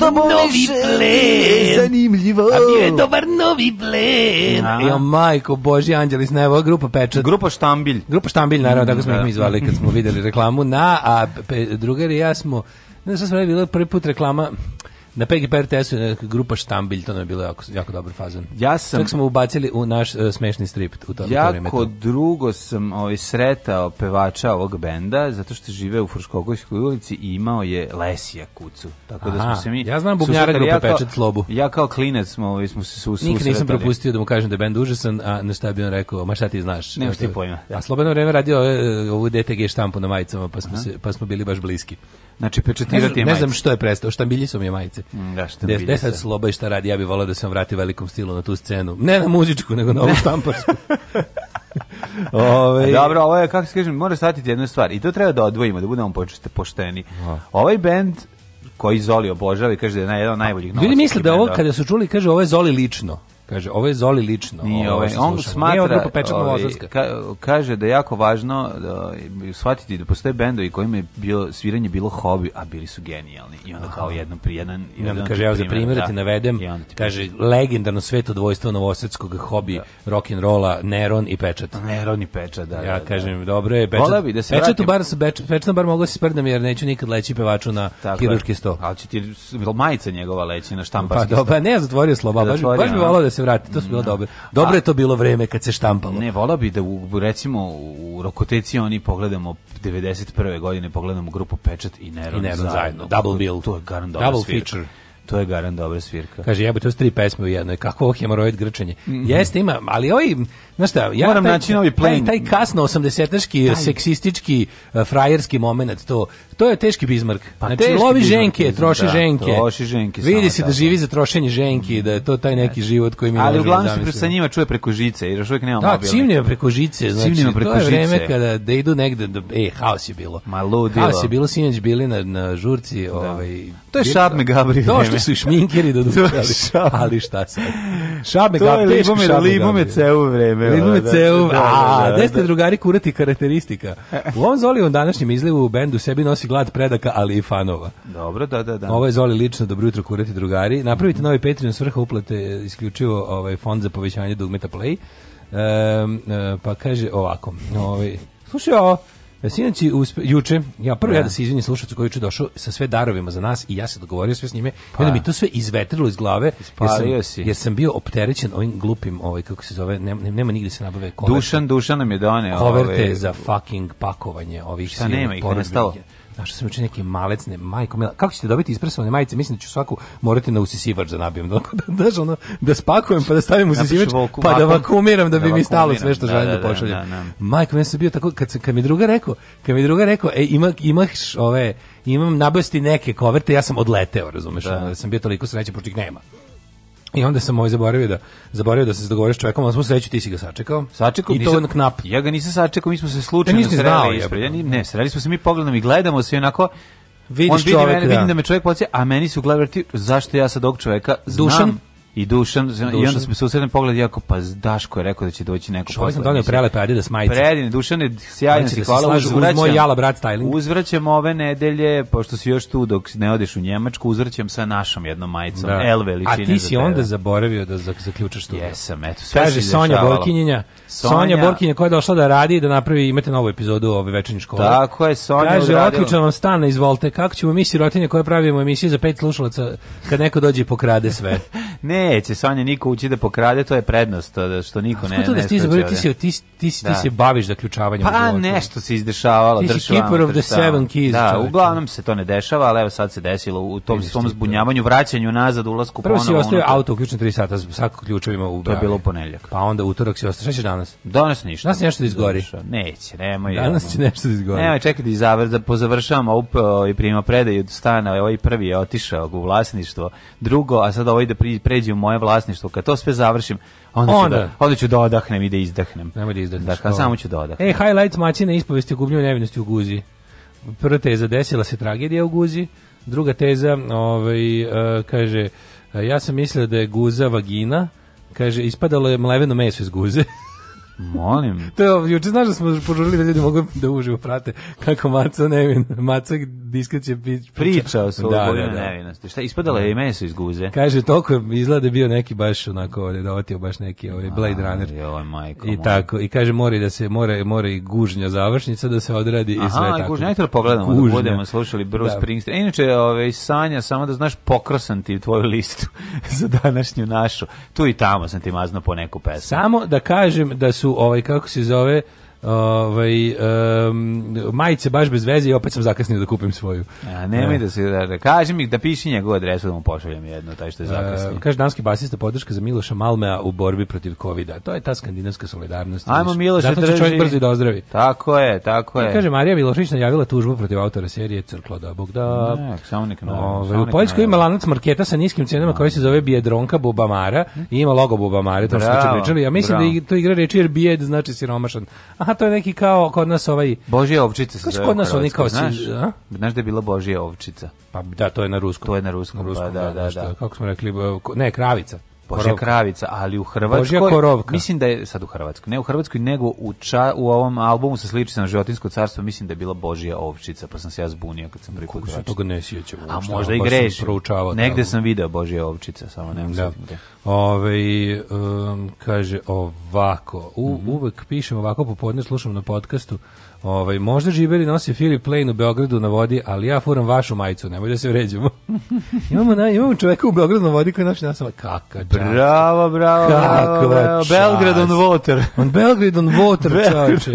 to novi plen. Zanimljivo. A bio je dobar novi plen. Ja. Jo, majko, Boži Anđelis, ne, ova grupa Pečat. Grupa Štambilj. Grupa Štambilj, naravno, tako smo ih mi izvali da. kad smo videli reklamu na, a pe, drugari ja smo, ne, sad smo radili, bila prvi put reklama, Na PGP RTS-u je grupa Štambilj, to nam je bilo jako, jako dobar fazan. Ja sam... Čak smo ubacili u naš uh, smešni strip u to, jako u to drugo sam ovaj, sretao pevača ovog benda, zato što žive u Fruškogojskoj ulici i imao je Lesija kucu. Tako Aha, da smo se mi... Ja znam bubnjara grupe ja Pečat Slobu. Ja kao klinec smo, ovaj, smo se susretali. Nikad nisam propustio da mu kažem da je bend užasan, a na šta bi on rekao, ma šta ti znaš? što ti pojma. Da. A Slobano vreme radio e, ovu DTG štampu na majicama, pa smo, se, pa smo bili baš bliski. Znači pečatirati ne znam, ne znam što je prestao, štambilji su mi je majice. Mm, da, štambilji. Gde sad sloba i šta radi, ja bih volao da sam vratio velikom stilu na tu scenu. Ne na muzičku, nego na ovu štamparsku. Ove... Ovaj- dobro, ovo je, kako se kažem, mora shvatiti jednu stvar. I to treba da odvojimo, da budemo počeste pošteni. Aha. Da. Ovaj band koji Zoli obožava i kaže da je jedan od najboljih Ljudi misle da ovo kada su čuli kaže ovo je Zoli lično. Kaže, ovo je Zoli lično. Nije, ovo ovaj, on smatra, ovaj, ka, kaže da je jako važno da, shvatiti da postoje bendovi kojima je bilo, sviranje bilo hobi, a bili su genijalni. I onda kao jednom prijedan... I onda kaže, evo za primjer da, da ti navedem, ti kaže, legendarno sveto dvojstvo novosadskog hobi, da. rock'n'rolla, Neron i Pečat. Neron i Pečat, da. Ja da, da. kažem, da. dobro je, Pečat. Bi da se pečatu bar, pečatom bar mogu se sprdam, jer neću nikad leći pevaču na Tako kirurški sto. Ali će ti majica njegova leći na štamparski pa, sto. Pa ne, zatvorio slova, baš, baš bi volao da se vrati. To su bilo da. dobro. Dobro je to bilo vreme kad se štampalo. Ne, volao bi da u, recimo u Rokoteci oni pogledamo 91. godine pogledamo grupu Pečat i Neron, I Neron zajedno. zajedno. Double bill. To je garant dobra Double svirka. feature. To je garant dobra svirka. Kaže, jebo, to su tri pesme u jednoj. Kako ovo hemoroid grčenje. Mm -hmm. Jeste, ima, ali ovaj, znaš šta, ja Moram taj, naći novi plan. Taj, taj kasno 80-aški, seksistički, eh, frajerski moment, to To je teški bizmark. Pa znači, teški lovi ženke, troši da, ženke. Troši ženke. Vidi se da živi za trošenje ženki, da je to taj neki život koji mi Ali uglavnom se sa njima čuje preko žice, jer još uvijek da, nema Da, cimljima preko žice, znači cimljima preko žice. to je vreme kada da idu negde, da, e, haos je bilo. Ma ludilo. Haos je bilo, sinoć bili na, na žurci. Da. Ovaj, to je Šabme Gabri To što su šminkeri da do ali šta sad? Šabme Gabri, teško Šabme Gabri. Libome ceu vreme. Libome ovaj, da, ceu, da, a, gde ste drugari kurati karakteristika? U ovom Zoli, današnjem izlivu u bendu sebi nosi nosi glad predaka, ali i fanova. Dobro, da, da, da. Ovo je Zoli lično, dobro jutro kurati drugari. Napravite mhm. novi Patreon svrha uplate isključivo ovaj fond za povećanje dugmeta Play. Um, pa kaže ovako, ovaj, slušaj ovo, e, Sinoći, juče, ja prvo da. ja da se izvinim slušalcu koji juče došao sa sve darovima za nas i ja se dogovorio sve s njime, pa. da mi to sve izvetrilo iz glave, jer sam, jer sam bio opterećen ovim glupim, ovaj, kako se zove, nema, nema nigdje se nabave koverte. Dušan, Dušan nam je doneo. Koverte ovaj, za fucking pakovanje ovih Šta nema ih, nestalo? Našao sam juče neke malecne, majko mila. Kako ćete dobiti ispresovane majice? Mislim da ću svaku morati na usisivač da nabijem. Da, da, ono, da spakujem pa da stavim usisivač, pa da vakumiram da, da bi da mi stalo sve što da, želim da, da, da pošaljem. Da, da, da. Majko, ja sam bio tako, kad, sam, kad mi druga rekao, kad mi druga rekao, e, ima, imaš ove, imam nabavsti neke koverte, ja sam odleteo, razumeš? Da. Ono, da sam bio toliko sreće, pošto ih nema. I onda sam moj ovaj zaboravio da zaboravio da se dogovoriš s čovekom, ali smo sreću ti si ga sačekao. Sačekao i to nisam, knap. Ja ga nisam sačekao, mi smo se slučajno e, sreli ispred. Ja, ne, sreli smo se mi pogledom i gledamo se i onako Vidiš on vidi čovjek, mene, da. vidim da me čovjek podsjeća, a meni su glavarti zašto ja sad ovog čovjeka znam. Dušan i Dušan, Dušan. i onda smo se usredno pogled jako pa Daško je rekao da će doći neko Čovjek sam donio prelepe Adidas majice. Predivne, Dušan je sjajan, da si hvala uz moj jala brat styling. Uzvraćam ove nedelje pošto si još tu dok ne odeš u Njemačku, uzvraćam sa našom jednom majicom da. L veličine. A ti si onda zaboravio da zaključaš tu. Jesam, eto. Sve Kaže Sonja Borkinjenja, Sonja, Sonja Borkinja koja je došla da radi da napravi imate novu epizodu ove večernje škole. Tako je, Sonja. Kaže odličan vam stan, izvolite. Kako ćemo mi sirotinje koje pravimo emisije za pet slušalaca kad neko dođe i pokrade sve. ne, neće, Sonja, niko ući da pokrade, to je prednost, da što niko ne... Kako da ti izabrali, ti se, ti, ti, ti da. se baviš zaključavanjem Pa nešto se izdešavalo, Ti keeper of the seven keys. Da, čovječe. uglavnom se to ne dešava, al evo sad se desilo u tom svom da. zbunjavanju, vraćanju nazad, ulasku ponovo. Prvo si ostavio auto uključen 3 sata, sa ključevima u bravi. To je bilo ponedjeljak. Pa onda utorak si ostavio, šta ćeš danas? Danas ništa. Danas nešto da izgori. Neće, nemoj. Danas će nešto da izgori. Nemoj, čekaj da izavar, da pozavršavam ovu i ovaj prima predaju stana, ovaj prvi je otišao u vlasništvo, drugo, a sad ovaj da pređe u moje vlasništvo, kad to sve završim, onda, onda. Ću, da, onda ću da odahnem i da izdahnem. Nemoj da izdahneš. Dakle, samo ću da odahnem. E, highlights mačine ispovesti o gubljenju nevinosti u Guzi. Prva teza, desila se tragedija u Guzi. Druga teza, ovaj, e, kaže, e, ja sam mislio da je Guza vagina, kaže, ispadalo je mleveno meso iz Guze. Molim. to juče znaš da smo požurili da ljudi mogu da uživo prate kako Maco nevin, Maca diskreće priča. Priča o slobodnoj da, da, da. nevinosti. Šta, ispadala je i meso iz guze. Kaže, toliko izgleda da bio neki baš onako, da otio baš neki ovaj Blade A, Runner. Joj, majko, I moj. tako, i kaže, mora da se, mora, mora i gužnja završnica da se odradi Aha, i sve tako. Aha, gužnja, ajte da pogledamo, da gužnja. da budemo slušali Bruce da. Springsteen. inače, ovaj, Sanja, samo da znaš, pokrasan ti tvoju listu za današnju našu. Tu i tamo sam ti mazno po neku pesmu. Samo da kažem da su su ovaj kako se zove Ovaj um, majice baš bez veze i opet sam zakasnio da kupim svoju. A nemoj e. da se da, da kažem mi da piši njegovu adresu da mu pošaljem jedno taj što je e, zakasnio. kaže danski basista podrška za Miloša Malmea u borbi protiv kovida. To je ta skandinavska solidarnost. Ajmo Miloša Zato će čovjek brzo da ozdravi. Tako je, tako je. I kaže Marija Milošić najavila tužbu protiv autora serije Crklo da Bog da. Ne, samo nek Ove, ovaj, u Poljskoj ima lanac marketa sa niskim cenama da. koji se zove Biedronka Bubamara i ima logo Bubamare, to što pričali. Ja mislim da bravo. da to igra reči jer Bied znači siromašan. Aha, to je neki kao kod nas ovaj... Božja ovčica se zove kod nas oni kao... Znaš, si, znaš da je bila Božja ovčica? Pa da, to je na ruskom. To je na ruskom, na ruskom pa, da, da, da, da, Kako smo rekli, ne, kravica. Božja kravica, ali u Hrvatskoj mislim da je sad u Hrvatskoj, ne u Hrvatskoj nego u ča, u ovom albumu sa sličicom na životinjsko carstvo mislim da je bila Božja ovčica, pa sam se ja zbunio kad sam prikupio. Kako se toga ne sjećam. A možda i grešim. Negde sam video Božja ovčica, samo ne znam. Da. da. Ove, um, kaže ovako, u, mm -hmm. uvek pišem ovako popodne, slušam na podcastu, Ovaj možda žiberi nosi Philip Lane u Beogradu na vodi, ali ja furam vašu majicu, nemoj da se vređamo. imamo na, imamo čoveka u Beogradu na vodi koji naš nas kaka. Bravo, bravo, bravo, bravo. Belgrade on water. On Belgrade on water, čače.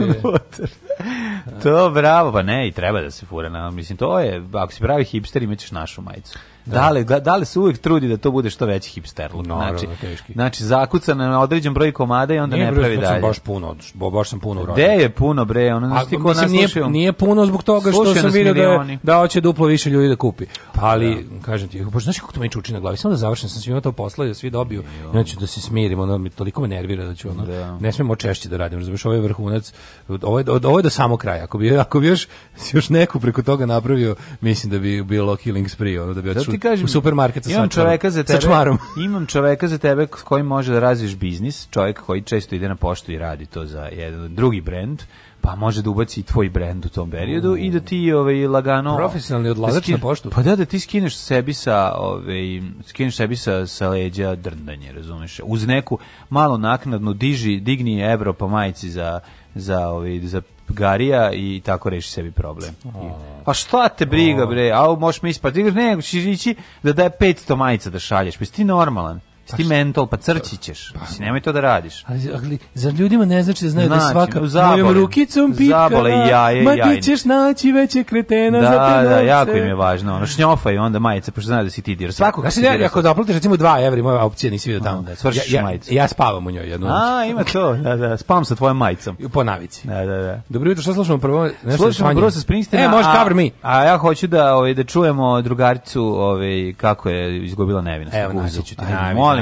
to bravo, pa ne, i treba da se fura. Na, mislim, to je, ako si pravi hipster imaćeš našu majicu. Da, da li, da li se uvijek trudi da to bude što veći hipsterluk. No, znači, teški. znači zakuca na određen broj komada i onda nije ne pravi bre, dalje. Sam baš puno, bo, baš sam puno urodio. Gde je puno bre, ono znači ko nas nije, slušaju. nije puno zbog toga što sam vidio da, da hoće duplo više ljudi da kupi. Pa Ali da. kažem ti, baš znaš kako to meni čuči na glavi, samo da završim sam svima to posla da svi dobiju. I onda ću da se smirim, ono toliko me nervira da ću ono. Da. Ne smemo češće da radim, razumeš, ovaj vrhunac. Ovo je, ovo je da do samog kraja. Ako bi, ako bi još, još neku preko toga napravio, mislim da bi bilo Killing Spree, ono da bi otišao u supermarket sa, imam čoveka za tebe, sa imam čoveka za tebe s kojim može da razviješ biznis, čovjek koji često ide na poštu i radi to za jedan drugi brend, pa može da ubaci i tvoj brend u tom periodu mm. i da ti ovaj lagano profesionalni da odlazak na poštu. Pa da da ti skineš sebi sa ovaj skineš sebi sa sa leđa drndanje, razumeš? Uz neku malo naknadno diži digni evro po majici za za ovaj za garija i tako reši sebi problem. Pa šta te briga bre? Au, možeš mi ispati. Ne, ćeš ići da daje 500 majica da šalješ. Pa ti normalan. Pa ti mental, pa crći ćeš. Pa, Mislim, nemoj to da radiš. Ali, ali zar ljudima ne znači da znaju znači, da je znači, svaka zabole, mojom rukicom pitkala, zabole, jaje, ma ti ćeš naći veće kretena da, za te da, novce. Da, jako im je važno. Ono, šnjofa i onda majice, pošto znaju da si ti dir. Svako kad si ja, Ako da recimo 2 evri, moja opcija nisi vidio tamo. Da, svršiš ja, ja, majicu. Ja spavam u njoj jednu. noć. A, ima to. Da, da, spavam sa tvojom majicom. Po navici. Da, da, da. Dobro jutro, šta slušamo prvo? Nešto slušamo prvo sa Springsteena. E, može cover me. A ja hoću da, ovaj, da čujemo drugaricu ovaj, kako je izgubila nevinost. Evo, naći ću ti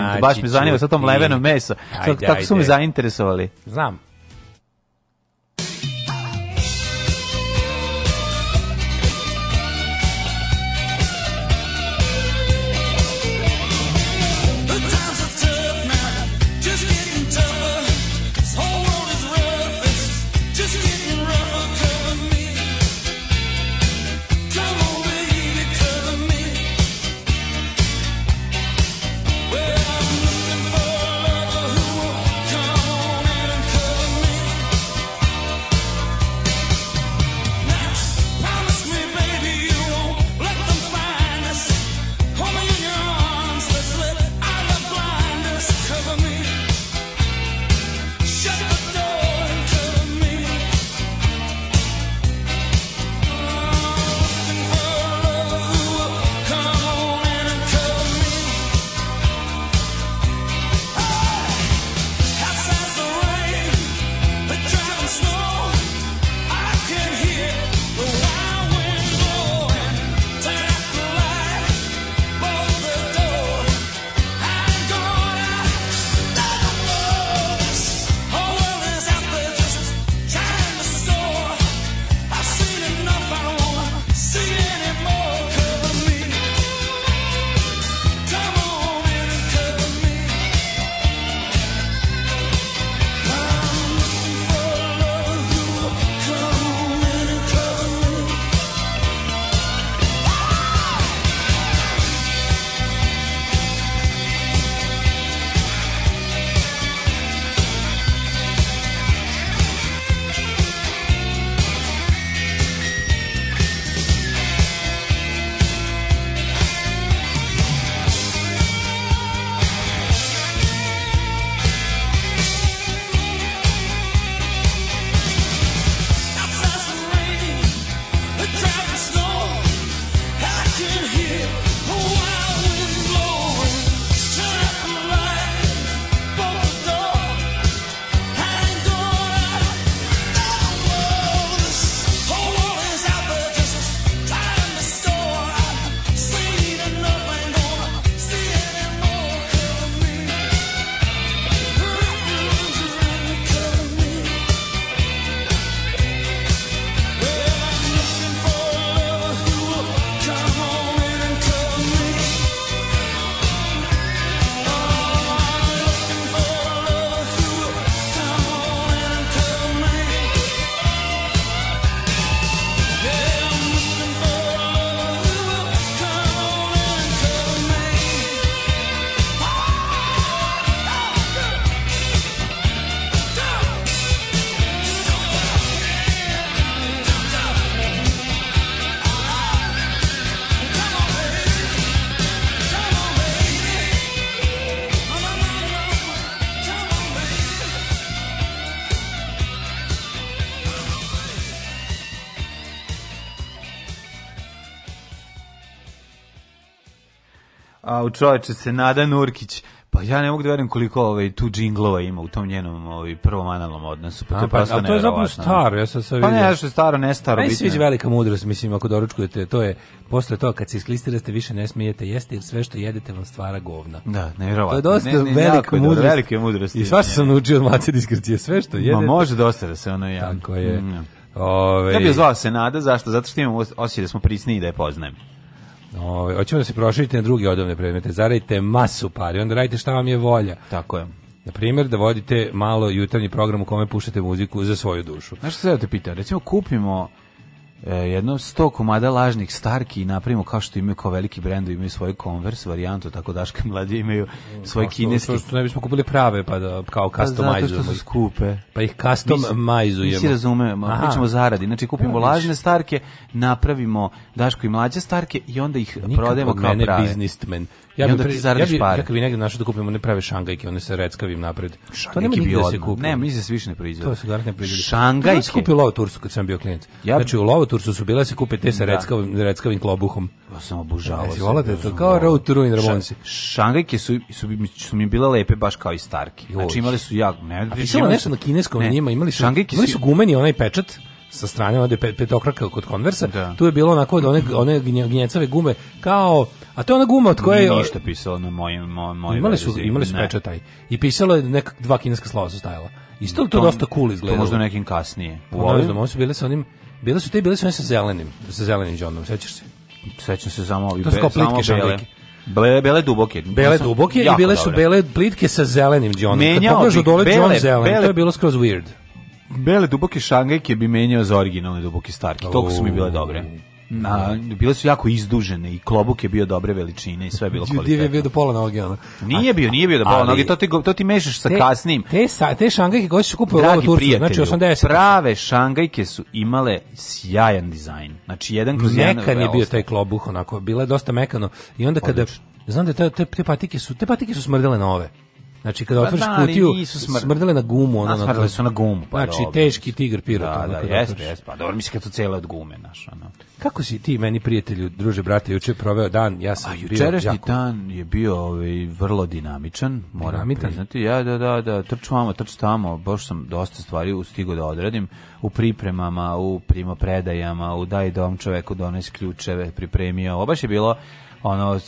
molim baš me zanima sa tom levenom meso. Aj, tako su me zainteresovali. Znam, čoveče se Nada Nurkić. Pa ja ne mogu da verujem koliko ovaj tu džinglova ima u tom njenom ovaj prvom analnom odnosu. Pa to je pa, prosto to je zapravo staro, ja sam sad vidio. Pa ne, što staro, ne staro. Meni sviđa velika mudrost, mislim, ako doručkujete, to je posle toga kad se isklistirate više ne smijete jesti jer sve što jedete vam stvara govna. Da, nevjerovatno. To je dosta ne, ne, velika ne, mudrost. Velike mudrosti. I sva sam naučio od mace diskrecije, sve što jedete. Ma može dosta da se ono ja. Tako je. Mm. Da. Ove... Ovaj- ja bih zvao se Nada, zašto? Zato što imam osjećaj da smo prisni i da je poznajem. Ovaj hoćemo da se proširite na druge odovne predmete. Zaradite masu pari, onda radite šta vam je volja. Tako je. Na primjer, da vodite malo jutarnji program u kome puštate muziku za svoju dušu. Znaš što se da te pita? Recimo, kupimo E, jedno 100 komada lažnih starki i napravimo kao što imaju kao veliki brendovi imaju svoj Converse varijantu tako daške mlađe imaju mm, svoje kineski što, što, ne bismo kupili prave pa da kao customize pa zato su skupe pa ih customizujemo mi se razumemo pričamo ćemo zaradi znači kupimo ja, lažne starke napravimo daško i mlađe starke i onda ih Nikad prodajemo kao mene prave biznismen Ja bih pre, zaradiš ja bi, pare. Ja kad bi negde našao da kupimo ne prave šangajke, one se reckavim napred. Šangajke bi da se kupi. Ne, mislim da se više ne proizvode. To se garantne proizvode. Šangajke. Ja kupio lovo Tursku kad sam bio klijent. Ja Znači u lovo Tursu su bile da se kupe te sa da. reckavim, reckavim klobuhom. Ja pa sam obožavao. Ja, volate to kao Road to Ruin Ramonsi. Šangajke su, su, su, mi bile lepe baš kao i starke. Znači imali su ja, ne, ne, ne, na ne, ne, imali su. ne, su gumeni onaj pečat sa strane onda pet, petokraka kod konversa da. tu je bilo onako od one, one gnjecave gume kao a to je ona guma od koje Nije ništa pisalo na mojim moj, imali su imali su pečataj i pisalo je neka dva kineska slova su stajala isto to, to dosta cool izgledalo to možda nekim kasnije u pa ovim da, da su bile sa onim bile su te bile su sa zelenim sa zelenim džonom sećaš se sećam se samo ovi to su kao plitke šamblike Bele, bele duboke. Bele duboke i bile su dobre. bele plitke sa zelenim džonom. Menjao Kad pogledaš odole džon zelen, bele, to je bilo skroz weird. Bele duboke šangajke bi menjao za originalne duboke starke. Toliko su mi bile dobre. Na, bile su jako izdužene i klobuk je bio dobre veličine i sve je bilo kvalitetno. Div je bio do pola noge, ono. Nije bio, nije bio do pola noge, to ti, to ti mešaš sa te, kasnim. Te, sa, te šangajke koje su kupio Dragi u Turcu, znači 80. Prave šangajke su imale sjajan dizajn. Znači, jedan kroz jedan... Mekan je bio taj klobuk, onako, bilo je dosta mekano. I onda kada... Znam da te, te, te patike su, te patike su smrdele na ove. Znači kada pa otvoriš pa kutiju, smr... smrdele na gumu, ona smrdele na su na gumu, pa znači dobro, teški tigr piro da, da, jeste, jeste, pa dobro mislim kad su cele od gume, naš, ono. Kako si ti meni prijatelju, druže, brate, juče proveo dan, ja sam A jučerašnji jako... dan je bio ovaj vrlo dinamičan, moram Dinamitan. priznati. Ja da da da trč vamo, trč tamo, baš sam dosta stvari ustigao da odradim u pripremama, u primopredajama, u daj dom čoveku donesi ključeve, pripremio. Ovo baš je bilo ono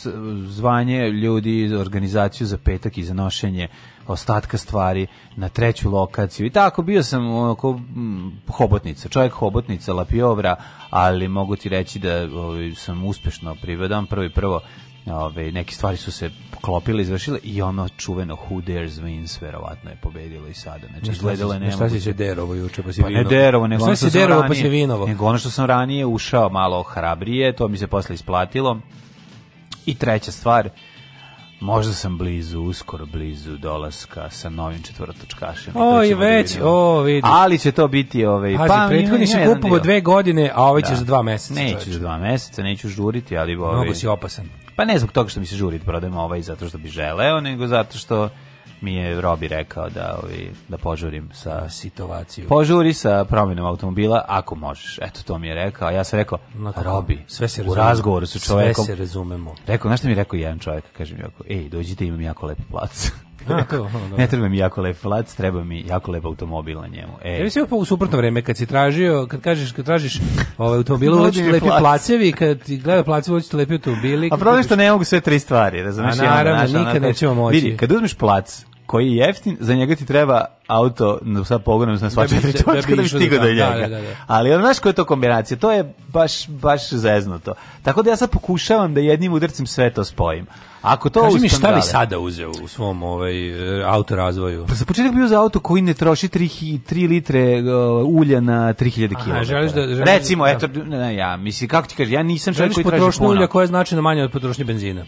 zvanje ljudi iz organizaciju za petak i za nošenje ostatka stvari na treću lokaciju. I tako bio sam oko mm, hobotnica, čovjek hobotnica, lapiovra, ali mogu ti reći da ovaj, sam uspešno privedan prvi prvo Ove, ovaj, neki stvari su se poklopile, izvršile i ono čuveno Who Dares Wins verovatno je pobedilo i sada. Znači, izgledalo je nemoguće. Šta si se derovo juče pa si pa ne derovo, nego ono što sam ranije, pa si vinovo. Nego ono što sam ranije ušao malo hrabrije, to mi se posle isplatilo. I treća stvar, možda sam blizu, uskoro blizu dolaska sa novim četvrtočkašem. O, i da već, da o, vidi. Ali će to biti ovaj Pazi, pa prethodni si kupovo dve godine, a ovaj da. će za dva meseca. Neću za dva meseca, neću žuriti, ali ovaj Mnogo si opasan. Pa ne zbog toga što mi se žurit prodajem ovaj zato što bi želeo, nego zato što mi je Robi rekao da ovi, da požurim sa situacijom. Požuri sa promjenom automobila ako možeš. Eto to mi je rekao. A ja sam rekao no, pa Robi, sve se u razgovoru sa čovjekom. Sve se razumemo. Rekao, znaš šta mi je rekao jedan čovjek, kažem mi ako ej, dođite, imam jako lep plac. A, da. ne treba mi jako lep plac, treba mi jako lep automobil na njemu. E. Ja mislim u suprotno vreme kad si tražio, kad kažeš kad tražiš ovaj automobil hoćeš lepi plac. placevi, kad ti gleda placevi hoćeš lepi automobili. A problem što ne mogu sve tri stvari, razumeš? A naravno, nikad nećemo moći. Vidi, kad uzmeš plac, koji je jeftin, za njega ti treba auto no, sa pogonom sa sva četiri točka da bi da da stigao do da, njega. Da, da, da. Ali on, znaš koja je to kombinacija? To je baš, baš zeznuto. Tako da ja sad pokušavam da jednim udarcem sve to spojim. Ako to Kaži mi šta bi sada uzeo u svom ovaj, eh, auto razvoju? Pa za početak bi uzeo auto koji ne troši 3, 3 litre eh, ulja na 3000 km. Aha, želiš da, želiš Recimo, da, eto, ne, ja, misli, kako ti kažeš, ja nisam čovjek koji traži puno. Želiš potrošnju ulja koja je značajno manja od potrošnje benzina.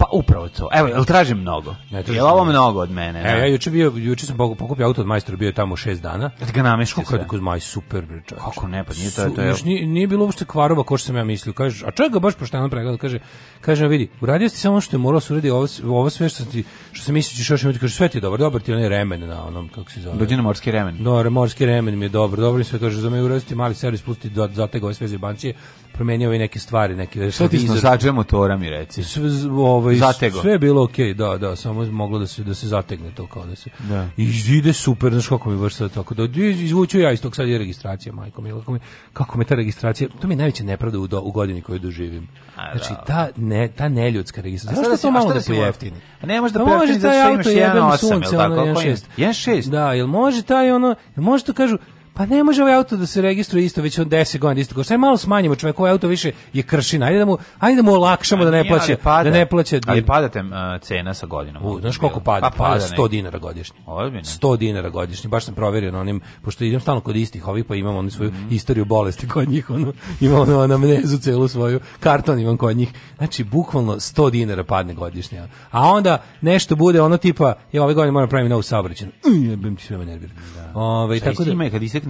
Pa upravo to. Evo, jel tražim mnogo? Ne, tražim jel ovo mnogo od mene? E, ja juče bio, juče sam pokupio auto od majstora, bio je tamo 6 dana. Da ga namešti sve. Kako maj super, bre, Kako ne, pa nije to, to je... Još nije, nije bilo uopšte kvarova, ko što sam ja mislio. kažeš, a čovjek ga baš pošteno pregledao, kaže, kaže, vidi, uradio si samo što je morao da se uradi ovo, ovo sve što, ti, što se misliš, što da ćeš još kaže, sve ti je dobro, dobar ti onaj remen na onom, kako se zove. Dođina morski remen. No, remorski remen mi je dobro, dobro mi sve, kaže, za me uraditi mali servis, pustiti zatega zategove sve zebancije, promenio i neke stvari, neki Šta ti nosače motora mi reci? Sve, ovaj, Zatego. Sve je bilo okej, okay, da, da, samo je moglo da se, da se zategne to kao da se... Da. I ide super, znači kako mi baš sad tako da... Izvuću ja iz sad je registracija, majko mila, kako, mi, kako me ta registracija... To mi je najveća nepravda u, do, u godini koju doživim. znači, da. ta, ne, ta neljudska registracija. Zašto to malo da pojeftini? A ne da pa može da pojeftini, zašto imaš 1.8, jel tako? 1.6. Da, jel može taj ono... Jel može to kažu, Pa ne može ovaj auto da se registruje isto već od 10 godina isto. Sad malo smanjimo čovek ovaj auto više je kršina. Ajde da mu, ajde da mu olakšamo da ne plaća, da ne plaća. Ali padate uh, cena sa godinom. U, znaš koliko pada? Pa, pada 100 dinara godišnje. Ozbiljno. 100 dinara godišnje. Baš sam proverio na onim pošto idem stalno kod istih, ovih pa imamo oni svoju mm. istoriju bolesti kod njih, ono, imam ono mrežu celu svoju, karton imam kod njih. Znači bukvalno 100 dinara padne godišnje. A onda nešto bude ono tipa, ja ove godine moram praviti novu saobraćajnu. Mm, ja bih se nervirao. Da. Ovaj tako da ima kad isekne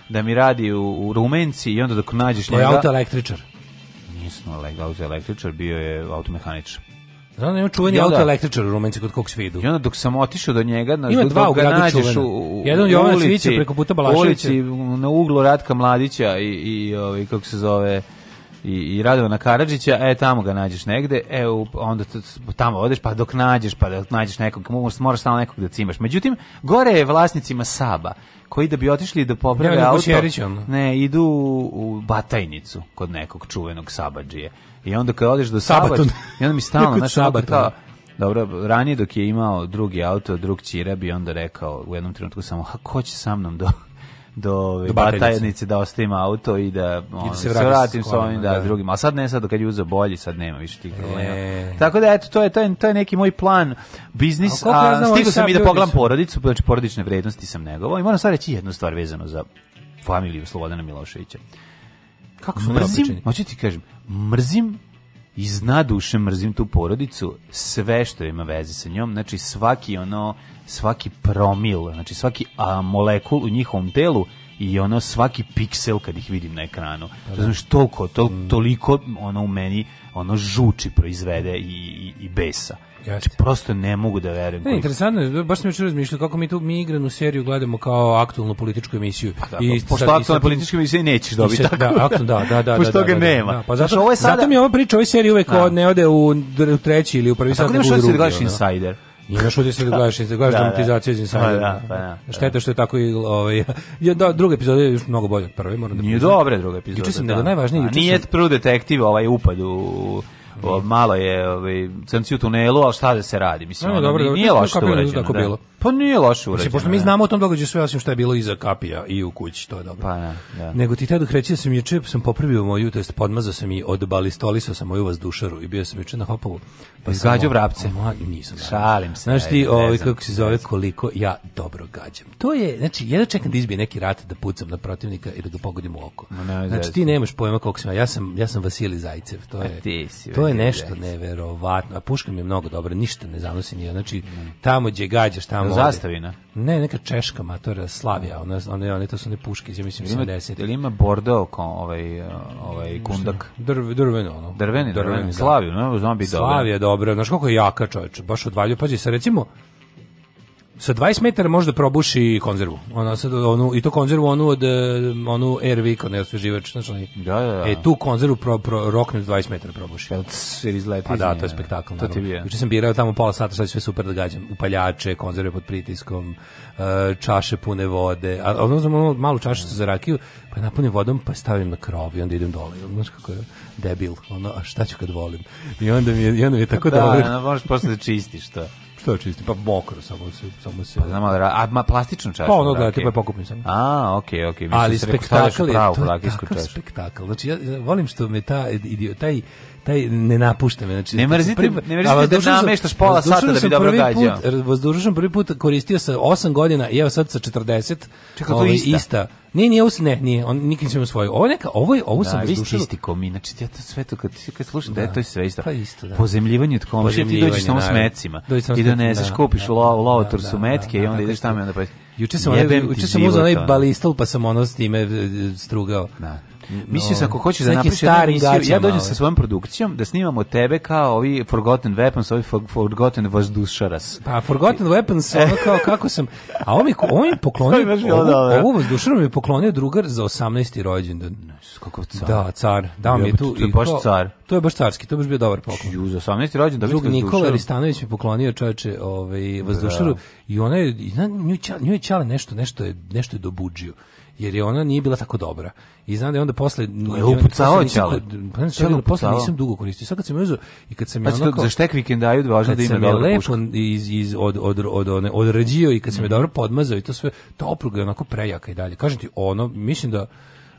da mi radi u, u Rumenci i onda dok nađeš njega... To je autoelektričar. auto autoelektričar, bio je automehaničar. Znam da, da ima čuveni auto električar u Rumenci kod kog svidu. I onda dok sam otišao do njega, na, ima dva u gradu nađeš u, u, Jedan Jovan preko puta Balaševića. Ulici, na uglu Ratka Mladića i, i ovaj, kako se zove i, i na Karadžića, e, tamo ga nađeš negde, e, onda tamo odeš, pa dok nađeš, pa dok nađeš nekog, moraš stalno nekog da cimaš. Međutim, gore je vlasnicima Saba koji da bi otišli da poprave ne, auto, ne, idu u Batajnicu kod nekog čuvenog Sabadžije. I onda kad odeš do Sabadžije, i onda mi stalno, znaš, kao, dobro, ranije dok je imao drugi auto, drug Čira bi onda rekao u jednom trenutku samo, a ko će sa mnom do do, do batajnice da ostavim auto i da, on, I da se, vratim, se vratim s ovim da, da, drugim. A sad ne sad kad je uzeo bolji, sad nema više tih problema. E. Tako da eto to je to je, to je neki moj plan biznis, a, a ja sam i da pogledam porodicu, znači porodične vrednosti sam negovao i moram sad reći jednu stvar vezanu za familiju Slobodana Miloševića. Kako su mrzim, hoću ti kažem, mrzim i iz naduše mrzim tu porodicu, sve što ima veze sa njom, znači svaki ono svaki promil, znači svaki a, molekul u njihovom telu i ono svaki piksel kad ih vidim na ekranu. Znači toliko, tol, mm. toliko ono u meni ono žuči proizvede i, i, i besa. Znači, prosto ne mogu da verujem. Ne, interesantno je, baš sam još razmišljao kako mi tu mi igranu seriju gledamo kao aktualnu političku emisiju. Pa, da, I pa pošto sad, aktualna politička emisija nećeš dobiti tako. Da, da. aktu, da, da, da. Pošto da, toga da, da nema. Da, pa zato, znači, ovo je sada... zato mi ova priča, ove serije uvek ne ode u, u treći ili u prvi sad. Tako imaš da gledaš Insider. Imaš utisak da gledaš, da gledaš da, dramatizaciju da. Pa Inside. Da, pa da, da, Šteta što je tako i ovaj ja da druga epizoda je još mnogo bolja od prve, moram da. Nije dobra druga epizoda. Juče sam da, da najvažnije, juče Nije prvi detektiv ovaj upad u o, malo je ovaj crnci u tunelu, al šta da se radi? Mislim, no, ono, dobro, nije, dobro, nije loše urađeno. Da. bilo. Pa nije loše urađeno. Mislim, pošto mi znamo o tom događaju sve osim što je bilo iza kapija i u kući, to je dobro. Pa ne, da. Nego ti tada reći da sam juče sam popravio moju, to jest podmazao sam i odbalistolisao sam moju vazdušaru i bio sam juče na hopovu. Pa gađao vrapce. Ma, nisam. Šalim se. Znaš ti, ovaj, kako se zove, koliko ja dobro gađam. To je, znači, jedno čekam da izbije neki rat da pucam na protivnika i da ga pogodim u oko. Ne, znači, ti nemaš pojma koliko sam ja. Ja sam, ja sam Vasili Zajcev. To je, to je nešto neverovatno. A puška mi je mnogo dobra, ništa ne zanosi nije. Znači, mm. tamo gdje gađaš, tamo mladi. Zastavina. Ne, neka češka matora Slavija, ona ona one to su ne puške, ja mislim 70. Ili ima bordo kao ovaj ovaj kundak. Drv, drveno ono. Drveni, drveni, drveni da. Slaviju, no, zombi dobro. Da- Slavija dobro, znaš kako je jaka, čoveče, baš odvaljuje, pađi sa recimo sa 20 metara da probuši konzervu. Ona sad onu i to konzervu onu od eh, onu Airwick, onaj osveživač, znači Da, da, da. E tu konzervu pro, pro rokne 20 metara probuši. Jel se izleti? Pa da, to je spektakl. To ti je. Juče sam birao tamo pola sata, sad sve super da gađam. Upaljače, konzerve pod pritiskom, eh, čaše pune vode. A onda sam malu čašu za rakiju, pa je napunim vodom, pa stavim na krov i onda idem dole. Znaš kako je debil, ono, a šta ću kad volim? I onda mi je, i onda mi je tako da, dobro. Da, možeš posle da čistiš to. Što čistim? Pa mokro samo se samo se. Pa znam, ali, a ma plastičnu čašu. Pa ono da, tipa pokupim sam. A, okej, okay, okej. Okay. Ali spektakl je pravu, to je takav spektakl. Znači ja volim što me ta taj taj ne napušta me. Znači, ne mrzite, prvi, ne mrzite da nameštaš pola sata da bi dobro gađao. Vazdušno prvi put koristio sa 8 godina i evo sad sa 40. Čekaj, to ovaj, ista. ista. Nije, nije, us, ne, nije, on nikad nisam usvojio. Ovo neka, ovo je, ovo da, sam bezdušio. Da, vi ste komi, znači ja to sve to, kad, kad slušam, da, da, e, to je sve isto. Pa isto, da. Pozemljivanje od komšije, ti dođeš samo s mecima. I doneseš, da, da, kupiš da, u da, lovotor su da, metke i onda ideš tamo i onda pa... Juče sam, juče sam uzao onaj balistal, pa sam ono s time e, strugao. Da. Mislim se ako hoćeš da napraviš stari ja dođem sa svojom produkcijom da snimamo tebe kao ovi Forgotten Weapons, ovi Forgotten Vazdušaras. Pa Forgotten Weapons, ono kao kako sam, a on mi, on mi poklonio, ovu, ovu Vazdušaru mi poklonio drugar za 18. rođendan. Kako car. Da, car. Da, mi je tu. To je baš car. To je baš carski, to je baš bio dobar poklon. Ju, za 18. rođendan. Drug Nikola Ristanović mi poklonio čoveče ovaj, Vazdušaru da. i ona je, nju, nju je čale nešto, nešto je, nešto je dobuđio jer je ona nije bila tako dobra. I znam da je onda posle To je upucao ćale. Da- pa znači da posle nisam dugo koristio. Sad kad sam uzeo i kad sam je pa onako za štek vikendaju da važno da ima dobro lepo iz iz od od od one odrađio i kad sam je mm. dobro podmazao i to sve ta opruga je onako prejaka i dalje. Kažem ti ono mislim da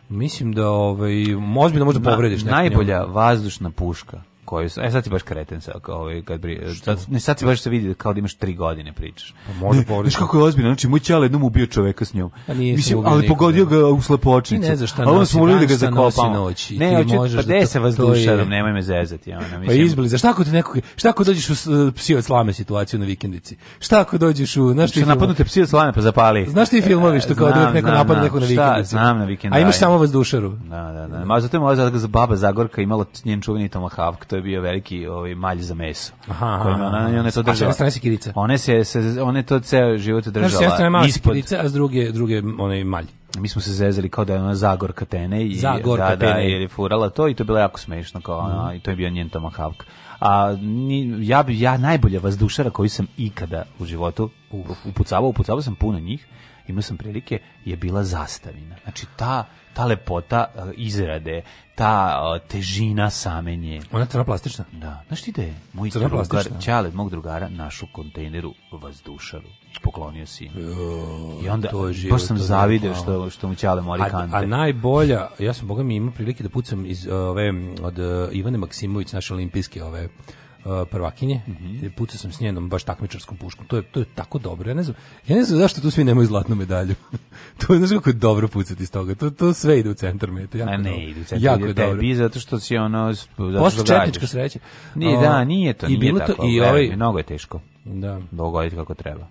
mislim da ovaj možda možda povrediš Na, Najbolja vazdušna puška koju sam, e sad si baš kreten sad, kao, ovaj, kad bri, sad, ne, sad si baš se vidi kao da imaš tri godine pričaš. Pa može ne, Znaš kako je ozbiljno, znači moj ćale jednom ubio čoveka s njom. Pa nije Mislim, ali pogodio ga da. u slepočnicu. Ne znaš šta nosi, smo da ga zakopamo. Noći, ne, hoću, možeš pa da se vas dušarom, nemoj me zezati. Ona, pa mislim. Pa izbliza, šta ako, te nekog, šta ako dođeš u psi od slame situaciju na vikendici? Šta ako dođeš u, znaš ti filmovi? Napadnute psi od slame pa zapali. Znaš ti filmovi što kao dođe da neko napada neko na vikendici? Znam na vikendici. A imaš samo vas dušaru. Da, da, da. Ma zato je moja baba Zagorka imala njen čuveni tomahawk, to je je bio veliki ovaj malj za meso. Aha. Kojima ona ona to držala. A One se, se one to ceo život držala. Znači, ispod kidica, a s druge druge onaj malj. Mi smo se zezali kao da je ona Zagor Katene i Zagor da, da, je furala to i to je bilo jako smešno kao ona, mm. i to je bio njen tomahawk a ni, ja bi ja najbolje vazdušara koji sam ikada u životu upucavao, upucavao sam puno njih, imao sam prilike, je bila zastavina. Znači ta ta lepota eh, izrade, ta eh, težina same nje. Ona je crna plastična? Da. Znaš ti da je moj crna drugar, Ćale, mog drugara, našu kontejneru vazdušaru. Poklonio si. I onda, to je život, baš sam to zavideo što, što mu Ćale moli kante. A, a najbolja, ja sam, boga mi, imao prilike da pucam iz eh, ove, od Ivane Maksimović, naše olimpijske ove uh, prvakinje. Mm -hmm. Pucao sam s njenom baš takmičarskom puškom. To je to je tako dobro. Ja ne znam, ja ne znam zašto tu svi nemaju zlatnu medalju. to je znači kako je dobro pucati iz toga. To to sve ide u centar mete. Ja A ne, ide u centar. Jako je tebi, dobro. zato što si ono zato četnička sreća. Ni da, nije to, I nije bilo tako. To, i ovaj, mnogo je teško. Da. Dogoditi kako treba.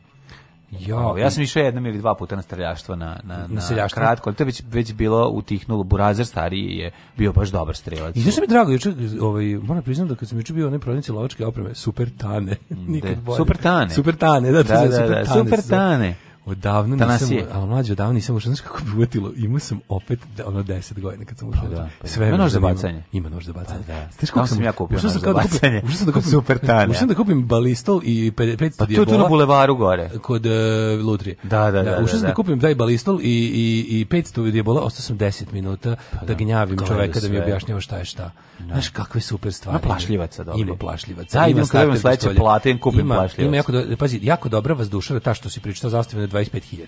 Jo, ja sam išao jednom ili dva puta na streljaštvo na na na, na kratko, ali to već već bilo utihnulo. Burazer stari je bio baš dobar strelac. I što mi drago, juče ovaj moram priznam da kad sam juče bio na prodavnici lovačke opreme, super tane. Da, nikad bolje. Super tane. Super tane, da da, da, da, da, super tane. Super tane. Odavno Danas nisam, ali mlađe odavno nisam ušao, znaš kako bi uvetilo, imao sam opet da, ono 10 godina kad sam ušao. Pa da, pa, da. sve ima nož za bacanje. Ima nož za pa bacanje. Pa, da. Znaš sam, sam ja kupio nož za da bacanje. Ušao sam da kupim super tane. Ušao sam da kupim balistol i 500 pa, dijabola. Pa tu tu na bulevaru gore. Kod uh, Lutrije. Da, da, da, da. Ušao sam da kupim taj balistol i, i, i 500 dijabola, ostao sam 10 minuta pa, da gnjavim čoveka da mi objašnjava šta je šta. Znaš kakve super stvari. Ima plašljivaca dobro. Ima plašljivaca. Da, ima sledeće plate, kupim plašljivaca. Ima jako, pazi, jako dobra vazdušara ta što se priča zastavljena 25.000.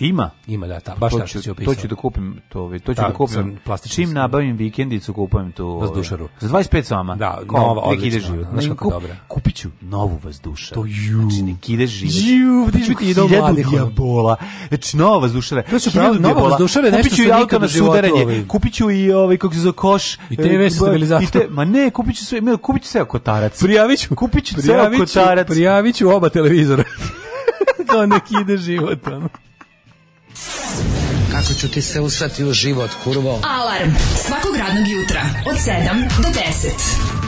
Ima? Ima, da, ta, baš to ću, opisao. To ću da kupim, to, to ću da, da kupim. Plastični Čim nabavim vikendicu, kupujem tu... Vazdušaru. Ovaj, za 25 soma. Da, Ko, nova, odlična. život, znaš kako dobro. Kupiću novu vazdušaru. To ju. Znači, nek ide život. Ju, znači, vidiš ću biti ideo mladih. dijabola. Znači, nova vazdušara. To su pravo, znači, nova vazdušara nešto što nikad na sudaranje. Kupit i ovaj, kako se zove, koš. I e, TV stabilizator. Ma ne, kupit sve, kupit ću sve kotarac. Prijavit ću. Kupit sve kotarac. Prijavit ću oba televizora. kao neki ide život, ono. Kako ću ti se usrati u život, kurvo? Alarm svakog radnog jutra od 7 do 10.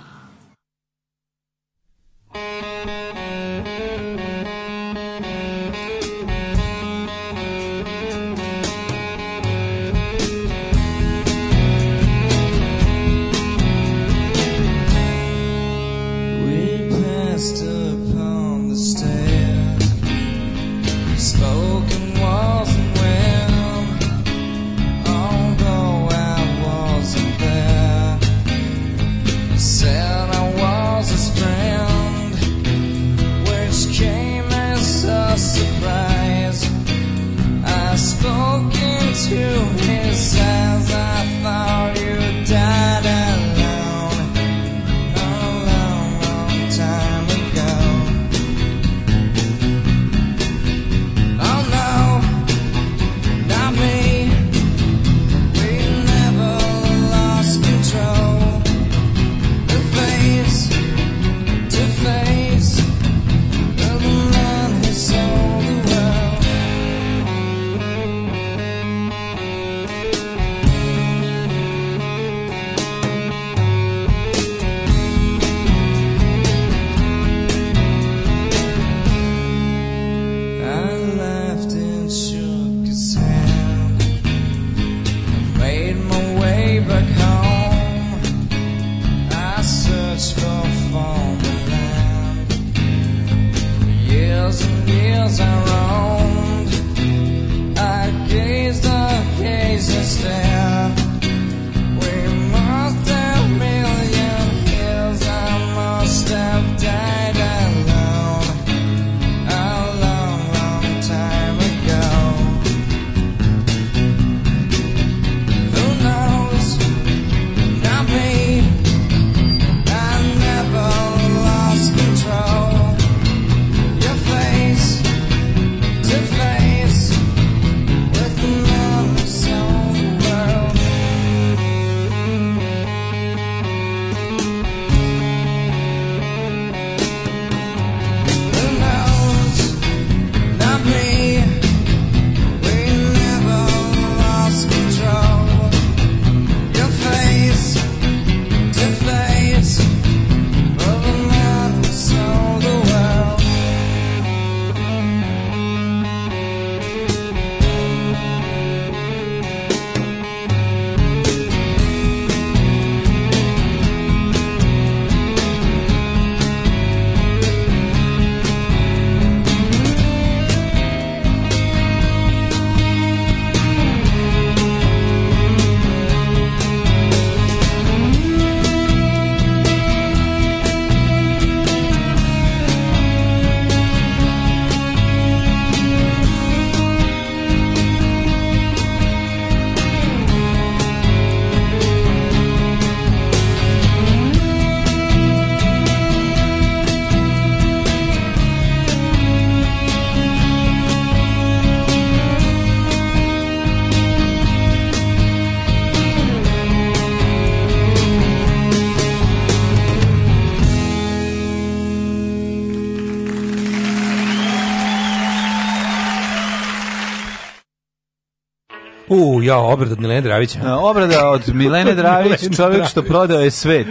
ja, obrada od Milene Dravića. Da, obrada od Milene Dravić, čovjek što prodao je svet.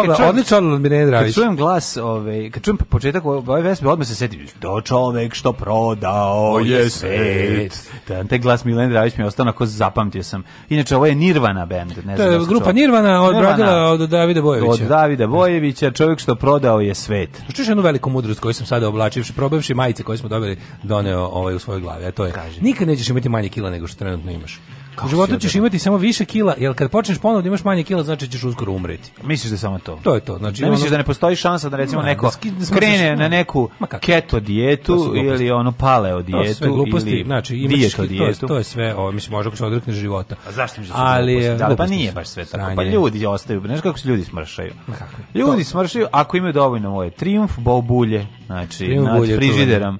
Obra, da, odlično od Milene Dravić. Kad čujem glas, ove, kad čujem početak ove vesme, odmah se setim, do čovjek što prodao je svet. Ten, taj glas Milene Dravić mi je ostao, onako zapamtio sam. Inače, ovo je Nirvana band. Ne znam to je da, da grupa čovjek. Nirvana, odbradila od Davida Bojevića. Od Davida Bojevića, čovjek što prodao je svet. Čuš jednu veliku mudrost koju sam sada oblačivši, probavši majice koje smo dobili, doneo ovaj u svojoj glavi, a to je, Kaži. nikad nećeš imati manje kila nego što trenutno imaš u životu ćeš imati samo više kila, jer kad počneš ponovno da imaš manje kila, znači ćeš uskoro umreti. Misliš da samo to? To je to. Znači, ne ono... misliš da ne postoji šansa da recimo neko da da krene na neku keto dijetu ili ono paleo dijetu. ili gluposti, znači imaš to, dijetu. to je sve, ovo, mislim, možda ako se odrekneš života. A zašto mi Ali, e, da, pa nije baš sve tako. Pa ljudi ostaju, znaš kako se ljudi smršaju. Ljudi smršaju ako imaju dovoljno moje. Triumf, bobulje, znači, nad frižiderom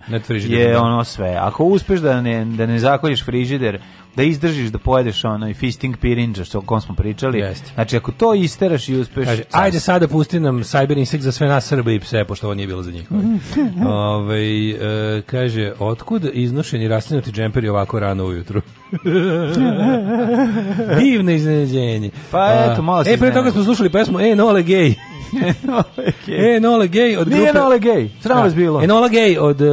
je ono sve. Ako uspeš da ne, da ne zakoljiš frižider da izdržiš da pojedeš ono i fisting pirinđa što o kom smo pričali. Jeste. Znači ako to isteraš i uspeš. Kaže, ajde sada pusti nam cyber insect za sve nas Srbe i pse pošto ovo nije bilo za njih. Ove, ovaj, e, kaže otkud iznošeni rastinuti džemperi ovako rano ujutru. Divno iznenađenje. Pa eto malo se. E pre toga smo slušali pesmu E Nole Gay. okay. E, Nole Gay e, od grupe... Nije Enola Gay, sram da. vas bilo. E, Nole Gay od uh,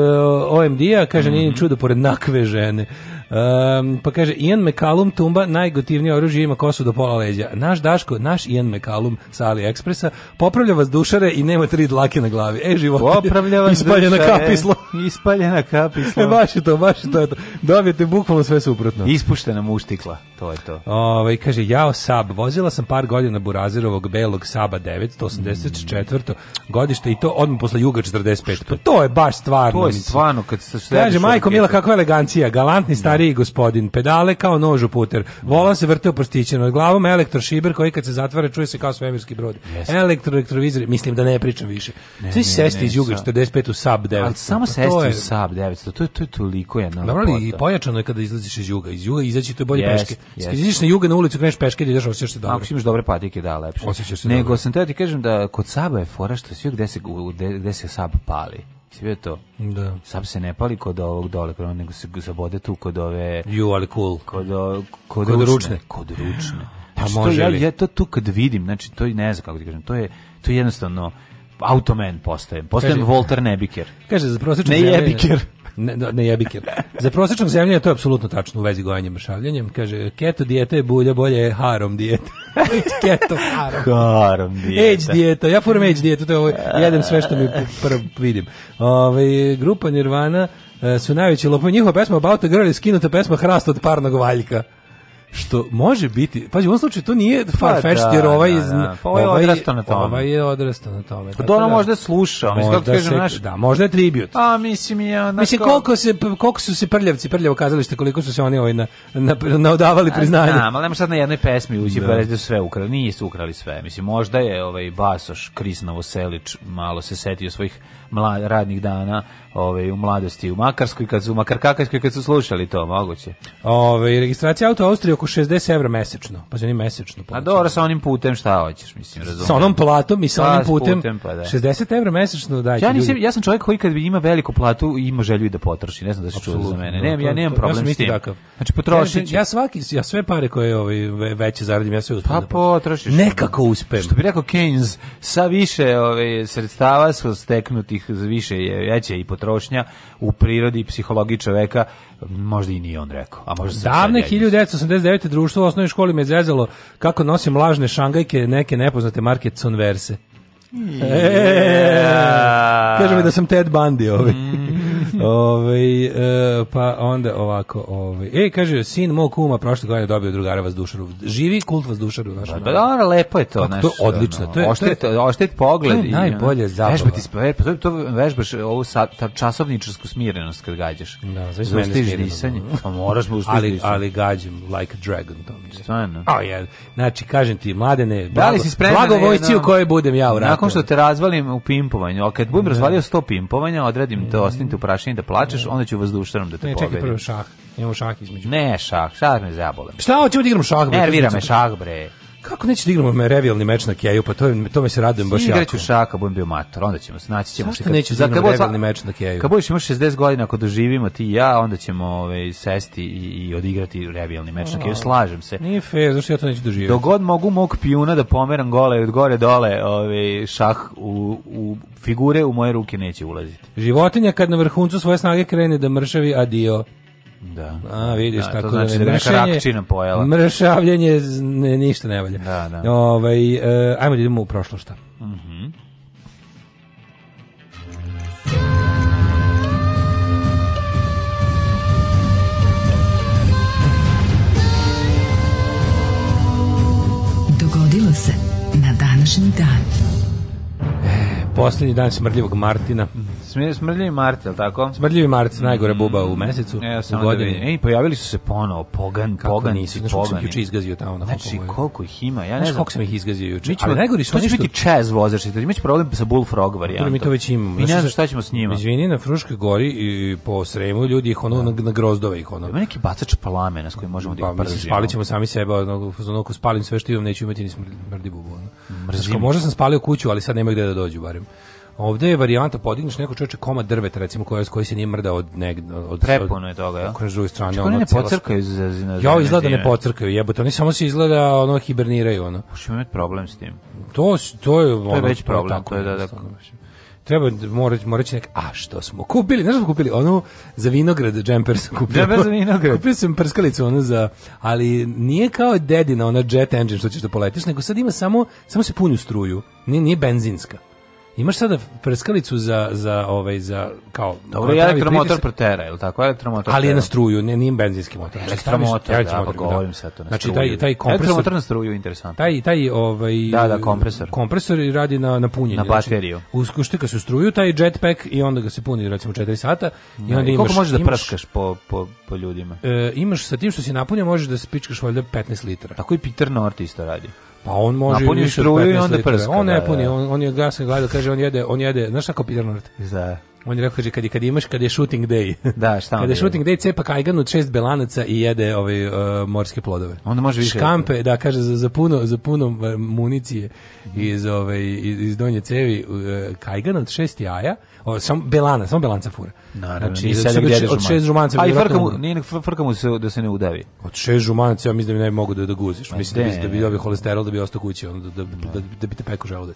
OMD-a, kaže, mm -hmm. nije čudo pored nakve žene. Um, pa kaže, Ian McCallum tumba najgotivnije oružje ima kosu do pola leđa. Naš Daško, naš Ian McCallum sa AliExpressa, popravlja vas dušare i nema tri dlake na glavi. E, život. Popravlja vas ispaljena dušare. Kapislo. Ispaljena kapislo. E, baš je to, baš je to. Dobijete bukvalno sve suprotno. Ispuštena muštikla, to je to. Ove, ovaj, kaže, jao Sab, vozila sam par godina Burazirovog belog Saba 984. Mm. godište i to odmah posle Juga 45. Pa to je baš stvarno. To je stvarno. Kad se kaže, majko Mila, kakva elegancija, galantni stari stariji gospodin, pedale kao nož u puter, volan se vrteo prostićeno nad glavom, elektrošiber koji kad se zatvara čuje se kao svemirski brod. Yes. Elektro, elektrovizor, mislim da ne pričam više. Ne, Svi sesti iz Juga 45 u Sab 900. Ali samo sesti u Sab 900, to je, to je toliko jedna Dobro li, i pojačano je kada izlaziš iz Juga. Iz Juga izaći to je bolje yes, peške. Yes. Kada na Juga na ulicu, kreneš peške i da ideš, osjećaš se dobro. Ako imaš dobre patike, da, lepše. Osjećaš se Nego dobro. sam teo ti kažem da kod Saba je fora što svi gde se, gde, gde se Sab pali. Si to? Da. Sam se ne pali kod ovog dole, kod nego se zabode tu kod ove... You are cool. Kod, o, kod, kod ručne. ručne. Kod ručne. Pa znači, može to, ja, ja to tu kad vidim, znači to i ne znam kako ti da kažem, to je, to je jednostavno automen postajem. Postajem Volter Nebiker. Kaže, za prosječnog Ne Jebiker ne, da, ne jebike. Za prosječnog je to apsolutno tačno u vezi gojanjem i Kaže, keto dijeta je bulja, bolje je harom dijeta. keto harom. harom dijeta. Age dijeta. Ja furam age dijetu, to je ovo, jedem sve što mi prvo vidim. Ove, ovaj, grupa Nirvana eh, su najveći lopovi. Njihova pesma About a Girl je skinuta pesma Hrast od parnog valjka što može biti, pazi, u ovom slučaju to nije pa farfetched, pa, jer ovaj, da, da. Pa je ovaj ovaj- odrastao na tome. Ovaj je odrastao na tome. Pa ono da- možda sluša, mislim, kako kažem, naš... Da, možda je tribut. A, mislim, ja... Naš mislim, koliko, se, koliko su se prljavci, prljavo što koliko su se oni ovaj na, na, odavali priznanje. Znam, ali nema sad na jednoj pesmi uđi, da. pa da sve ukrali, nisu ukrali sve, mislim, možda je ovaj Basoš, Kris Novoselić, malo se setio svojih mla, radnih dana ove, ovaj, u mladosti u Makarskoj, kad su, makar kakajskoj, kad su slušali to, moguće. Ove, ovaj, registracija auto u Austriji oko 60 evra mesečno, pa oni mesečno. Plaćaju. A dobro, sa onim putem šta hoćeš, mislim, razumijem. Sa onom platom i sa onim putem, putem pa da. 60 evra mesečno dajte ja, nisam, ja sam čovjek koji kad ima veliku platu ima želju da potroši, ne znam da se čuje za mene. Ne, ja nemam problem ja s tim. Takav. Znači potrošit Ja, ja, svaki, ja sve pare koje ovaj, veće zaradim, ja sve uspem. Pa da potrošiš. Nekako uspem. Što bi rekao Keynes, sa više ovaj, sredstava su steknuti drugih više je veća i potrošnja u prirodi i psihologiji čoveka, možda i nije on rekao. A možda Davne 1989. društvo u osnovnoj školi me zezalo kako nosim lažne šangajke neke nepoznate marke Converse. Yeah. E, kaže mi da sam Ted Bundy ovaj. Mm. Ove, e, pa onda ovako, ove, e, kaže, sin mog kuma prošle godine dobio drugara vazdušaru. Živi kult vazdušaru u našem pa da, da, lepo je to. Kako, naš, to je odlično. to je, oštet, to oštet pogled. To je najbolje zabava. Vežba ti, e, pa to, to vežbaš ovu sa, ta časovničarsku smirenost kad gađaš. Da, znači mene disanje. Pa moraš mu ali, ali gađam like a dragon. To mi je. Stvarno. A, je. Znači, kažem ti, mladene, da blago, da si blago vojci u kojoj budem ja u ratu. Nakon što te razvalim u pimpovanju, a kad budem da. razvalio sto pimpovanja, odredim te, ostim te u prašinu kreni da plačeš, onda će vazdušanom da te ne, pobedi. Ne, čekaj prvo šah. Imamo šah između. Ne, šah, šah me zabole. Šta hoćemo da igramo šah? Bre, Nervira me šah, bre. Kako neće da igramo me revijalni meč na Keju, pa to, je, to me se radujem baš jako. Igraću šaka, budem bio mator, onda ćemo se naći. Ćemo Zašto neće da igramo revijalni meč na Keju? Kad budeš imaš 60 godina, ako doživimo ti i ja, onda ćemo ove, ovaj, sesti i, i odigrati revijalni meč na Keju, slažem se. Nije fair, zašto ja to neću doživjeti? Dok mogu mog pijuna da pomeram gole od gore dole, ove, ovaj, šah u, u figure u moje ruke neće ulaziti. Životinja kad na vrhuncu svoje snage krene da mršavi adio. Da. A, vidiš, da, tako to da znači da, ne, rakčina pojela. Mršavljenje ne, ništa ne valja. Da, da. Ovaj, e, ajmo da idemo u prošlo Mhm. Mm Dogodilo se na današnji dan. E, poslednji dan smrdljivog Martina. Mm Smrdljivi mart, je tako? Smrdljivi mart, najgore mm. buba u mesecu, e, u da godini. Da e, pojavili su se ponovo, pogan, Kako pogan, nisu, znači, pogani. Juče izgazio tamo na Znači, koliko ih ima, ja ne znam. koliko sam ih izgazio juče. Mi ćemo, Ali najgori su to će biti čez vozač, imaće problem sa Bullfrog varijantom. Dobro, mi to već imamo. Mi ne znam šta ćemo s njima. Izvini, na Fruškoj gori i po Sremu ljudi ih ono, da. na, grozdove ih ono. Ima neki bacač palamena s kojim možemo da ih pa, pržimo. Spalit ćemo sami sebe, ono, spalim sve što imam, neću imati ni smrdi bubu. Možda sam spalio kuću, ali sad nema gde da dođu, barem. Ovde je varijanta podigneš neko čoveče komad drveta recimo koja koji se nije mrda od neg od prepuno je toga, ja. Kroz druge strane Čekaj, ono ne pocrkaju za Ja izgleda da ne pocrkaju, jebote, oni samo se izgleda ono hiberniraju ono. Možemo imati problem s tim. To to je ono, to je već problem, to je da da. Treba morać morati nek a što smo kupili, ne znam kupili ono za vinograd džemper kupili Džemper za vinograd. kupili sam prskalicu ono za ali nije kao dedina ona jet engine što ćeš da poletiš, nego sad ima samo samo se puni struju. Nije, nije benzinska. Imaš sada prskalicu za, za, ovaj, za kao... Dobro, je elektromotor protera, ili tako? Elektromotor ali je na struju, ne, nije benzinski motor. Znači, elektromotor, da, pa da. govorim sad to na znači, struju. Znači, taj, taj kompresor... Elektromotor na struju, interesantno. Taj, taj, ovaj... Da, da, kompresor. Kompresor radi na, na punjenje. Na znači, bateriju. Znači, uskuštika se struju, taj jetpack i onda ga se puni, recimo, 4 sata. I da, onda da, imaš, i koliko možeš da prskaš po, po, po ljudima? E, imaš sa tim što se napunja možeš da spičkaš valjda 15 L. Tako i Peter North isto radi. Pa on može i struju i onda prska. On ne da, puni, da, on, da. on je gasni gleda, kaže on jede, on jede, znaš šta kao Peter Nord? Zda. On je rekao, kaže, kad, kad imaš, kad je shooting day. Da, šta Kad je shooting day, cepa kajgan od šest belanaca i jede ove, ovaj, uh, morske plodove. Onda može više. Škampe, da, kaže, za, za, puno, za puno uh, municije mhm. iz, ove, ovaj, iz donje cevi, uh, kajgan od šest jaja, o, samo belana, samo belanca fura. Naravno, znači, znači od šest žumanca. A i frka mu, nije frka mu se, da se ne udavi. Od šest žumanca, ja mislim da bi ne mogu da, da guziš. Mislim da bi, da bi dobio holesterol, da bi ostao kući, ono, da, da, da, da bi te peko želudac.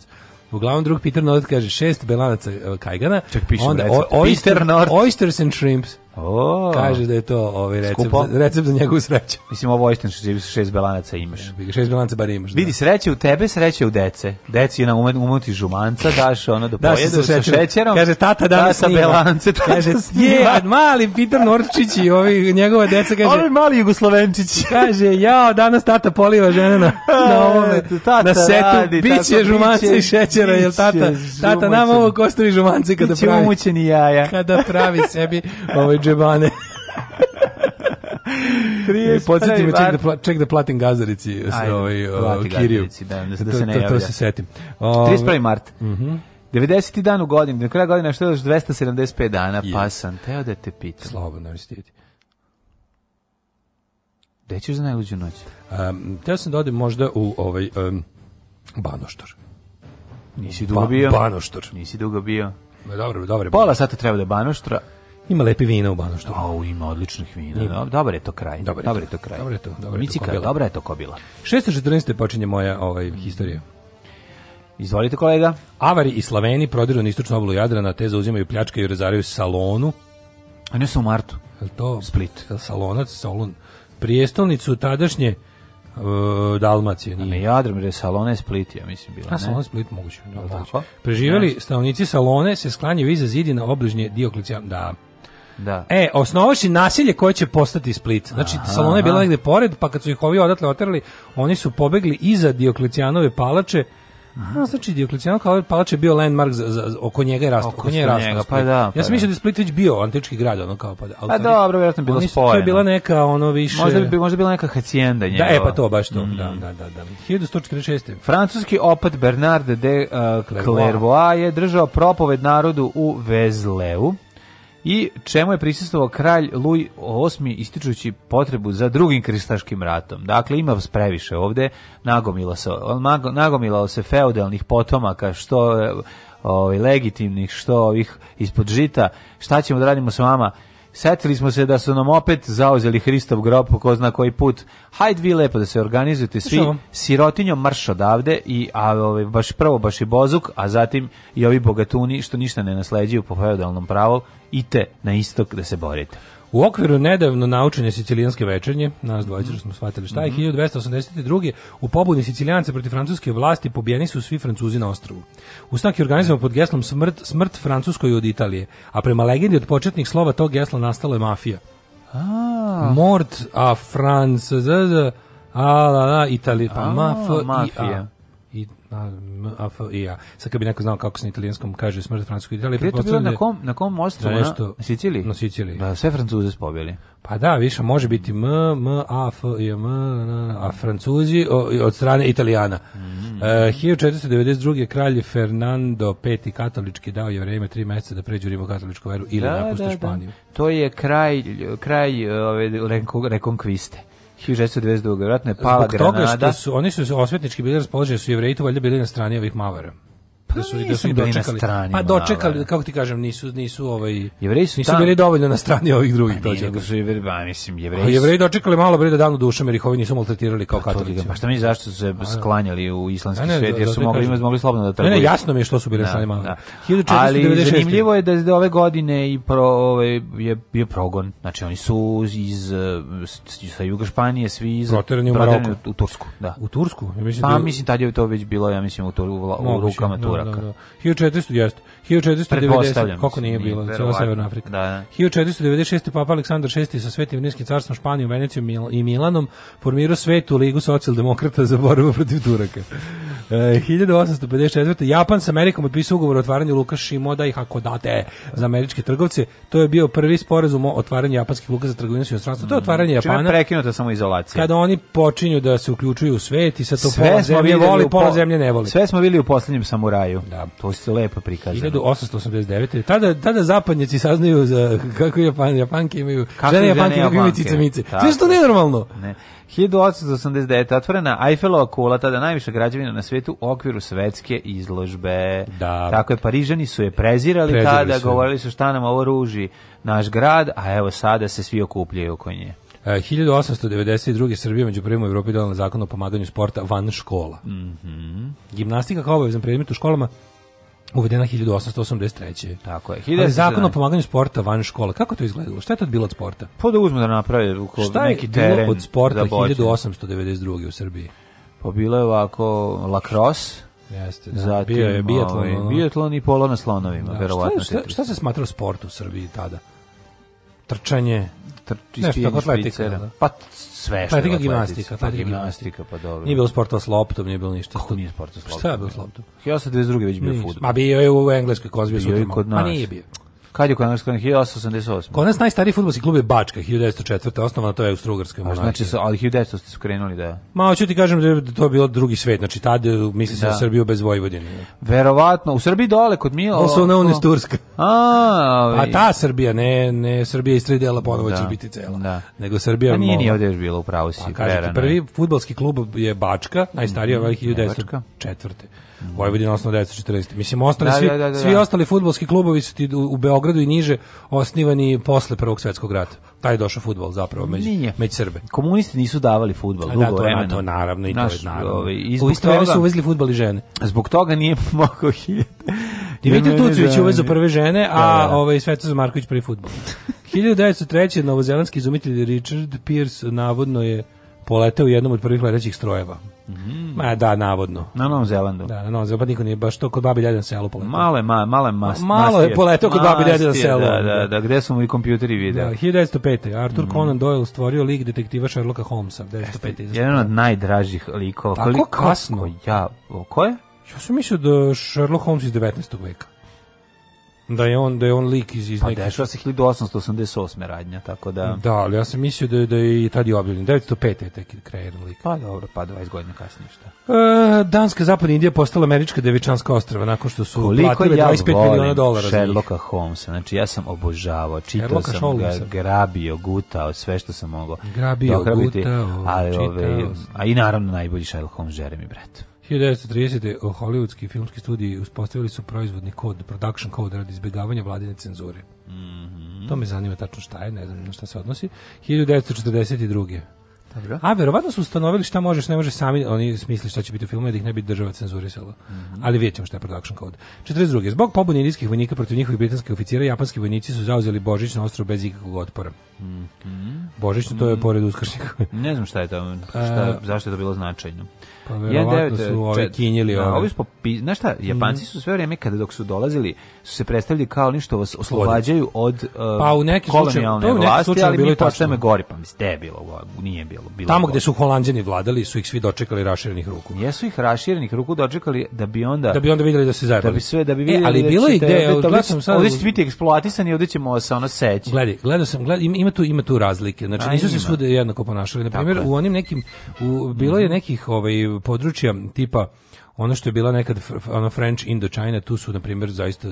Uglavnom drug Peter Nord kaže šest belanaca e, kajgana. Ček, onda o, Peter oyster, Oysters and shrimps. O, Kaže da je to ovaj recept, za, recept za njegovu sreću. Mislim, ovo je što živi šest belanaca imaš. Šest belanaca bar imaš. Da. Vidi, sreće u tebe, sreće u dece. Deci je na umet, umuti žumanca, daš ono da, da pojedu sa šećerom. šećerom. Kaže, tata danas da snima. belance, tata kaže, snima. Je, mali Peter Norčić i ovi, njegova deca kaže... Ovi mali Jugoslovenčići. kaže, jao, danas tata poliva žene na, na ovome, tata na setu. Radi, biće žumanca i šećera, jer tata, tata nam ovo kostovi žumanci kada pravi. Biće umućeni jaja. Kada pravi sebi ovaj džebane. 30 podsjeti me ček da, pla, ček da platim gazarici sa ovaj, uh, Kiriju. Da, da, se ne to, to, to se setim. Um, ovaj, 31. mart. Mhm. Uh -huh. 90. dan u godinu, do kraja godine što je 275 dana, yeah. pa sam teo da te pitam. Slobodno je stiti. Gde ćeš za najluđu noć? Um, teo sam da odem možda u ovaj um, Banoštor. Nisi dugo ba bio? Banoštor. Nisi dugo bio. Ma dobro, dobro. Pola sata treba da Banoštra, Ima lepi vina u što. Au, ima odličnih vina. Ima. Da, dobar je to kraj. Dobar je, dobar je to kraj. Dobar je to, dobar je to. Micika, dobra je to kobila. 614. počinje moja ovaj, istorija. Izvolite kolega. Avari i Slaveni prodiru na istočnu obalu Jadrana, te zauzimaju pljačke i razaraju Salonu. A ne su u martu. Jel to Split? Je salonac, Solon. Prijestolnicu tadašnje uh, Dalmacije. Nije. A ne Jadrom, jer je Salone Split, ja mislim, bila. A Salone Split moguće. Da, moguće. stanovnici Salone se sklanjaju iza zidina obližnje Dioklecijan. Da, Da. E, osnovaš i nasilje koje će postati Split. Znači, Aha. Salona je bila negde pored, pa kad su ih ovi odatle oterali, oni su pobegli iza Dioklecijanove palače, Aha, znači Dioklecijanova kao je bio landmark za, za, oko njega je rast, oko, oko nje rast. Njega, pa da, pa ja sam pa mislio da. da je Split već bio antički grad, ono kao pa da. Ali, pa dobro, vjerojatno bilo spojeno. To je bila neka ono više. Možda bi možda bila neka hacijenda njegova. Da, e pa to baš to. Da, mm. Da, da, da, da. 1146. Francuski opat Bernard de uh, Clairvoy je držao propoved narodu u Vezleu i čemu je prisustvovao kralj Luj VIII ističući potrebu za drugim kristaškim ratom. Dakle, ima previše ovde, nagomilo se, nagomilao se feudalnih potomaka, što e, ovaj, legitimnih, što ovih ispod žita, šta ćemo da radimo sa vama, Setili smo se da su nam opet zauzeli Hristov grob ko zna koji put. Hajde vi lepo da se organizujete svi. sirotinjom Sirotinjo marš odavde i a, ove, ovaj, baš prvo baš i Bozuk, a zatim i ovi bogatuni što ništa ne nasleđuju po feudalnom pravu, ite na istok da se borite. U okviru nedavno naučenja sicilijanske večernje, nas dvojica mhm. smo shvatili šta je, 1282. Mhm. u pobuni sicilijance protiv francuske vlasti pobijeni su svi francuzi na ostrovu. Usnak je organizovan pod geslom smrt, smrt francuskoj od Italije, a prema legendi od početnih slova tog gesla nastala je mafija. A. Mort a France, z, z, a la la Itali, pa a, maf, mafija. I, a mafija. Sad kad bi neko znao kako se na italijanskom kaže smrt francuskoj Italije, pretpostavljam na da kom na kom ostrvu na nešto, na Siciliji. Na Siciliji. Da, sve Francuze spobili. Pa da, više može biti M, M, A, F, I, M, a Francuzi o, od strane Italijana. Mm -hmm. uh, 1492. kralj Fernando V katolički dao je vreme tri meseca da pređu katoličku veru ili da, napuste da, da. Španiju. Da. To je kraj, kraj ove, rekonkviste. 1692. Vjerojatno je pala Zbog granada. Toga što su, oni su osvetnički bili raspoloženi, su jevreji tu valjda bili na strani ovih mavara. Pa da su da su dočekali. Na pa dočekali, da, kako ti kažem, nisu nisu ovaj Jevreji su nisu tam, bili dovoljno na strani ovih pa drugih prođe. Nego su Jevreji, ba, mislim, pa Jevreji. A Jevreji dočekali malo bre da danu dušom jer ih ovi nisu maltretirali kao pa katolici. Pa šta mi zašto su se da. sklanjali u islamski ne, svet jer da, su da, mogli imati mogli slobodno da trguju. Ne, ne, jasno mi je što su bili strani malo. Ali zanimljivo je da da ove godine i pro ovaj je bio progon. Znači oni su iz eh, sa juga Španije svi iz proterani u Maroko, u Tursku, da. U Tursku, ja mislim. Pa mislim tad je to već bilo, ja mislim u, u rukama Tura. 1400, jeste. 1490, koliko nije bilo, cijela Severnoj Africi. Da, da. 1496. Papa Aleksandar VI sa Svetim Rimskim carstvom Španijom, Venecijom i Milanom formirao Svetu ligu socijaldemokrata za borbu protiv Turaka. E, 1854. Japan sa Amerikom potpisao ugovor o otvaranju luka Shimoda i Hakodate za američke trgovce. To je bio prvi sporazum o otvaranju japanskih luka za trgovinu s inostranstvom. To je otvaranje mm, Japana. Čime prekinuta samo izolacija. Kada oni počinju da se uključuju u svet i sa to sve pola zemlje voli, pola zemlje ne voli. Sve smo bili u poslednjem samuraju kraju. Da. To se lepo prikazano. 1889. Tada, tada zapadnjaci saznaju za, kako Japan, Japanke imaju, kako žene Japanke, japanke imaju cicamice. Sve što nenormalno. Ne. 1889. otvorena Eiffelova kula, tada najviša građevina na svetu u okviru svetske izložbe. Da. Tako je, Parižani su je prezirali, prezirali tada, su. govorili su šta nam ovo ruži naš grad, a evo sada se svi okupljaju oko nje. 1892. Srbija među prvima u Evropi donala zakon o pomaganju sporta van škola. Mm -hmm. Gimnastika kao obavezan predmet u školama uvedena 1883. Tako je. 17... Ali zakon o pomaganju sporta van škola, kako to izgledalo? Šta je to bilo od sporta? Pa da uzme da naprave neki teren. Šta je bilo od sporta 1892. u Srbiji? Pa bilo je ovako lakros, Jeste, da. Zatim, bio je biatlon, ovaj, biatlon i polo na slonovima, da, verovatno. Šta, šta, šta se smatralo sport u Srbiji tada? Trčanje, ispijanje špricera. Da. Pa sve što atletika, je gimnastika, pa gimnastika, pa dobro. Nije bilo sporta s loptom, nije bilo ništa. Kako nije sporta s loptom? Pa šta je bilo s loptom? Ja 1892. već bio fudbal. Ma bio je u Engleskoj kozbio sutra. Bio je kod nas. Ma nije bio. Kad je kod 1888? Kod nas najstariji fudbalski klub je Bačka 1904. Osnovano to je u Strugarskoj monarhiji. Znači su, ali 1900 su krenuli da. Ma hoću ti kažem da je da to bilo drugi svet. Znači tad e, misli se da. Srbiju bez Vojvodine. Verovatno u Srbiji dole kod mi. Also known as Turska. A, ovi. a pa ta Srbija ne ne Srbija iz tri dela ponovo da. će biti cela. Da. Nego Srbija. A pa nije ni ovdje još bilo u pa si. Pa, kažete, prvi fudbalski klub je Bačka, najstariji ovaj mm -hmm. 1904. Bačka. Vojvodina osnovna 1940. Mislim, ostali, da, svi, da, da, da svi da. ostali futbolski klubovi su ti u, Beogradu i niže osnivani posle Prvog svetskog rata. Taj je došao futbol zapravo među, među Srbe. Komunisti nisu davali futbol da, dugo to, vremena. To naravno i Naš, to je naravno. Ove, ovaj, i u isto vreme su uvezli futbol i žene. Zbog toga nije mogao hiljada. Dimitri Tucović uvezu prve žene, a ovaj, Svetozar Marković prvi futbol. 1903. novozelandski izumitelj Richard Pierce navodno je poleteo u jednom od prvih letećih strojeva. Mm. Ma da, navodno. Na Novom Zelandu. Da, na Novom Zelandu, pa niko nije baš to kod babi dede na selu poletao. malo, ma, male mas, Malo je poletao kod babi dede na selu. Da, da, da, gde su mu i kompjuteri videli. Da, 1905. Arthur mm. Conan Doyle stvorio lik detektiva Sherlocka Holmesa, 1905. Jedan od najdražih likova. Tako kasno. Ja, ko je? Ja sam mislio da Sherlock Holmes iz 19. veka da je on da je on lik iz iz pa, neke dešava se 1888 radnja tako da da ali ja sam mislio da je, da je i tad je objavljen 905 je tek kreiran lik pa dobro pa 20 godina kasnije šta e, Danska zapadna Indija postala američka devičanska ostrva nakon što su Koliko platili ja 25 miliona dolara Sherlocka Holmesa znači ja sam obožavao čitao sam Holmesa. ga grabio gutao sve što sam mogao grabio dohrabiti, gutao ali čitao. ove, ovaj, a i naravno najbolji Sherlock Holmes Jeremy Brett 1930. hollywoodski filmski studiji uspostavili su proizvodni kod, production code radi izbjegavanja vladine cenzure. Mm -hmm. To me zanima tačno šta je, ne znam na šta se odnosi. 1942. Dobro. A verovatno su ustanovili šta možeš, ne možeš sami, oni smisli šta će biti u filmu, da ih ne bi država cenzurisala. Mm -hmm. Ali vidjet ćemo šta je production code. 42. Zbog pobune indijskih vojnika protiv njihovih britanskih oficira, japanski vojnici su zauzeli Božić na ostrovu bez ikakvog otpora. Mm -hmm. Božić, to je mhm. pored uskršnjih. ne znam šta je to, šta, zašto je to bilo značajno. Pa verovatno su ovi kinjili da, ove. Ovi su znaš šta, mhm. Japanci su sve vrijeme kada dok su dolazili, su se predstavili kao ništa vas oslobađaju od eh, pa u neki kolonijalne slučaju, vlasti, slučaju ali mi počneme gori, pa mislim, te bilo, nije bilo. bilo Tamo gdje su Holanđani vladali, su ih svi dočekali raširenih ruku. Jesu ih raširenih ruku dočekali da bi onda... Da bi onda vidjeli da se zajebali. Da bi sve, da bi e, vidjeli e, ali da bilo je gde, gledam sam sad... Ovdje će biti eksploatisani i ovdje ćemo se ono seći. Gledaj, gledao sam, gleda, ima, tu, ima tu razlike. Znači, nisu se svuda jednako ponašali. Na primjer, u onim nekim, u, bilo je mhm. nekih ovaj, područja tipa ono što je bila nekad ono French Indochina, tu su na primjer zaista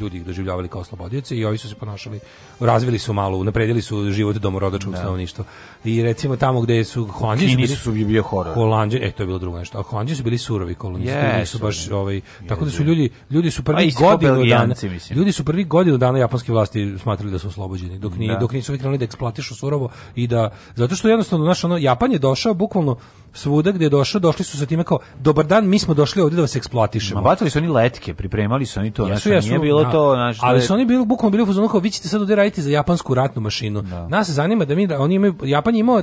ljudi ih doživljavali kao oslobodioce i ovi su se ponašali, razvili su malo, napredili su život domorodačkog da. stanovništva. I recimo tamo gdje su Holandjani su bili su bio horor. Holandje, e to je bilo drugo nešto. A Holandjani su bili surovi kolonisti, yes, su baš ovaj yes, tako da su ljudi, ljudi su prvi pa godinu dana, mislim. ljudi su prvi godinu dana japanske vlasti smatrali da su oslobođeni, dok ni da. dok nisu krenuli da eksploatišu surovo i da zato što jednostavno naš ono Japan je došao bukvalno svuda gdje je došao, došli su sa time kao dobar dan, mi smo došli ovdje da vas eksploatišemo. Ma bacali su oni letke, pripremali su oni to, jesu, jesu, nije bilo da. to, znači Ali su oni bili bukvalno bili u fazonu kao vi ćete sad ovdje raditi za japansku ratnu mašinu. Da. Nas zanima da mi da oni imaju Japan je imao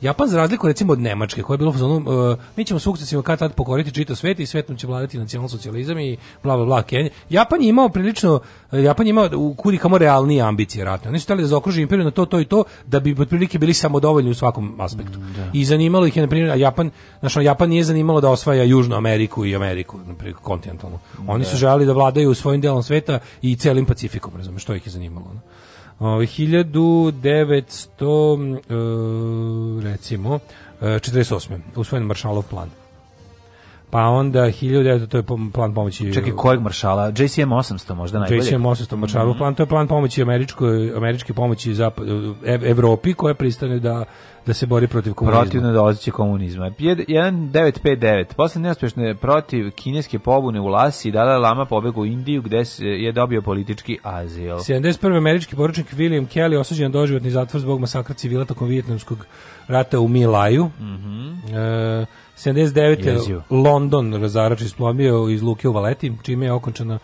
Japan za razliku recimo od Nemačke, koja je bilo u fazonu uh, mi ćemo sukcesivno kad tad pokoriti čitav svet i svetom će vladati nacionalsocijalizam i bla bla bla Kenja. Japan je imao prilično Japan je imao u kuri kamo realnije ambicije ratne. Oni su hteli da zaokruže imperiju na to to i to da bi otprilike bili samodovoljni u svakom aspektu. Mm, da. I zanimalo ih je na primjer Japan, znaš, Japan nije zanimalo da osvaja Južnu Ameriku i Ameriku, na primer kontinentalnu. Oni su da. želeli da vladaju svojim delom sveta i celim Pacifikom, razumiješ, što ih je zanimalo. No? Ove, 1900, e, recimo, 48. E, usvojen Maršalov plan. Pa onda 1000, to je plan pomoći. Čekaj, kojeg maršala? JCM 800 možda najbolje. JCM 800 maršalov mm -hmm. plan, to je plan pomoći američkoj američke pomoći za Evropi koja pristane da da se bori protiv komunizma. Protiv nadolazećeg da komunizma. 1959. Posle neuspešne protiv kineske pobune u Lasi, Dalai Lama pobegao u Indiju gde se je dobio politički azil. 71. američki poručnik William Kelly osuđen na doživotni zatvor zbog masakra civila tokom vijetnamskog rata u Milaju. Mhm. Mm e, 79. Jezio. London razarač isplomio iz luke u Valeti, čime je okončana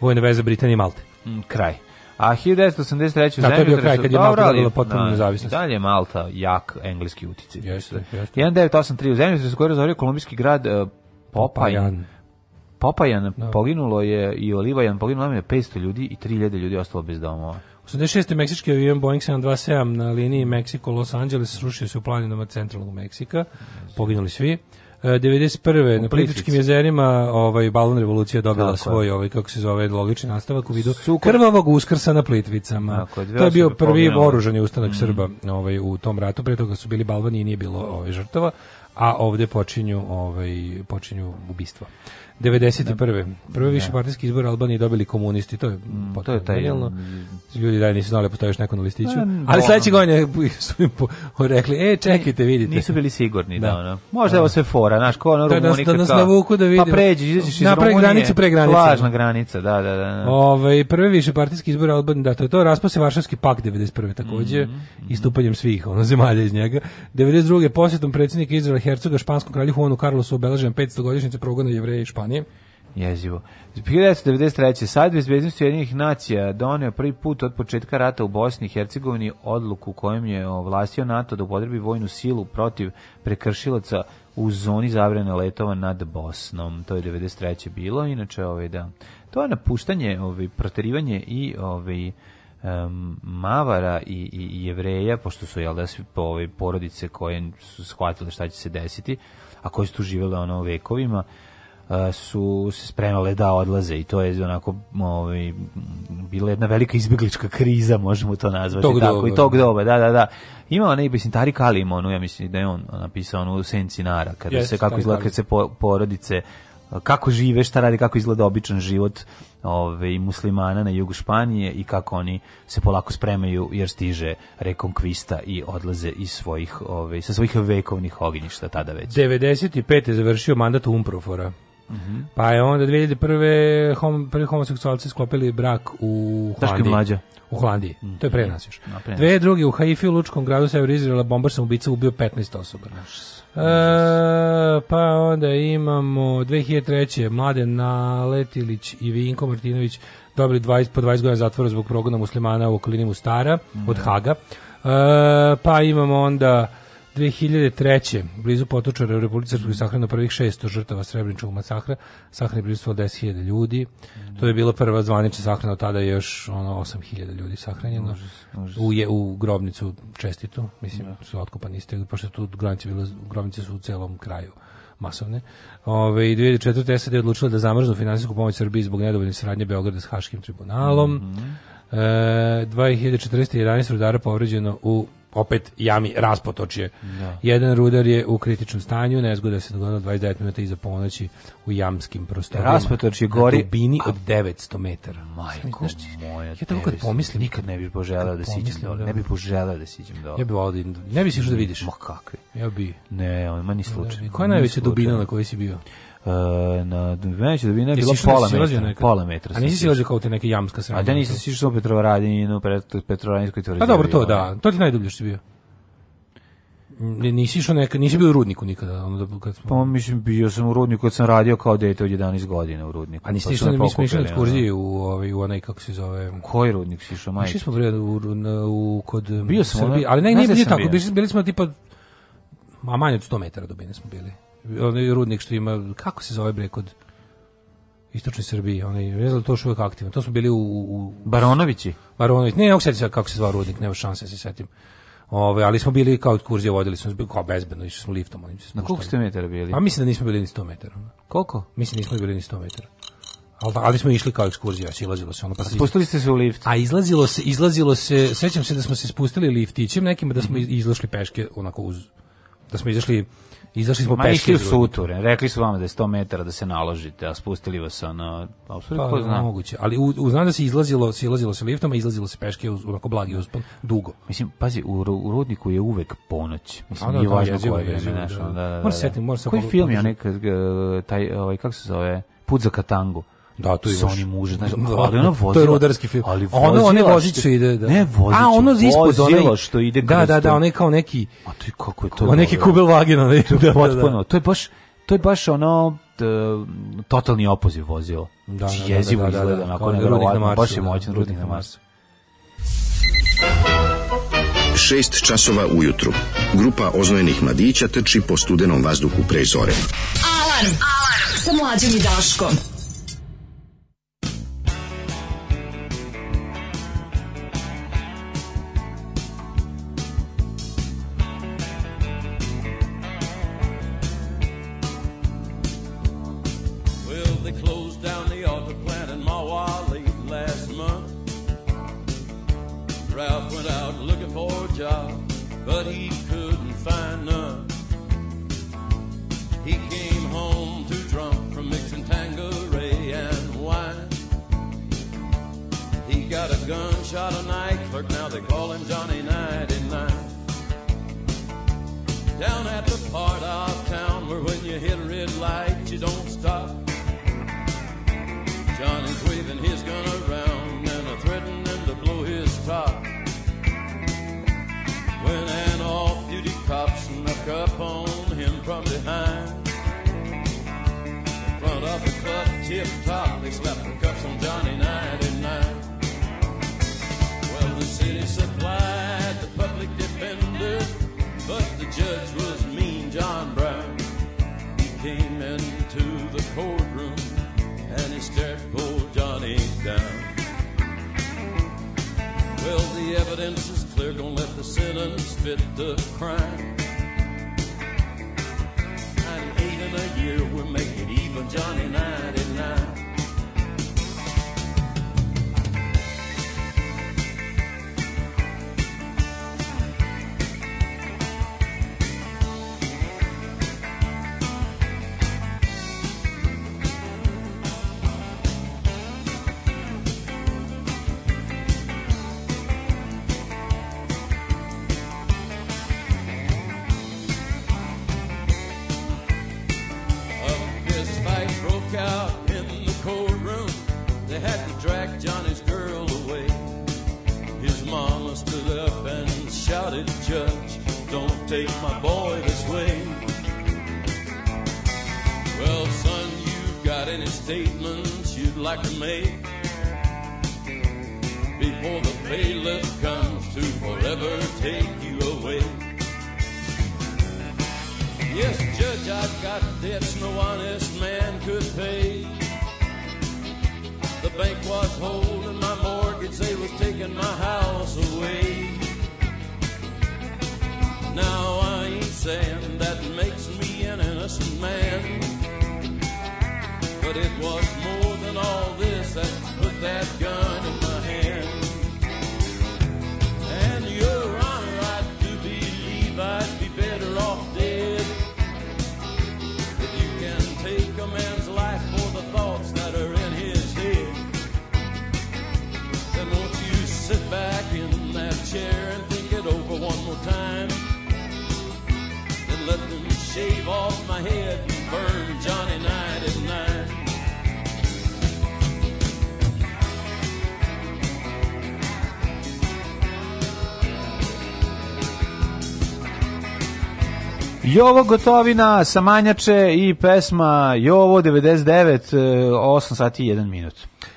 vojna veza Britanije i Malte. Mm, kraj. A 1983. Da, to je bio kraj kad je Malta dobila potpuno nezavisnost. Dalje Malta jak engleski uticaj. Jeste, jeste. 1983. u zemljotresu se je zavio kolumbijski grad uh, Popajan. Popajan, da. poginulo je i Olivajan, poginulo je 500 ljudi i 3000 ljudi ostalo bez domova. 86. meksički avion Boeing 727 na liniji Meksiko-Los Angeles srušio se u planinama centralnog Meksika. Poginuli svi. 91. E, u na političkim jezerima ovaj balon revolucija dobila Tako svoj ovaj kako se zove logični nastavak u vidu Suko... krvavog uskrsa na Plitvicama. Tako, to je bio prvi oružani ustanak mm. Srba ovaj u tom ratu pre toga su bili balvani i nije bilo ovaj žrtava, a ovdje počinju ovaj počinju ubistva. 91. Da. Prvi da. više partijski izbor Albanije dobili komunisti, to je mm, to je taj genijalno. Ljudi da nisu znali da postaviš neko na listiću. Da, ali sledeće godine su im rekli: "E, čekajte, vidite." Nisu bili sigurni da, da ono. Možda je sve fora, znaš, ko ono Rumunija. Da, da nas navuku da pa vidimo. Pa pređi, izađeš iz Rumunije. granicu, pre granice. Lažna granica, da, da, da. Ovaj prvi više partijski izbor Albanije, da, to je to, se Varšavski pakt 91. takođe mm -hmm. istupanjem svih ono zemalja iz njega. 92. posjetom predsjednika Izraela Hercoga španskom kralju Juanu Carlosu obeležen 500 godišnjice progona jevreja i Španije ranije. Jezivo. 1993. Sad bezbednosti jednih nacija doneo prvi put od početka rata u Bosni i Hercegovini odluku kojom je ovlastio NATO da upotrebi vojnu silu protiv prekršilaca u zoni zabrane letova nad Bosnom. To je 93. bilo, inače ovaj da. To je napuštanje, ovaj proterivanje i ovaj um, Mavara i, i, i Jevreja, pošto su jel da svi po, ovaj, porodice koje su shvatile šta će se desiti, a koje su tu živele ono vekovima, su se spremale da odlaze i to je onako ovaj bila jedna velika izbeglička kriza možemo to nazvati tog tako doba. i tog doba da da da ima onaj mislim Tarik Ali onu ja mislim da je on napisao onu senci nara kada Jeste, se kako izgleda kad se po, porodice kako žive, šta radi, kako izgleda običan život ove, ovaj, muslimana na jugu Španije i kako oni se polako spremaju jer stiže rekonkvista i odlaze iz svojih, ove, ovaj, sa svojih vekovnih ognjišta tada već. 95. je završio mandat Umprofora. -hmm. Pa je onda 2001. Hom, prvi homoseksualci sklopili brak u Holandiji. mlađa. U Holandiji. Mm -hmm. To je pre nas još. No, Dve drugi u Haifi u Lučkom gradu Sever Izraela bombar sam ubica ubio 15 osoba. E, pa onda imamo 2003. Mladen Naletilić i Vinko Martinović dobili 20, po 20 godina zatvora zbog progona muslimana u okolini Mustara mm -hmm. od Haga. E, pa imamo onda 2003. blizu Potočara u Republici Srpskoj sahrano prvih 600 žrtava Srebreničkog masakra, sahrani blizu 10.000 ljudi. Mm. To je bila prva zvanična sahrana, tada je još ono 8.000 ljudi sahranjeno. U, je, u grobnicu čestitu, mislim, da. su otkopani iste, pošto tu granice, bila, grobnice su u celom kraju masovne. Ove, 2004. SAD je odlučila da zamrznu finansijsku pomoć Srbiji zbog nedovoljne saradnje Beograda s Haškim tribunalom. Mm -hmm. e, 2014. 11 rudara povređeno u opet jami raspotočje. Da. Jedan rudar je u kritičnom stanju, nezgoda se dogodila 29 minuta iza ponoći u jamskim prostorima. Raspotočje gori na dubini od 900 metara. Majko Znaš, moja, ja tako kad pomislim, nikad ne bih poželeo da siđem dole. Da. Ne bih poželeo da siđem dole. Ja bih volio da ne bih išao da vidiš. Ma kakvi? Ja bih. Ne, on ma ni slučaj. Koja je najveća dubina na kojoj si bio? Eh, na Venice da bi ne bilo da pola metra, pola metra. A nisi silazio kao te neke jamska srama? A da nisi sišao u Petrovaradinu, Petrovaradinskoj tvrđavi. Pa dobro, to da, to ti najdublje što bio. Nisi išao neka, nisi bio u rudniku nikada, ono da kad smo. Pa mislim bio sam u rudniku kad sam radio kao dete od 11 godina u rudniku. A nisi pa išao, da mi smo išli na ekskurziju u ovaj u onaj kako se zove. Koji rudnik si išao, majke? Išli smo bre u, u kod Bio sam, Srbije, ali ne, ne, nije tako, bili smo tipa a manje od 100 metara dubine smo bili onaj rudnik što ima, kako se zove bre kod istočne Srbije, onaj je znam to što uvek aktivan. To su bili u, u Baronovići. Baronović. Ne, ok, se kako se zvao rudnik, nema šanse da se setim. Ove, ali smo bili kao kurzije vodili smo bili kao bezbedno, išli smo liftom, onim Na koliko ste metara bili? Pa mislim da nismo bili ni 100 metara. Koliko? Mislim da nismo bili ni 100 metara. Ali, da, ali smo išli kao ekskurzija, ilazilo se ono pa spustili ste se u lift. A izlazilo se, izlazilo se, sećam se da smo se spustili liftićem nekim da smo izašli peške onako uz da smo izašli Izašli smo peški u suture. Rekli su vama da je 100 metara da se naložite, a spustili vas ono... Pa, pa zna. moguće. Ali u, u, znam da se izlazilo, se izlazilo se liftom, a izlazilo se peške uz onako blagi uspon, dugo. Mislim, pazi, u, u rodniku je uvek ponoć. Mislim, a, da, nije da, važno koje vreme. Da, da, da, da. Moram da, se da. setim, moram se... Koji film je onaj, taj, ovaj, kako se zove, Put za Katangu? Da, tu sa onim mužem, znači, da, ali ono vozilo. To je rudarski film. Ali ono, one vozicu ide, da. Ne, vozicu. A, ono za ispod, onaj, što ide Da, da, da, onaj kao neki... A to je kako je to? Kao neki kubel vagen, onaj. To je da, da, da. potpuno, to je baš, to je baš ono, totalni opoziv vozilo. Da, znači, da, Jezivo izgleda, onako, nevjerovatno, baš je moćan rudnik na Marsu. 6 časova ujutru. Grupa oznojenih mladića trči po studenom vazduhu pre zore. Alarm! Alarm! Sa mlađim i Daškom. Jovo Gotovina, Samanjače i pesma Jovo 99, 8 e, sati i 1 minut.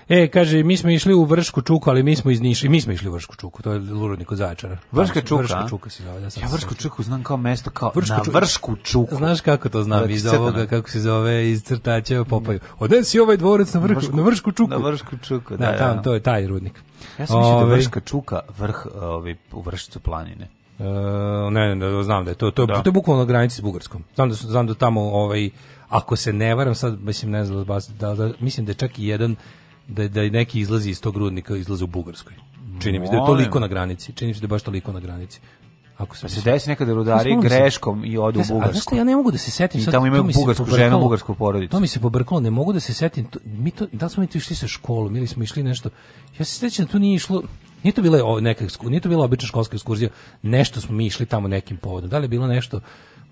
E, kaže, mi smo išli u Vršku čuku, ali mi smo iz Niša. I mi smo išli u Vršku čuku, to je Lurodnik od Zaječara. Vrška čuka? Vrška čuka se zove. Da, ja, ja Vršku čuku znam kao mesto, kao Vrška na čuku. Vršku čuku. Znaš kako to znam znači, iz ovoga, kako se zove, iz crtačeva popaju. Odnesi ovaj dvorac na Vršku, vršku na Vršku čuku. Na Vršku čuku, da. da, tam, da, no. to je taj rudnik. Ja sam mislio da ovaj- Vrška čuka vrh ovi, ovaj, u Vršcu planine. Uh, ne, ne, da znam da je to, to, da. to je bukvalno na granici s Bugarskom. Znam da, znam da tamo, ovaj, ako se ne varam, sad, mislim, ne znam, da, da, da, mislim da je čak i jedan, da, da je neki izlazi iz tog rudnika, izlazi u Bugarskoj. Čini mi se da je toliko na granici. Čini mi se da je baš toliko na granici. Ako se, pa se desi nekada da rudari greškom i odu u Bugarsku. Ja ne mogu da se setim sad. I tamo imaju bugarsku ženu, bugarsku porodicu. To mi se pobrkalo, ne mogu da se setim. To, mi to, da smo mi tu išli sa školom ili smo išli nešto. Ja se sećam tu nije išlo Nije to bila neka nije to bila obična školska ekskurzija, nešto smo mi išli tamo nekim povodom. Da li je bilo nešto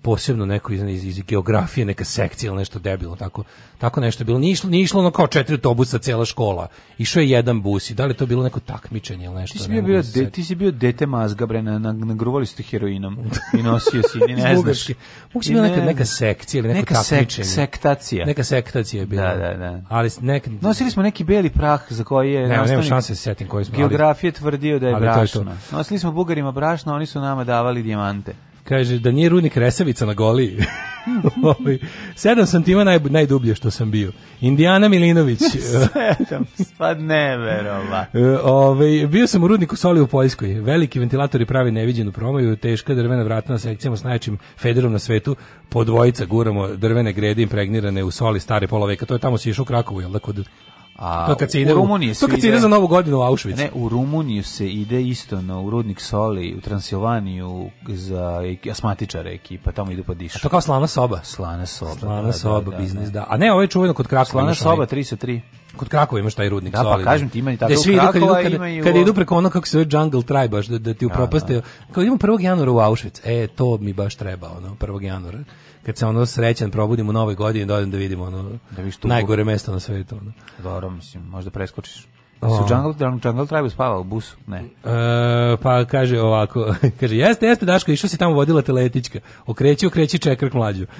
posebno neko iz, iz, iz geografije, neka sekcija ili nešto debilo, tako, tako nešto je bilo. Nije išlo, nije išlo ono kao četiri autobusa cela škola. Išao je jedan bus i da li to bilo neko takmičenje ili nešto? Ti si, bio, bio, de, ti si bio dete mazga, bre, na, na, nagruvali ste heroinom i nosio si, ni ne znaš. Mogu si bila neka, neka sekcija ili neko neka takmičenje. Neka sektacija. Neka sektacija je bila. Da, da, da. Ali nek... Nosili smo neki beli prah za koji je... Ne, nema šanse da se setim koji smo... Geografije ali, tvrdio da je brašno. Je Nosili smo bugarima brašno, oni su nama davali dijamante. Kaže, da nije rudnik Resavica na Goli. Ovaj, sedam sam tima naj, najdublje što sam bio. Indijana Milinović. Sedam, pa neverova. E, Ove, ovaj, bio sam u rudniku soli u Poljskoj. Veliki ventilatori pravi neviđenu promaju, teška drvena vrata na sekcijama s najjačim federom na svetu. Po dvojica guramo drvene grede impregnirane u soli stare poloveka. To je tamo si išao u Krakovu, jel da, kod A to kad se ide u Rumuniju, to kad se ide za Novu godinu u Auschwitz. Ne, u Rumuniju se ide isto na u Rudnik Soli, u Transilvaniju za asmatičare ekipa, tamo idu pa dišu. A to kao slana soba, slana soba. Slana da, da soba da, biznis, da. da. A ne, ovo je čuveno kod Krakova. Slana soba 33. Kod Krakova imaš taj Rudnik da, pa Soli. Pa kažem da. ti, ima i tako da, svi idu kad, idu, kad, imaju... kad idu preko ono kako se zove Jungle Tribe, baš da, da ti upropaste. Kao idemo 1. januara u Auschwitz, e to mi baš treba ono 1. januara kad se ono srećan probudim u novoj godini da odem da vidim ono da viš tu najgore mesto na svetu ono. Dobro, mislim, možda preskočiš. Oh. Su Jungle, jungle da Tribe spava u busu? Ne. E, pa kaže ovako, kaže, jeste, jeste Daško, išao si tamo vodila teletička. Okreći, okreći čekrk mlađu.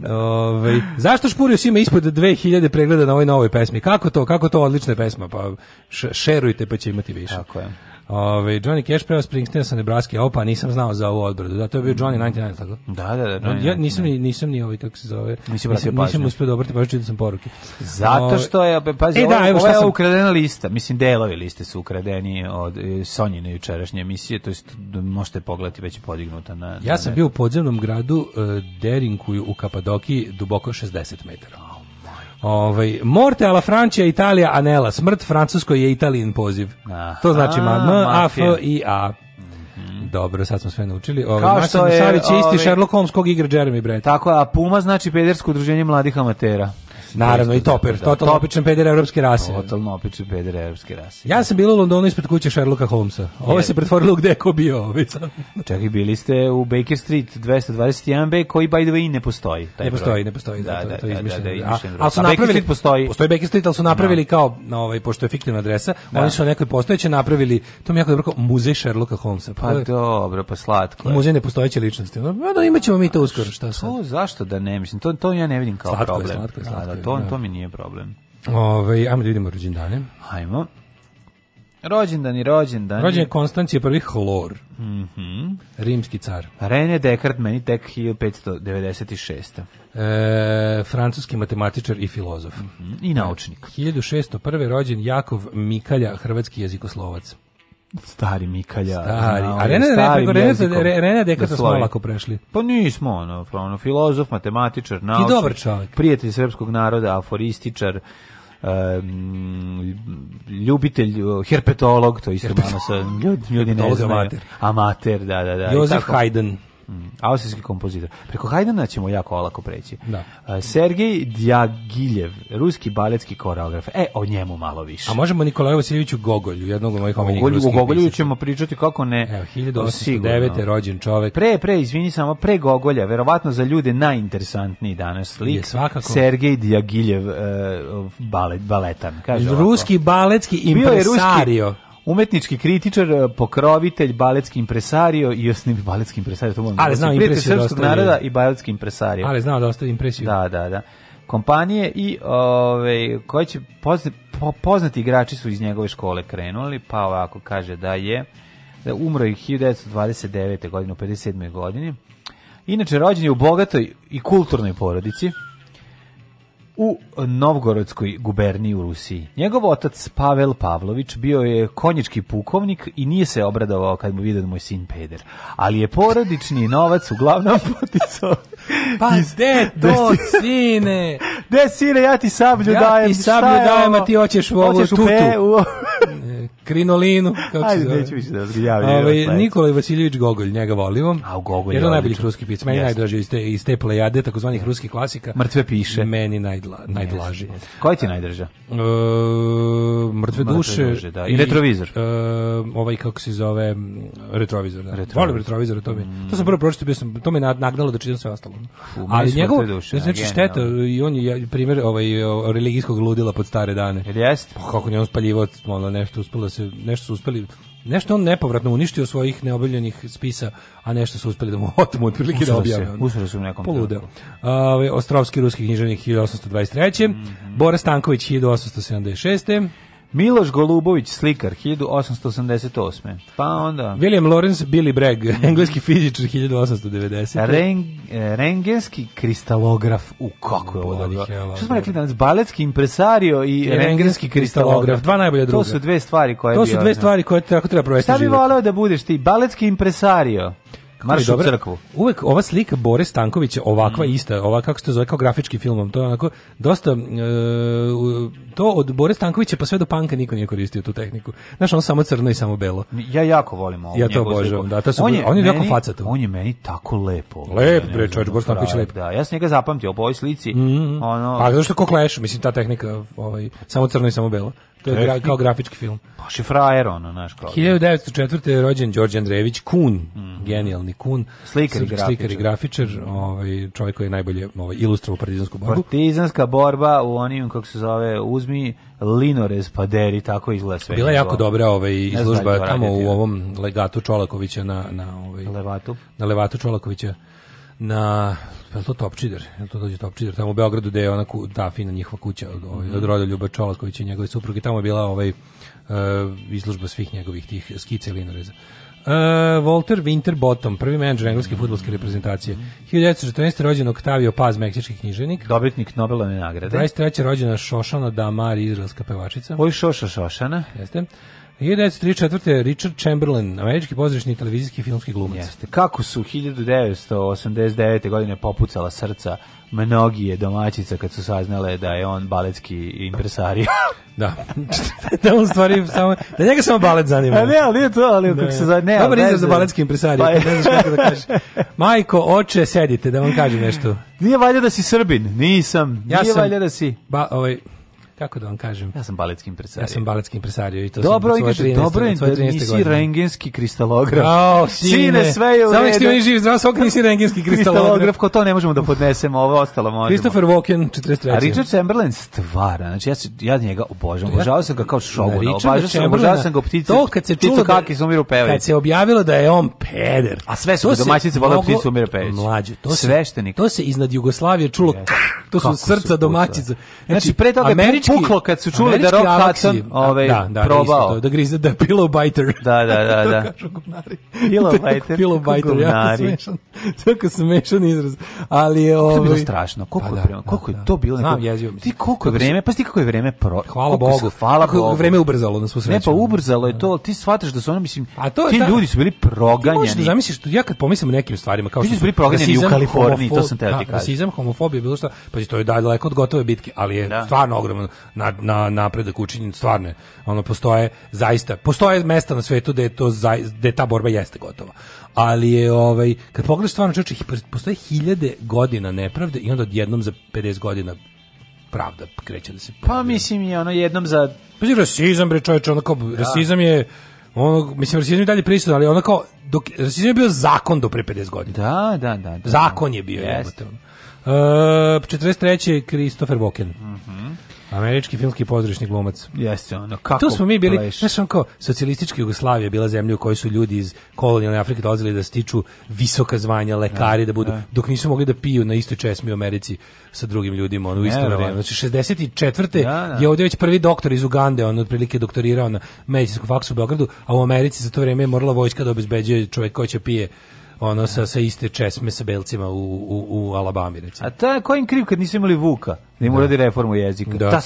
Ove, ovaj, zašto Špurius ima ispod 2000 pregleda na ovoj novoj pesmi? Kako to? Kako to odlična pesma? Pa šerujte pa će imati više. Tako je. Ove, Johnny Cash peva Springsteen sa Nebraska, opa, nisam znao za ovu odbradu, da, to je bio Johnny 99, tako? Da, da, da. ja nisam, ni, nisam ni ovaj, kako se zove, nisam, nisam, nisam uspio dobrati, da pažnju, da sam poruke. Zato što je, pa, pazi, e, da, evo, ovo je sam... ukradena lista, mislim, delovi liste su ukradeni od e, Sonjine jučerašnje emisije, to jest, da možete pogledati, već je podignuta na... na ja sam bio u podzemnom gradu uh, e, Derinkuju u Kapadokiji, duboko 60 metara. Ovaj Morte alla Francia Italija Anela, smrt francuskoj je Italijan poziv. Aha, to znači ma, M, A, F i A. Mhm. Dobro, sad smo sve naučili. Ovo, ovaj, Kao što je, Savić je isti ove, ovaj- Sherlock Holmes kog igra Jeremy Brent. Tako, a Puma znači pedersko udruženje mladih amatera. Naravno, i toper. Da, totalno opičan peder evropske rase. Totalno opičan peder evropske rase. Ja da. sam bila u Londonu ispred kuće Sherlocka Holmesa. Ovo ovaj se pretvorilo gde ko bio. Čekaj, bili ste u Baker Street 221B, koji by the way ne postoji. Taj ne postoji, broj. ne postoji. Da, da, da, da, to, je da, da Ali su napravili, postoji. Postoji Baker Street, ali su napravili kao, na ovaj, pošto je fiktivna adresa, oni su nekoj postojeće napravili, to mi jako dobro, muzej Sherlocka Holmesa. Pa, dobro, pa slatko. Muzej nepostojeće ličnosti. No, pa imaćemo mi to uskoro, šta sad? To, zašto da ne, mislim, to, to ja ne vidim kao slatko problem. Je, slatko je, slatko je to, da. to mi nije problem. Ove, ovaj, ajmo da vidimo rođendane. Hajmo. Rođendan i rođendan. Rođen je Konstancije prvi Hlor. Mm -hmm. Rimski car. René Descartes, meni tek 1596. E, francuski matematičar i filozof. Mm -hmm. I naučnik. 1601. Da. rođen Jakov Mikalja, hrvatski jezikoslovac. Stari Mikalja. Stari, no, a Rene, stari nego, Rene, Rene, Rene Dekata da smo lako prešli. Pa nismo, ono, ono filozof, matematičar, naučnik. Ti dobar čovjek. Prijatelj srpskog naroda, aforističar, um, ljubitelj, herpetolog, to isto malo sa ljudi, ljudi ne znaju. Amater, da, da, da. Jozef Haydn. Mm, austrijski kompozitor. Preko Hajdana ćemo jako olako preći. Da. Uh, Sergej Djagiljev, ruski baletski koreograf. E, o njemu malo više. A možemo Nikolaju Vasiljeviću Gogolju, jednog od mojih omiljenih ruskih O Gogolju pisaca. ćemo pričati kako ne. Evo, 1809. je rođen čovek. Pre, pre, izvini samo, pre Gogolja, verovatno za ljude najinteresantniji danas lik. Je svakako. Sergej Djagiljev, uh, balet, baletan. Kaže ruski ovako. baletski impresario. Bio je ruski, umetnički kritičar, e, pokrovitelj, baletski impresario i osnivi baletski impresario, to moram Ali da znao impresiju da ostavi. naroda i baletski impresario. Ali znao da ostavi impresiju. Da, da, da. Kompanije i ove, koji će pozna, poznati igrači su iz njegove škole krenuli, pa ovako kaže da je da umro je 1929. godine, u 57. godini. Inače, rođen je u bogatoj i kulturnoj porodici u Novgorodskoj guberniji u Rusiji. Njegov otac Pavel Pavlović bio je konjički pukovnik i nije se obradovao kad mu vidio da mu je sin peder. Ali je porodični novac uglavnom poticao. pa iz... to, sine? De, sine, ja ti sablju ja dajem. Ja ti sablju dajem, a ti hoćeš u ovu tutu. U... Krinolinu, kako Ajde, se zove. neću više da odgrijavljaju. Ovaj, Nikolaj Vasiljević Gogolj, njega volimo. A u Gogolj Jedan je najboljih ruskih pizza. Meni yes. najdraži iz te, iz te plejade, takozvanih ruskih klasika. Mrtve piše. Meni najdla, najdlaži. Yes, Koji ti najdrža? E, mrtve, mrtve duše. da. I, I retrovizor. E, ovaj, kako se zove, retrovizor. Da. retrovizor. Volim retrovizor, to mi. Mm. To sam prvo pročito, bio sam, to me nagnalo da čitam sve ostalo. U, Ali njegov, duše, znači šteta, i on je primjer ovaj, religijskog ludila pod stare dane. Jel jest? Pa kako njemu on spaljivao, ono, nešto uspalo da se, nešto su uspeli, nešto on nepovratno uništio svojih neobavljenih spisa, a nešto su uspeli da mu otmu otprilike da objave. Usro se u nekom Poludeo. Ostrovski ruski književnik 1823. Mm -hmm. Bora Stanković 1876. Miloš Golubović, slikar, 1888. Pa onda... William Lawrence Billy Bragg, mhm. engleski fizičar, 1890. Ren, e, rengenski kristalograf. U, kako je ovo dobro. Što smo rekli danas? Baletski impresario i, I rengenski kristalograf. Dva najbolje druga. To su dve stvari koje... To su dve stvari koje tako treba provesti Šta bi voleo da budeš ti? Baletski impresario. Marš u crkvu. Uvek ova slika Bore Stankovića, ovakva mm. ista, ova kako se to zove, kao grafički filmom, to je onako dosta e, to od Bore Stankovića pa sve do panka niko nije koristio tu tehniku. Znaš, on samo crno i samo belo. Ja jako volim ovo. Ja to obožavam, da. To su, on, je, on je meni, jako facetov. On je meni tako lepo. Lep, bre, čovječ, Bore Stanković lep. Da, ja sam njega zapamtio po ovoj slici. Mm -hmm. ono... Pa zašto ko Clash, mislim, ta tehnika, ovaj, samo crno i samo belo. To je gra, kao grafički film. Baš je frajer, ono, znaš, kao. 1904. je rođen Đorđe Andrejević, kun, mm -hmm. genijalni kun. Slikar i grafičar. Slikar i grafičar, mhm. ovaj, čovjek koji je najbolje ovaj, ilustrovao partizansku borbu. Partizanska borba u onim, kako se zove, uzbi uzmi linorez pa tako izgleda sve. Bila je jako dobra ovaj, izložba da tamo u da. ovom legatu Čolakovića na, na, ovaj, levatu. na levatu Čolakovića na je to Topčider, je to dođe Topčider tamo u Beogradu gde je ona ta fina njihova kuća od ovaj mm -hmm. od roda Ljuba Čolakovića i njegove supruge tamo je bila ovaj uh, izložba svih njegovih tih skice i linoreza. Uh, Walter Winterbottom, prvi menadžer engleske fudbalske reprezentacije. 1914. rođen Octavio Paz, meksički književnik. Dobitnik Nobelove nagrade. 23. rođena Šošana Damar, izraelska pevačica. Oj, Šoša Šošana. Jeste. 1934. Richard Chamberlain, američki pozorišni televizijski filmski glumac. Jeste. Kako su 1989. godine popucala srca mnogi je domaćica kad su saznale da je on baletski impresario. da. da on stvari samo da njega samo balet zanima. A ne, ali to, ali da, kako se za ne. Dobar izraz za baletski impresario, pa, ne znaš kako da kažeš. Majko, oče, sedite da vam kažem nešto. Nije valjda da si Srbin, nisam. Ja Nije sam, valjda da si. Ba, ovaj kako da vam kažem. Ja sam baletski impresario. Ja sam baletski impresario i to dobro, sam svoje 13. Dobro, od svoje 13. Da nisi rengenski kristalograf. Ao, sine, sine, sve je u redu. Samo što oni živi, znam, svak nisi rengenski kristalograf. ko to ne možemo da podnesemo, ovo ostalo možemo. Christopher Walken, 43. A Richard Chamberlain stvara, znači ja, ja njega obožavam, obožavao sam ga kao šogun, obožavao sam ga ptice, to kad se čulo da, kaki su umiru pevajući. Kad se objavilo da je on peder. A sve su domaćice vole ptice umiru pevajući. Mlađe, to sveštenik. To se iznad Jugoslavije čulo to su srca domaćice. Znači, znači, pre toga američki, puklo kad su čuli da Rock Hudson ovaj, da, da, probao. To, da grize, da pillow biter. Da, da, da. da. to kažu gumnari. Pillow biter. pillow biter, jako smešan. Tako smešan izraz. Ali, ovaj, to je bilo ovaj- strašno. Koliko, pa, da, koliko je da. to bilo? Znam, jezio mi pa Ti koliko je vreme, pa ti kako je vreme pro... Hvala Bogu. Hvala Bogu. je Vreme ubrzalo na svu sreću. Ne, pa ubrzalo je da. to, ti shvataš da su ono, mislim, A to, ti ljudi su bili proganjani. Ti možeš da zamisliš, ja kad pomislim o nekim stvarima, kao što su bili da proganjani u Kaliforniji, to sam te ti kažem. Rasizam, homofobija, bilo što, pa pazi, to je daleko od gotove bitke, ali je da. stvarno ogroman na, na, napredak učinjen, stvarno ono, postoje zaista, postoje mesta na svetu gde, je to, za, gde ta borba jeste gotova. Ali je, ovaj, kad pogledaš stvarno čoče, postoje hiljade godina nepravde i onda odjednom za 50 godina pravda kreće da se... Pravda. Pa mislim i ono jednom za... Pazi, rasizam, bre čoveče, ono kao, da. rasizam je ono, mislim, rasizam je dalje prisutan, ali ono kao, dok, rasizam je bio zakon do pre 50 godina. Da, da, da, da. da. Zakon je bio, yes. jebote, ono. Uh, 43. Christopher Walken. Mm Američki filmski pozorišni glumac. Jeste ono, kako Tu smo mi bili, znaš on kao, socijalistička Jugoslavija bila zemlja u kojoj su ljudi iz kolonijalne Afrike dolazili da stiču visoka zvanja, lekari, ne, da, da budu, ne. Da. dok nisu mogli da piju na istoj česmi u Americi sa drugim ljudima, ono, u isto vreme. Znači, 64. Da, da. je ovdje već prvi doktor iz Ugande, on otprilike doktorirao na medicinskom faksu u Beogradu, a u Americi za to vreme je morala vojska da obezbeđuje čovek koji će pije ono sa, sa iste česme sa belcima u, u, u Alabami recimo. A ta kojim kriv kad nisu imali Vuka? Da im da. uradi reformu jezika. Da. Ta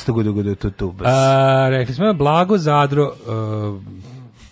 tu tu. A, rekli smo Blago Zadro uh,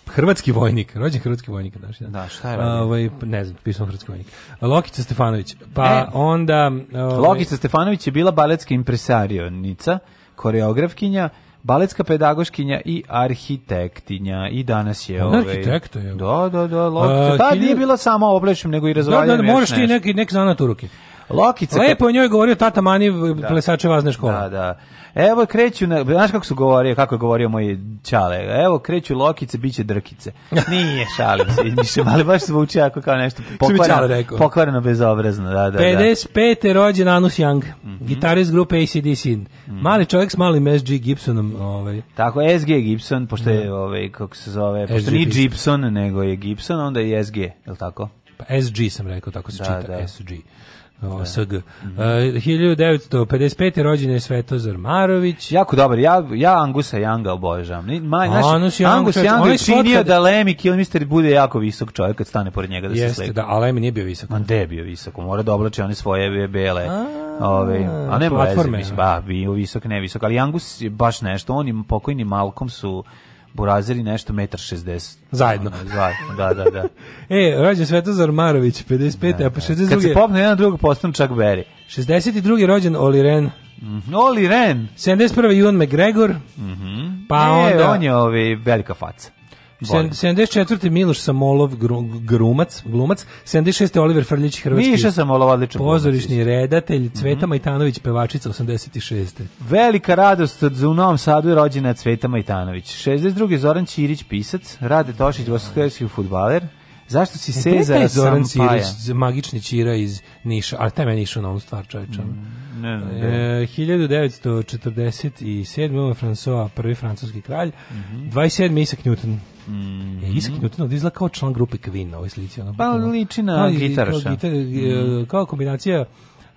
hrvatski vojnik, rođen hrvatski vojnik naš. Da, da šta je ovaj pa ne znam, pisao hrvatski vojnik. Lokica Stefanović. Pa e, onda ovaj... Lokica Stefanović je bila baletska impresarionica, koreografkinja baletska pedagoškinja i arhitektinja i danas je ovaj arhitekta je. Da, da, da, lopta. Tad nije bila samo oblečim, nego i razvaljanjem. Da, da, da možeš ti neki neki zanat u ruke. Lokice. Lepo je njoj govorio tata Mani da. plesače vazne škole. Da, da. Evo kreću, na, znaš kako su govorio, kako je govorio moj čale, evo kreću lokice, bit će drkice. Nije, šalim se, mislim, ali baš zvuči ako kao nešto pokvareno, pokvareno bezobrazno. Da, da, 55. Da. rođen Anus Young, mm -hmm. gitarist grupe ACDC. Mm -hmm. Mali čovjek s malim SG Gibsonom. Ovaj. Tako, SG Gibson, pošto je, da. ovaj, kako se zove, pošto SG nije Gibson, nego je Gibson, onda je SG, je li tako? Pa SG sam rekao, tako se da, čita, da. SG. OSG. Mm -hmm. uh, 1955. rođen je Svetozar Marović. Jako dobar, ja, ja Angusa Janga obožavam. Ma, naš, Anus Angus Janga je činio kad... da Lemi Kilmister bude jako visok čovjek kad stane pored njega da Jeste, se Jeste, da, a Lemi nije bio visok. On je bio visok, mora da oblači one svoje bele. A, ove, a ne platforme. Veze, mislim, ba, bio visok, ne visok, ali Angus je baš nešto, on i pokojni Malcolm su Burazeri nešto 1,60 60. Zajedno. da, da, da. e, rođen Svetozar Marović, 55. Da, a pa da. 62. Kad se popne jedan drugo, postanu čak Beri. 62. rođen Oli Ren. Mm -hmm. Oli Ren. 71. Ewan McGregor. Mm -hmm. Pa e, onda... on je ovi velika faca. Sen, 74. Miloš Samolov Grumac, glumac, 76. Oliver Frljić Hrvatski. Miša Samolov odličan. Pozorišni glumac. redatelj Cveta mm -hmm. Majtanović pevačica 86. Velika radost od u Novom Sadu je rođena Cveta Majtanović. 62. Zoran Ćirić pisac, Rade Tošić bosanski fudbaler. Zašto si e, Sezar Zoran Ćirić, magični Ćira iz Niša, ali taj meni išao na ovu stvar, čovječan. Mm Ne, ne, ne. E, 1947. Da. François, prvi francuski kralj. Mm -hmm. 27. Isak Newton. Mm -hmm. E, Isak Newton odizla kao član grupe Queen na ovoj slici. Ono, pa liči na gitaraša. Kao, gitar, mm -hmm. kao kombinacija uh,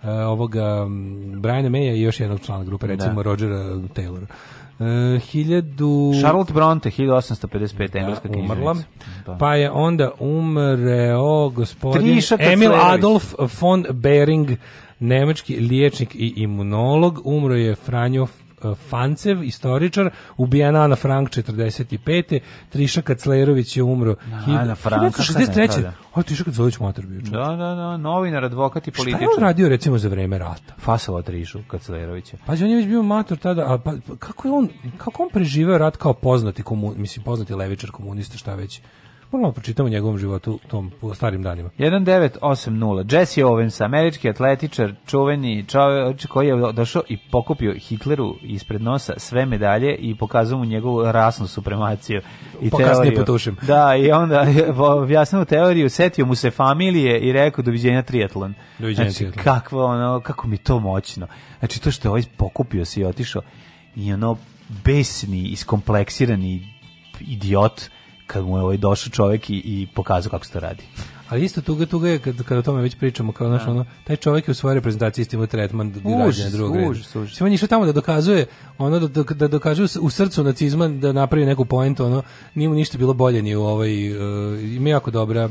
ovoga um, Briana Maya i još jednog člana grupe, da. recimo da. Rogera Taylora. E, uh, 1000... Charlotte Bronte, 1855, da, engleska knjižnica. Da. Pa je onda umreo gospodin Emil Adolf von Bering, nemački liječnik i imunolog, umro je Franjo eh, Fancev, istoričar, ubijena Ana Frank 45. Triša Kaclerović je umro. Ana Frank, 63. 1963. O, Triša Kaclerović mater bio Da, da, da, novinar, advokat i političar. Šta je on radio, recimo, za vreme rata? Fasova Trišu Kaclerovića. Pazi, on je već bio mator tada, a pa, kako je on, kako on preživeo rat kao poznati komun, mislim, poznati levičar komunista, šta već? Moramo pročitamo o njegovom životu tom po starim danima. 1980 Jesse Owens, američki atletičar, čuveni čovjek koji je došao i pokupio Hitleru ispred nosa sve medalje i pokazao mu njegovu rasnu supremaciju i Pokasnije da teoriju. Da, i onda objasnio teoriju, setio mu se familije i rekao doviđenja triatlon. Doviđenja znači, triatlon. Kakvo ono, kako mi to moćno. Znači to što je ovaj pokupio se i otišao i ono besni, iskompleksirani idiot kad mu je ovaj došao čovjek i, i pokazao kako se to radi. Ali isto tuga, tuga je, kad, kad o tome već pričamo, kao naš, da. ono, taj čovjek je u svojoj reprezentaciji istimao tretman i rađenja drugog reda. Užas, on išao tamo da dokazuje, ono, da, da, da dokaže u srcu nacizma, da napravi neku poentu, ono, nije mu ništa bilo bolje ni u ovaj, uh, ima jako dobra,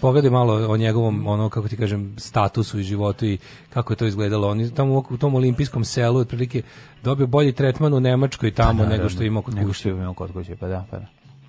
pogledaj malo o njegovom ono kako ti kažem statusu i životu i kako je to izgledalo on je tamo u tom olimpijskom selu otprilike dobio bolji tretman u Nemačkoj tamo pa, da, nego da, što je imao kod kuće nego što je kod kuće pa da pa da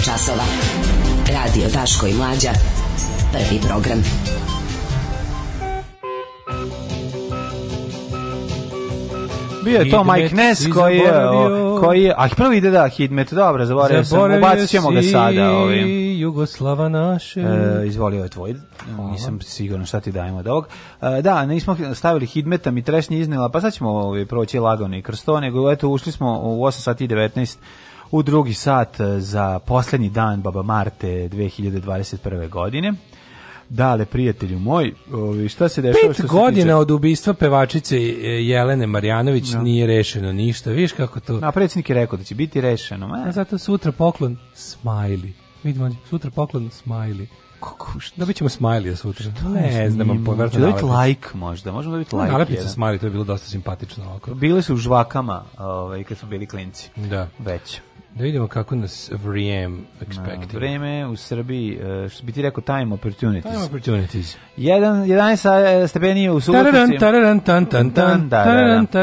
je časova. Radio Daško i Mlađa. Prvi program. Bio je to Mike Ness koji je, o, koji je, a ah, prvo ide da Hidmet, dobro, zaboravio, zaboravio sam, ubacit ćemo ga sada ovim. Jugoslava naše. E, izvolio je tvoj, Aha. nisam siguran šta ti dajemo od ovog. E, da, nismo stavili Hidmeta, mi trešnje iznela, pa sad ćemo ovaj, proći lagano i krsto, nego eto, ušli smo u 8 sati 19 u drugi sat e, za poslednji dan Baba Marte 2021. godine. Dale, prijatelju moj, šta se dešava Pet godina tiče? od ubistva pevačice e, Jelene Marjanović no. Da. nije rešeno ništa, viš kako to... A predsjednik je rekao da će biti rešeno. Ma. A zato sutra poklon, smajli. Vidimo, sutra poklon, smajli. Kako, da bit smajli smajlija sutra. Šta ne znam, povrta da dobiti like možda, možemo dobiti da, like. Nalepnice smajli, to je bilo dosta simpatično. Oko. Bile su u žvakama ovaj, kad smo bili klinci. Da. Već. Da vidimo kako nas vrijem expectira. Vreme u Srbiji, e, što bi ti rekao, time opportunities. Time opportunities. Jedan, 11 e, stepeni u Subotici. Da,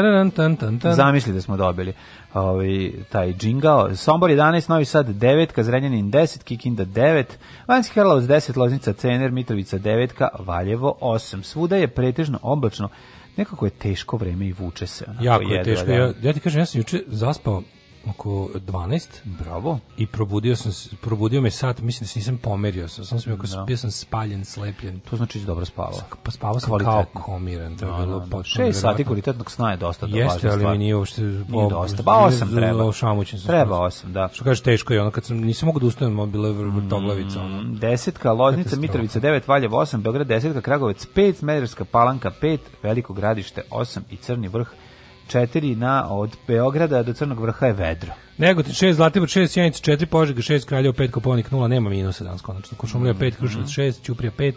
da, da. Zamisli da smo dobili ovaj, taj džingao. Sombor 11, Novi Sad 9, Kazrenjanin 10, Kikinda 9, Vanski Karlovac 10, Loznica Cener, Mitrovica 9, Valjevo 8. Svuda je pretežno oblačno. Nekako je teško vreme i vuče se. Jako je teško. Ja, ja ti kažem, ja sam juče zaspao oko 12. Bravo. I probudio sam se, probudio me sat, mislim da se nisam pomerio, sam, sam, se oko, no. sam spaljen, slepljen. To znači da dobro spavao. Pa spavao sam kao komiran, to je da, bilo no, da, da. potpuno. 6 sati kvalitetnog sna je dosta da Jeste, ali mi nije uopšte nije dosta. Ba 8 treba. Ošamućen sam. Treba 8, da. Što kaže teško je ono kad sam nisam mogao da ustanem, bilo je vrtoglavica mm, ono. 10 ka Loznica, Mitrovica 9, Valjevo 8, Beograd 10 ka Kragovec 5, Smederevska Palanka 5, Veliko Gradište 8 i Crni vrh 4. 4 na od Beograda do Crnog vrha je vedro. Negotin 6, Zlatibor 6, Sjenica 4, Požega 6, Kraljevo 5, Koponik 0, nema minusa danas konačno. Košumlija 5, mhm. Kruševac 6, Ćuprija 5,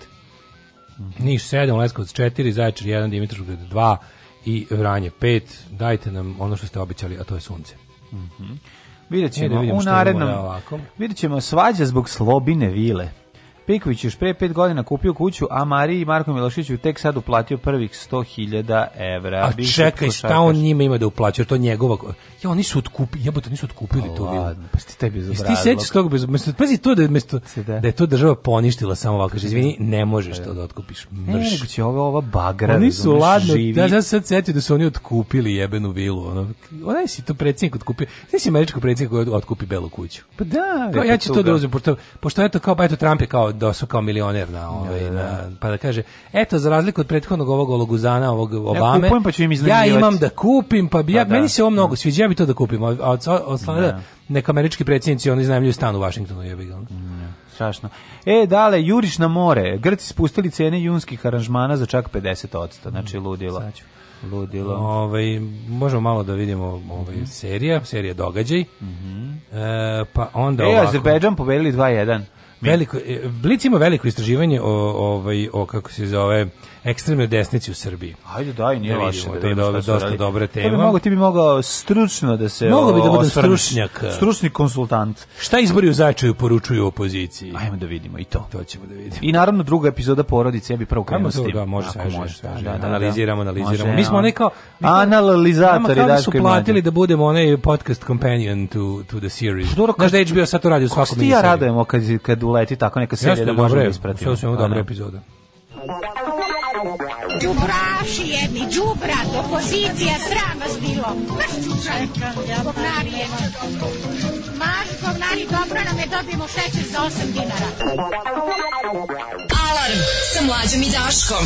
Niš 7, Leskovac 4, Zaječar 1, Dimitrovgrad 2 i Vranje 5. Dajte nam ono što ste obećali, a to je sunce. Mhm. Mm Vidjet ćemo e, da u narednom, vidjet ćemo svađa zbog slobine vile. Piković još pre pet godina kupio kuću, a Mari i Marko Milošiću tek sad uplatio prvih 100.000 evra. A Biš čekaj, šta on njima ima da uplaćuje? To njegova... Ja, oni su otkupili, jebote, nisu otkupili to vilu. Pa ste tebi zabravilo. Ti sećaš tog bez... Pazi to da mesto, da je to država poništila samo ovako. Kaže, izvini, da. ne možeš to da otkupiš. E, mrš. E, nego će ova, ova bagra, Oni su ladno, da, ja sad setio da su oni otkupili jebenu vilu. Ono. Onaj si to predsjednik otkupio. Sve si američko predsjednik koji otkupi belu kuću. Pa da. Kao, ja ću to da uzmem, pošto, pošto eto, kao, pa eto, Trump je kao Da kao dosukao milioner na da, ovaj da, na, pa da kaže eto za razliku od prethodnog ovog ologuzana ovog Obame ja, pa im ja imam da kupim pa bi ja, pa meni se ovo mnogo sviđa ja bi to da kupim a od, od, od neka američki predsjednici oni iznajmljuju stan u Vašingtonu jebi ga mm, strašno. E, dale, juriš na more. Grci spustili cene junskih aranžmana za čak 50%. Znači, mm, ludilo. Znači. Ludilo. Ove, ovaj, možemo malo da vidimo ove, ovaj, mhm. serija, serija događaj. Mm -hmm. e, pa onda e, ovako. Azerbejdžan pobedili 2-1. Veliko, e, Blic ima veliko istraživanje o, ovaj, o, kako se zove, ekstremne desnice u Srbiji. Ajde daj, nije da loše. Da to je dosta dobra tema. Bi mogo, ti bi mogao stručno da se Mogu bi da budem stručnjak. Stručni konsultant. Šta izbori u Zajčaju poručuju opoziciji? Ajmo da vidimo i to. To ćemo da vidimo. I naravno druga epizoda porodice, ja bih prvo krenuo s tim. Da, može, sve, može, sve, da, da, analiziramo, analiziramo. Može, mi smo onaj analizatori da su platili da budemo onaj podcast companion to to the series. Pa Znaš da HBO sad to radi u svakom miniseriju. Ti ja radujemo kad kad uleti tako neka serija da možemo da ispratiti. Sve su dobro epizoda. Đubraši jedni, đubrat, opozicija, sram vas bilo. Maš čučanka, govnari je. Maš govnari, dobro nam je, dobijemo šećer za 8 dinara. Alarm sa mlađom i Daškom.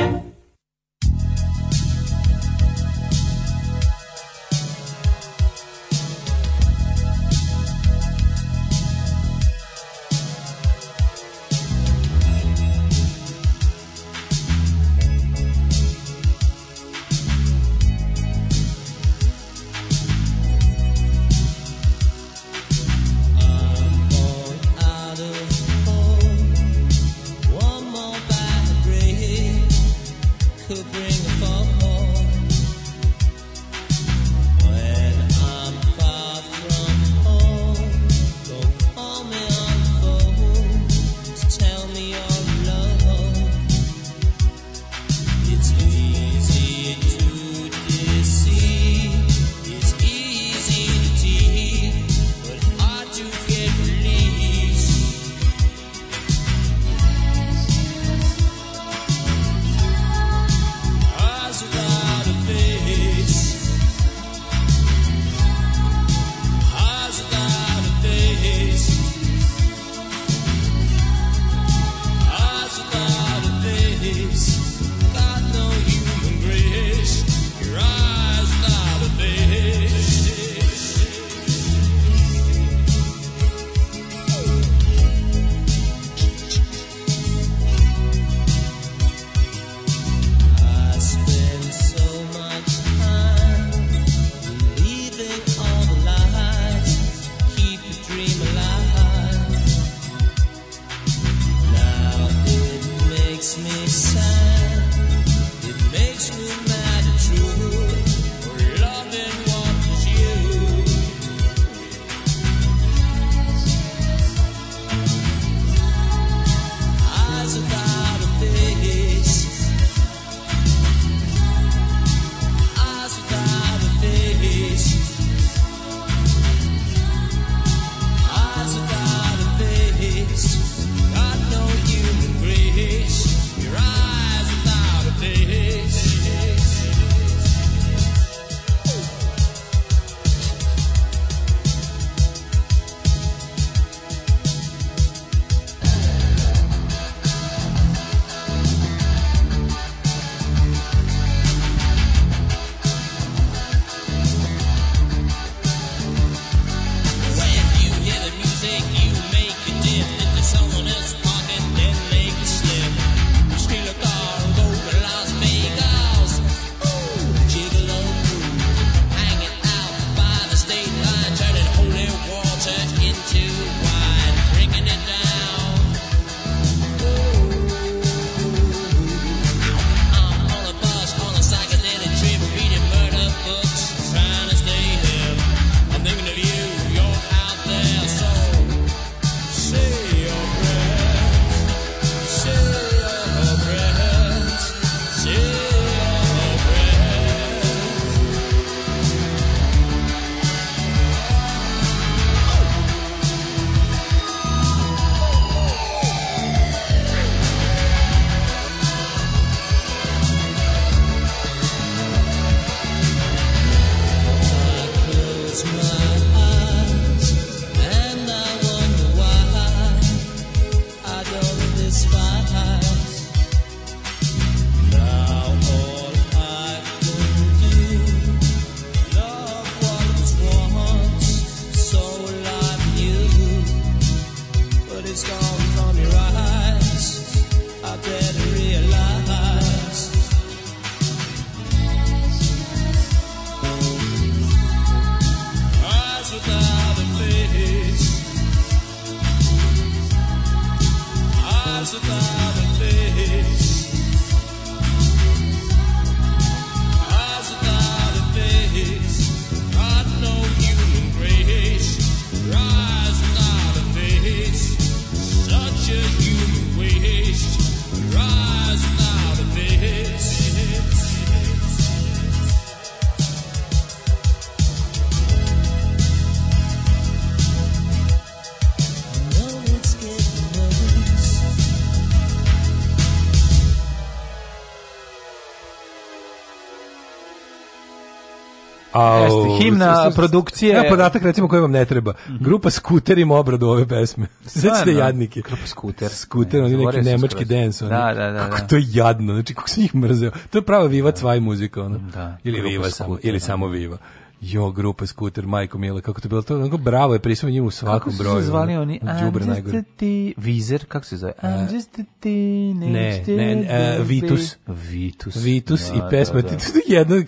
himna produkcije. Ja podatak recimo koji vam ne treba. Mhm. Grupa Skuter ima obradu ove pesme. Sećate jadnike. Grupa Skuter. Skuter, oni neki nemački dance. Oni. Da, da, da. Kako da. to je jadno. Znači kako se njih mrzeo. To je prava viva cvaj muzika ona. Da. Ili viva samo ili da. samo viva. Jo, grupa Scooter, Majko Mila, kako to bilo to? Onako bravo je prisutno njim u svakom broju. Kako su se zvali oni? I'm just a ti... Vizer, kako se zove? I'm just a teenage... Ne, ne, ne uh, Vitus. Vitus. Vitus da, i pesma. Da, da. Jedno,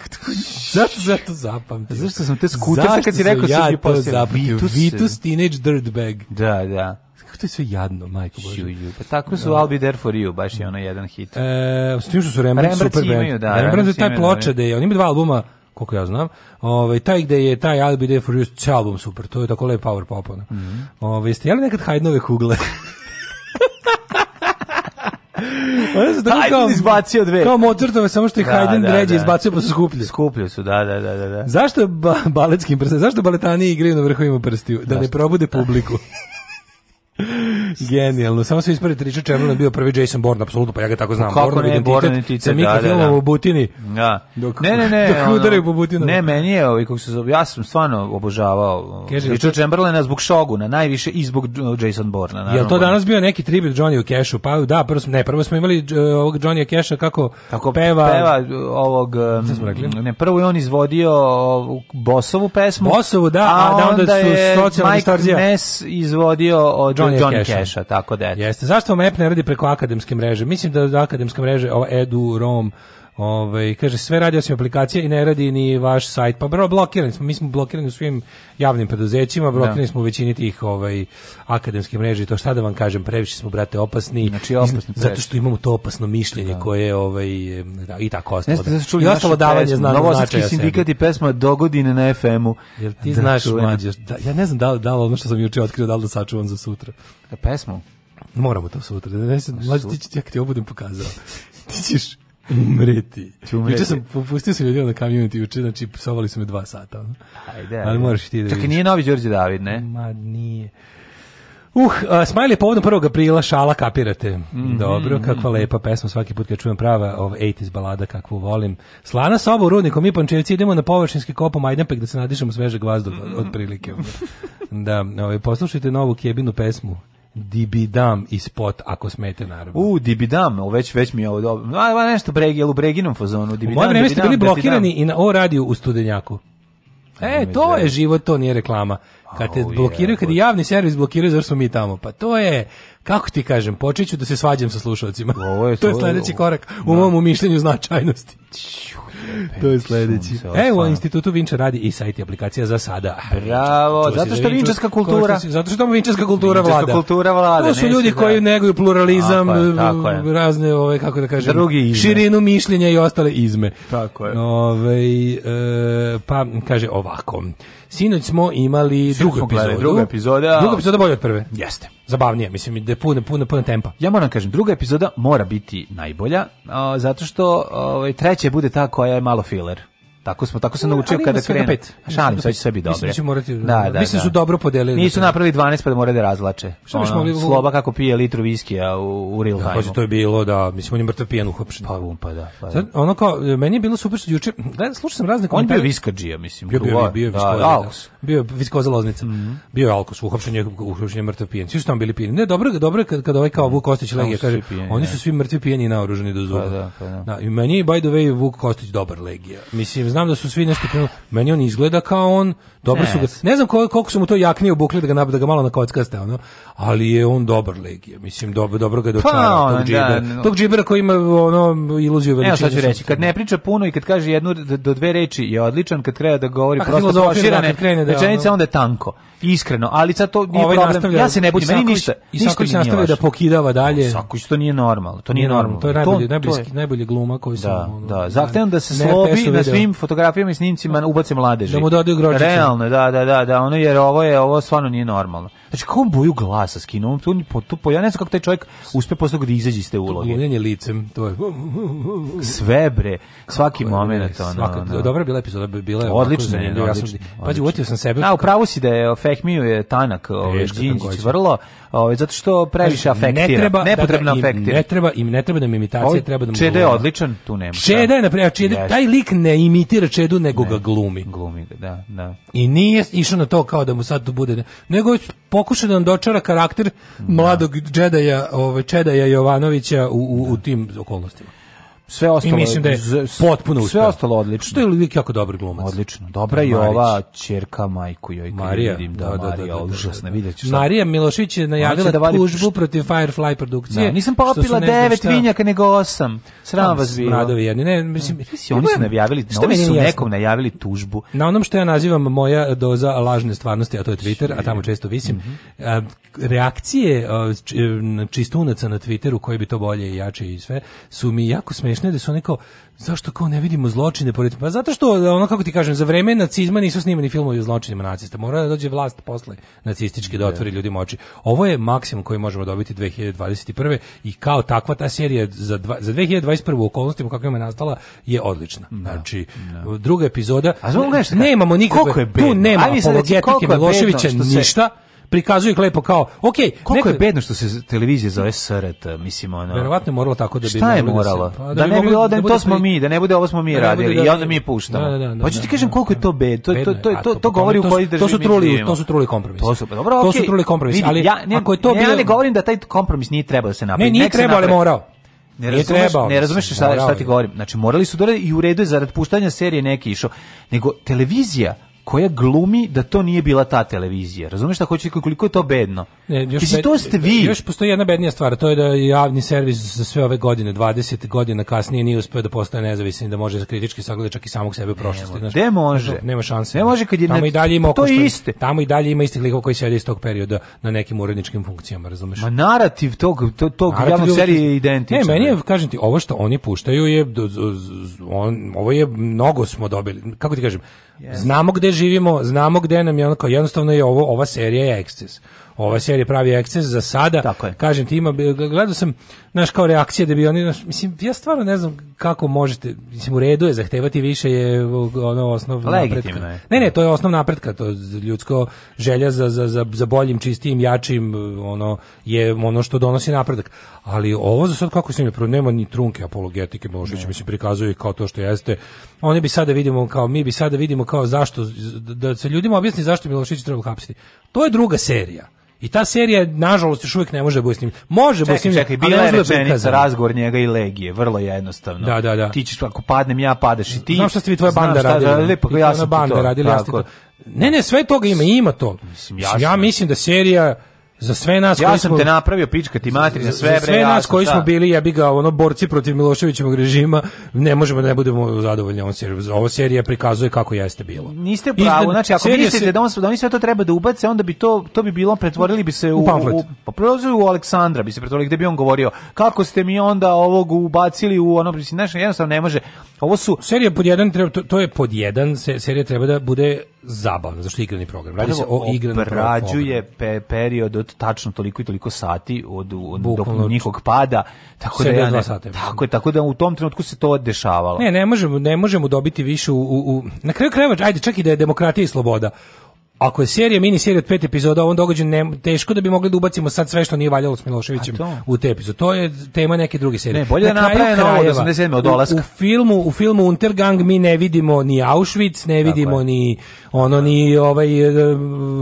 zato, zato zapamtio. Zašto sam te Scooter, sad kad si rekao, ja sam to zapamtio. Vitus, Vitus Teenage Dirtbag. Da, da kako to je sve jadno, majko Bože. Ju, ju. Pa tako su da. I'll be there for you, baš je ono jedan hit. E, s tim što su Rembrandt, Rembrandt super band. Da, Rembrandt, Rembrandt je taj ploča da je, on ima dva albuma, koliko ja znam. Ovaj taj gde je taj I'll be there for you album super. To je tako lep power pop. Mhm. Ovaj ste jeli nekad Hajdnove kugle? Ona se tako kao, izbacio dve. Kao Mozartove, samo što ih Haydn da, da ređe da, izbacio pa su skuplje. Skuplje su, da, da, da, da. da. Zašto ba baletskim prstima? Zašto baletani igraju na vrhovima prstiju? Da, da ne probude publiku. Genijalno. Samo se ispred Richard Chamberlain bio prvi Jason Bourne, apsolutno, pa ja ga tako znam. Kako Bourne, ne, Bourne identitet. Sa da, mikrofilmom da, da. u Butini. Da. Dok, ne, ne, ne. Dok udare po Butinu. Ne, meni je, ovi, ovaj, kako se zove, ja sam stvarno obožavao Keži, Richard Chamberlaina zbog Shoguna, najviše i zbog Jason Bourna. Naravno. Jel to danas bio neki tribut Johnny Cashu? Pa da, prvo smo, ne, prvo smo imali uh, ovog Johnny Casha kako, kako peva... peva e, ovog... Um, ne, prvo je on izvodio Bosovu pesmu. Bosovu, da, a, onda, a onda, onda su socijalna distorzija. Mike Ness izvodio od Johnny, Johnny Cash-a, tako da. Jeste. Zašto vam app ne radi preko akademske mreže? Mislim da akademska mreža, ova Edu, Rom, Ove, ovaj, kaže, sve radi osim aplikacije i ne radi ni vaš sajt. Pa bro, blokirani smo, mi smo blokirani u svim javnim preduzećima, da. blokirani smo u većini tih ovaj, akademskih mreža i to šta da vam kažem, previše smo, brate, opasni. Znači, opasni zato što imamo to opasno mišljenje da. koje ovaj, da, i tako ostalo. Jeste, da su čuli I ostalo davanje znanja Novosadski sindikat i pesma do godine na FM-u. Jel ti da, znaš, mlađe, da, ja ne znam da li, da li ono što sam juče otkrio, da li da sačuvam za sutra. Pesmu? Moramo to sutra. Ne, ne, mlađe, ti, ja ti ovo budem pokazao. ti ćeš Znači, umreti. Juče sam popustio se ljudima na da community juče, znači psovali su me dva sata. Ono. Ajde. Ali možeš ti da Čak i nije novi Đorđe David, ne? Ma nije. Uh, uh Smajl je povodom 1. aprila, šala kapirate. Mm -hmm. Dobro, kakva lepa pesma, svaki put kad čujem prava, ov 80s balada kakvu volim. Slana soba u rudniku, mi pančevci idemo na površinski kopom Majdanpek da se nadišemo svežeg vazduha, mm -hmm. otprilike. da, ovaj, poslušajte novu Kjebinu pesmu. Dibidam i spot ako smete naravno. U Dibidam, o, već već mi je ovo dobro. A nešto Bregel u Breginom fazonu Dibidam. moje vreme ste bili blokirani i na O radio u Studenjaku. E, to je život, to nije reklama. Kad te blokiraju, kad javni servis blokiraju, zar smo mi tamo? Pa to je, kako ti kažem, počet ću da se svađam sa slušalcima. to je sledeći korak u da. mom mišljenju značajnosti to je sledeći. Evo, u institutu Vinča radi i sajt i aplikacija za sada. Bravo, zato što je vinčarska kultura. Zato što vinčarska kultura vlada. kultura vlada. To su ljudi da- koji neguju pluralizam, razne, ove, kako da kažem, Drugi širinu mišljenja i ostale izme. Tako je. Ove, e, pa, kaže ovako. Sinoć smo imali drugu epizodu. Druga epizoda. Druga epizoda bolja od prve. Jeste. Zabavnije, mislim, da je puno, puno, puno tempa. Ja moram da kažem, druga epizoda mora biti najbolja, o, zato što o, ovaj, treća bude ta koja je malo filler. Tako smo, tako se naučio kada krenu. A šalim, sve će sve biti dobro. Mislim, da morati, da, da, mislim da. da. su dobro podelili. Nisu napravili 12 pa da moraju da razlače. Šta ono, mogli... Sloba kako pije litru viskija u, u real time. Da, to je bilo, da, mislim, on je mrtav pijen uhopšen. Pa, um, pa da. Pa, da. Sad, ono kao, meni je bilo super što juče, da, slušao sam razne komentare. On bio viskađija, mislim. Bio, bio, bio, da, da, da, alkos. Bio viskoza loznica. Mm -hmm. Bio je alkos, uhopšen je, uhopšen je mrtav pijen. Svi su tamo bili pijeni. Ne, dobro, dobro kad, kad ovaj kao Vuk Kostić legija kaže, oni su svi mrtvi pijeni i naoružani do zuba. Pa da, da, da. Da, i meni, by the way, Vuk Kostić dobar legija. Mislim, znam da su svi nešto krenuli. Meni on izgleda kao on, dobro su ga, ne znam koliko, koliko su mu to jaknije obukli da ga, da ga malo na kockaste, ono, ali je on dobar legija, mislim, dobro, dobro ga je pa dočarao, pa, on, tog, džibera, da, tog džibera koji ima ono, iluziju veličine. Evo sad ću reći, kad ne priča puno i kad kaže jednu do dve reči je odličan, kad treba da govori pa, prosto proširane da, rečenice, onda je tanko, iskreno, ali sad to nije ovaj problem, ja se ne budim, meni ništa, i ništa mi nastavlja da pokidava dalje. Saković, to nije normalno, to nije normalno. To je najbolje, najbolje gluma koju sam... Da, da, zahtevam da se slobi na svim fotografijama i snimcima ubace mladeži. Da mu dodaju gročice. Realno, da, da, da, da, ono jer ovo je ovo stvarno nije normalno. Znači, kako on boju glasa skinuo? Tu, tu, po, ja ne znam kako taj čovjek uspe posle da izađe iz te uloge. Guljenje licem, to je... Sve bre, svaki moment. Ono, svaka, no. Dobra bila epizoda, bila je... Odlično je, odlično. Ja sam, pađi, uvatio sam sebe... Na, upravo si da je Fehmiju je tanak, ovaj, Đinđić, vrlo, ovaj, zato što previše afektira. Ne treba, nepotrebno dakle, afektira. ne treba, im ne treba da mi imitacije, treba da mu... Čede je odličan, tu nema. Čede je, naprijed, čede, taj lik ne imitira Čedu, nego ga glumi. Glumi, da, da. I nije išao na to kao da mu sad to bude... Nego pokuša da nam dočara karakter da. mladog džedaja, ovaj, Čedaja Jovanovića u, u, u tim okolnostima sve ostalo I mislim da je potpuno uspeo. Sve ostalo odlično. Što je lik jako dobar glumac. Odlično. Dobra je ova ćerka majku joj Marija, vidim da, da, da, Marija, da, da, da užasna, da, da. vidjet ćeš. Marija Milošić je najavila da vali... tužbu protiv Firefly produkcije. Da, nisam popila devet šta... vinjaka nego osam. Sram vas bilo. Mradovi jedni. Ne, mislim, ne, oni su najavili, šta oni su nekom najavili tužbu. Na onom što ja nazivam moja doza lažne stvarnosti, a to je Twitter, a tamo često visim, mm -hmm. reakcije e, čistunaca na Twitteru, koji bi to bolje i jače i sve, su mi jako smiješne smešne da su oni kao zašto kao ne vidimo zločine pored pa zato što ono kako ti kažem za vreme nacizma nisu snimani filmovi o zločinima nacista mora da dođe vlast posle nacistički da, da otvori ljudima oči ovo je maksimum koji možemo dobiti 2021 i kao takva ta serija za dva, za 2021 u okolnostima kakvima je nastala je odlična da, znači da. druga epizoda a znači nemamo nikakve tu nema apologetike Miloševića ništa prikazuje ih lepo kao, ok. Koliko neko... je bedno što se televizija zove SRT, mislim, ono... Verovatno je moralo tako da bi... Šta je moralo? Da, se, pa, da, da ne bi bilo, da, da to smo mi, da ne bude ovo smo mi da, da, radili i onda mi puštamo. Pa ću ti kažem koliko je to bed, to, to, to, to, govori u kojoj državi to su truli, to su truli kompromis. To su, dobro, okay. To su truli kompromis, ali ja, ne, ako je to ne, Ja ne govorim da taj kompromis nije trebao da se napravi. Ne, nije trebao, ali morao. Ne razumeš, trebao, ne razumeš šta, šta ti govorim. Znači, morali su doradi i u redu je zarad puštanja serije neki išao. Nego, televizija koja glumi da to nije bila ta televizija. Razumeš šta hoćeš koliko je to bedno? Ne, još Mislim, to ste vi. Još postoji jedna bednija stvar, to je da javni servis za sve ove godine, 20 godina kasnije nije uspeo da postane nezavisan i da može kritički sagledati čak i samog sebe u prošlosti. Znaš, ne može. Nema šanse. Ne može kad je tamo ne... i dalje ima pa to je iste. Tamo i dalje ima istih likova koji sede iz tog perioda na nekim uredničkim funkcijama, razumeš? Ma narativ tog tog, tog narativ serije je identičan. Ne, meni je kažem ti, ovo što oni puštaju je on, ovo je mnogo smo dobili. Kako ti kažem? Yes. Znamo gde živimo, znamo gde nam je onako, jednostavno je ovo, ova serija je eksces ova serija pravi eksces za sada. Tako je. Kažem ti, ima, gledao sam, naš kao reakcije da bi oni, naš, mislim, ja stvarno ne znam kako možete, mislim, u redu je zahtevati više je ono osnov Legitimno napretka. Je. Ne, ne, to je osnov napretka, to je ljudsko želja za, za, za, za boljim, čistijim, jačim, ono, je ono što donosi napredak. Ali ovo za sad kako se mi pro nema ni trunke apologetike mi se prikazuje kao to što jeste. Oni bi sada vidimo kao, mi bi sada vidimo kao zašto, da se ljudima objasni zašto Milošević treba hapsiti. To je druga serija. I ta serija, nažalost, još uvijek ne može da Može da bude Čekaj, bila je da rečenica razgovor njega i Legije, vrlo jednostavno. Da, da, da. Ti ćeš, ako padnem ja, padeš i ti. Znam šta ste vi tvoje banda da- radili. Lepo, ja sam banda radili, Ne, ne, sve toga ima, ima to. Mislim, ja mislim da serija za sve nas ja koji sam smo, te napravio pička ti matri sve bre za sve nas koji šta? smo bili jebi ga ono borci protiv Miloševićevog režima ne možemo da ne budemo zadovoljni ovom serijom ova serija prikazuje kako jeste bilo niste u pravu znači ako mislite se... da on da oni sve to treba da ubace onda bi to to bi bilo pretvorili bi se u u, u, u, pa u Aleksandra bi se pretvorili gde bi on govorio kako ste mi onda ovog ubacili u ono mislim znači jednostavno ne može ovo su serija pod jedan treba to, to je pod jedan se, serija treba da bude zabavno, zašto je igrani program. Radi se o igranom obrađuje pe, period od tačno toliko i toliko sati od, od do njihovog pada, tako da ja ne, sata, tako je, tako da u tom trenutku se to dešavalo. Ne, ne možemo, ne možemo dobiti više u, u, u na kraju krajeva, ajde, čak i da je demokratija i sloboda ako je serija mini serija od pet epizoda ovom događaju ne, teško da bi mogli da ubacimo sad sve što nije valjalo s Miloševićem u te epizode. To je tema neke druge serije. Ne, bolje da Na da naprave novo da 87 U, u filmu u filmu Untergang mi ne vidimo ni Auschwitz, ne vidimo ni ono ni ovaj e,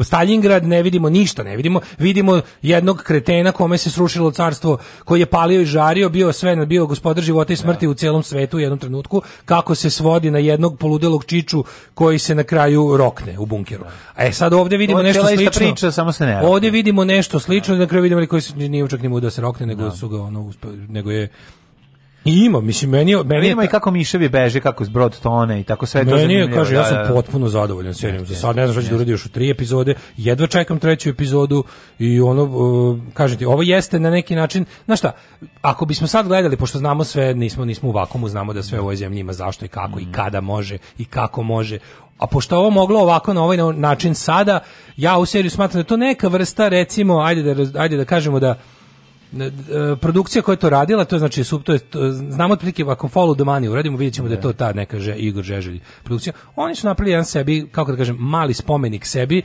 Stalingrad, ne vidimo ništa, ne vidimo. Vidimo jednog kretena kome se srušilo carstvo, koji je palio i žario, bio sve, bio gospodar života i smrti da. u celom svetu u jednom trenutku, kako se svodi na jednog poludelog čiču koji se na kraju rokne u bunkeru. Da. E sad ovdje vidimo nešto slično. Priča, samo se ne rokne. Ovdje vidimo nešto slično, da kraju vidimo koji se nije učak ni mu da se rokne, nego no. Da. su ga ono uspeli, nego je i ima, mislim, meni, meni Ima i kako miševi beže, kako zbrod tone i tako sve to meni, je, kaže, ja da, sam da, potpuno zadovoljan serijom. Za sad ne znam što ću da uradi još u tri epizode. Jedva čekam treću epizodu i ono, uh, kažem ti, ovo jeste na neki način, znaš šta, ako bismo sad gledali, pošto znamo sve, nismo, nismo u vakumu, znamo da sve u ovoj zemlji ima zašto i kako mm. i kada može i kako može, A pošto ovo moglo ovako na ovaj način sada, ja u seriju smatram da to neka vrsta recimo, ajde da ajde da kažemo da, da e, produkcija koja je to radila, to znači sub, to je, to, znamo otprilike ako follow the money uradimo, vidjet ćemo da je to da. ta neka že, Igor Žeželj produkcija. Oni su napravili jedan sebi, kako da kažem, mali spomenik sebi,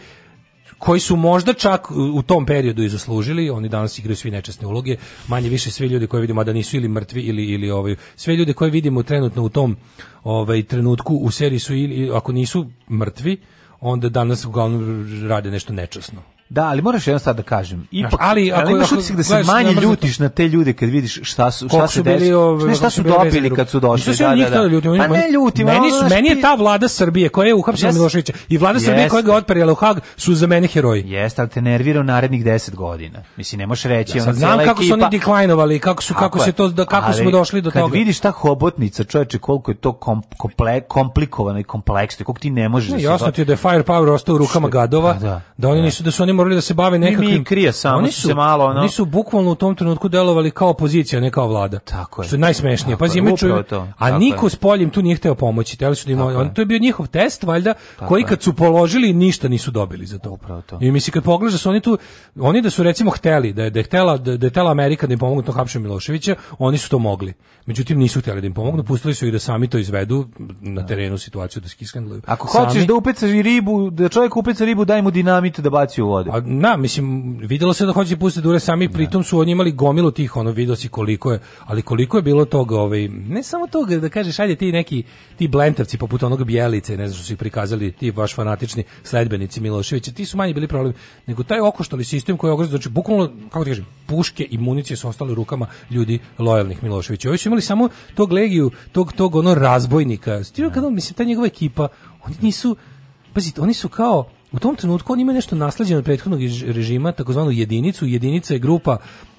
koji su možda čak u tom periodu i zaslužili, oni danas igraju svi nečasne uloge, manje više svi ljudi koje vidimo a da nisu ili mrtvi ili ili ovaj sve ljudi koje vidimo trenutno u tom ovaj trenutku u seriji su ili ako nisu mrtvi, onda danas uglavnom rade nešto nečasno Da, ali moraš jedno sad da kažem. Ipak, ali, ako, ali imaš utisak da se manje ljutiš na te ljude kad vidiš šta su, šta se desi, ne šta su dobili kad su došli. Nisu da se da, njih da, da. Ljudi, pa ne ljutim. meni, su, meni je ta vlada Srbije koja je uhapsila Miloševića i vlada yes. Srbije koja ga otperjala u Hag su za mene heroji. Jeste, ali te nervira u narednih 10 godina. Mislim, ne možeš reći. Ja, sad, znam kako su oni deklajnovali, kako, su, kako, se to, da, kako smo došli do toga. Kad vidiš ta hobotnica, čoveče, koliko je to komplikovano i kompleksno, koliko ti ne možeš... Da jasno ti je da je firepower ostao u rukama gadova, pa da, da oni nisu, da su oni morali da se bave nekakvim mi krije samo oni su se malo ono oni bukvalno u tom trenutku delovali kao opozicija ne kao vlada tako je što je najsmešnije pazi ime čuje a niko s poljim tu nije hteo pomoći teli su da on to je bio njihov test valjda tako koji kad su položili ništa nisu dobili za to upravo to i misli kad pogledaš da oni tu oni da su recimo hteli da je da je htela da, da je htela Amerika da im pomogne to hapšenje Miloševića oni su to mogli međutim nisu hteli da im pomognu pustili su ih da sami to izvedu na da. terenu situaciju da skiskanduju ako hoćeš da upecaš ribu da čovjek upeca ribu daj mu dinamit da baci u vodu vode. A, na, mislim, videlo se da hoće da pustiti dure sami, pritom su oni imali gomilu tih ono vidosi koliko je, ali koliko je bilo toga, ovaj, ne samo toga da kažeš, ajde ti neki, ti blentavci poput onog Bjelice, ne znam što su ih prikazali, ti baš fanatični sledbenici Miloševića, ti su manje bili problem, nego taj okoštali sistem koji je ogrozio, znači bukvalno, kako ti da kažem, puške i municije su ostale u rukama ljudi lojalnih Miloševića. Ovi su imali samo tog legiju, tog, tog ono razbojnika. Stiro kada, on, mislim, ta njegova ekipa, oni nisu, pazite, oni su kao, u tom trenutku on ima nešto nasleđeno od prethodnog režima, takozvanu jedinicu, jedinica je grupa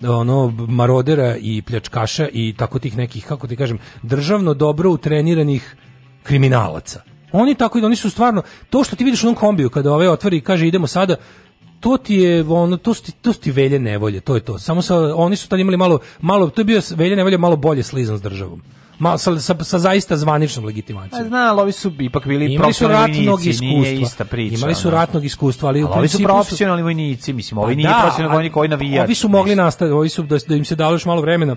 ono marodera i pljačkaša i tako tih nekih, kako ti kažem, državno dobro utreniranih kriminalaca. Oni tako i oni su stvarno to što ti vidiš u onom kombiju kada ove ovaj otvori i kaže idemo sada to ti je ono to ti to ti velje nevolje, to je to. Samo sa oni su tad imali malo malo to je bio velje nevolje malo bolje slizan s državom. Ma, sa, sa, sa zaista zvaničnom legitimacijom. A pa zna, ovi su ipak bili imali su ratnog vojnici, iskustva. Ista priča, imali su ratnog iskustva, ali, ali ovi su profesionalni vojnici, mislim, ovi pa nije da, profesionalni vojnik, ovi navijač. Ovi su mogli nastaviti, ovi su da, da im se dalo još malo vremena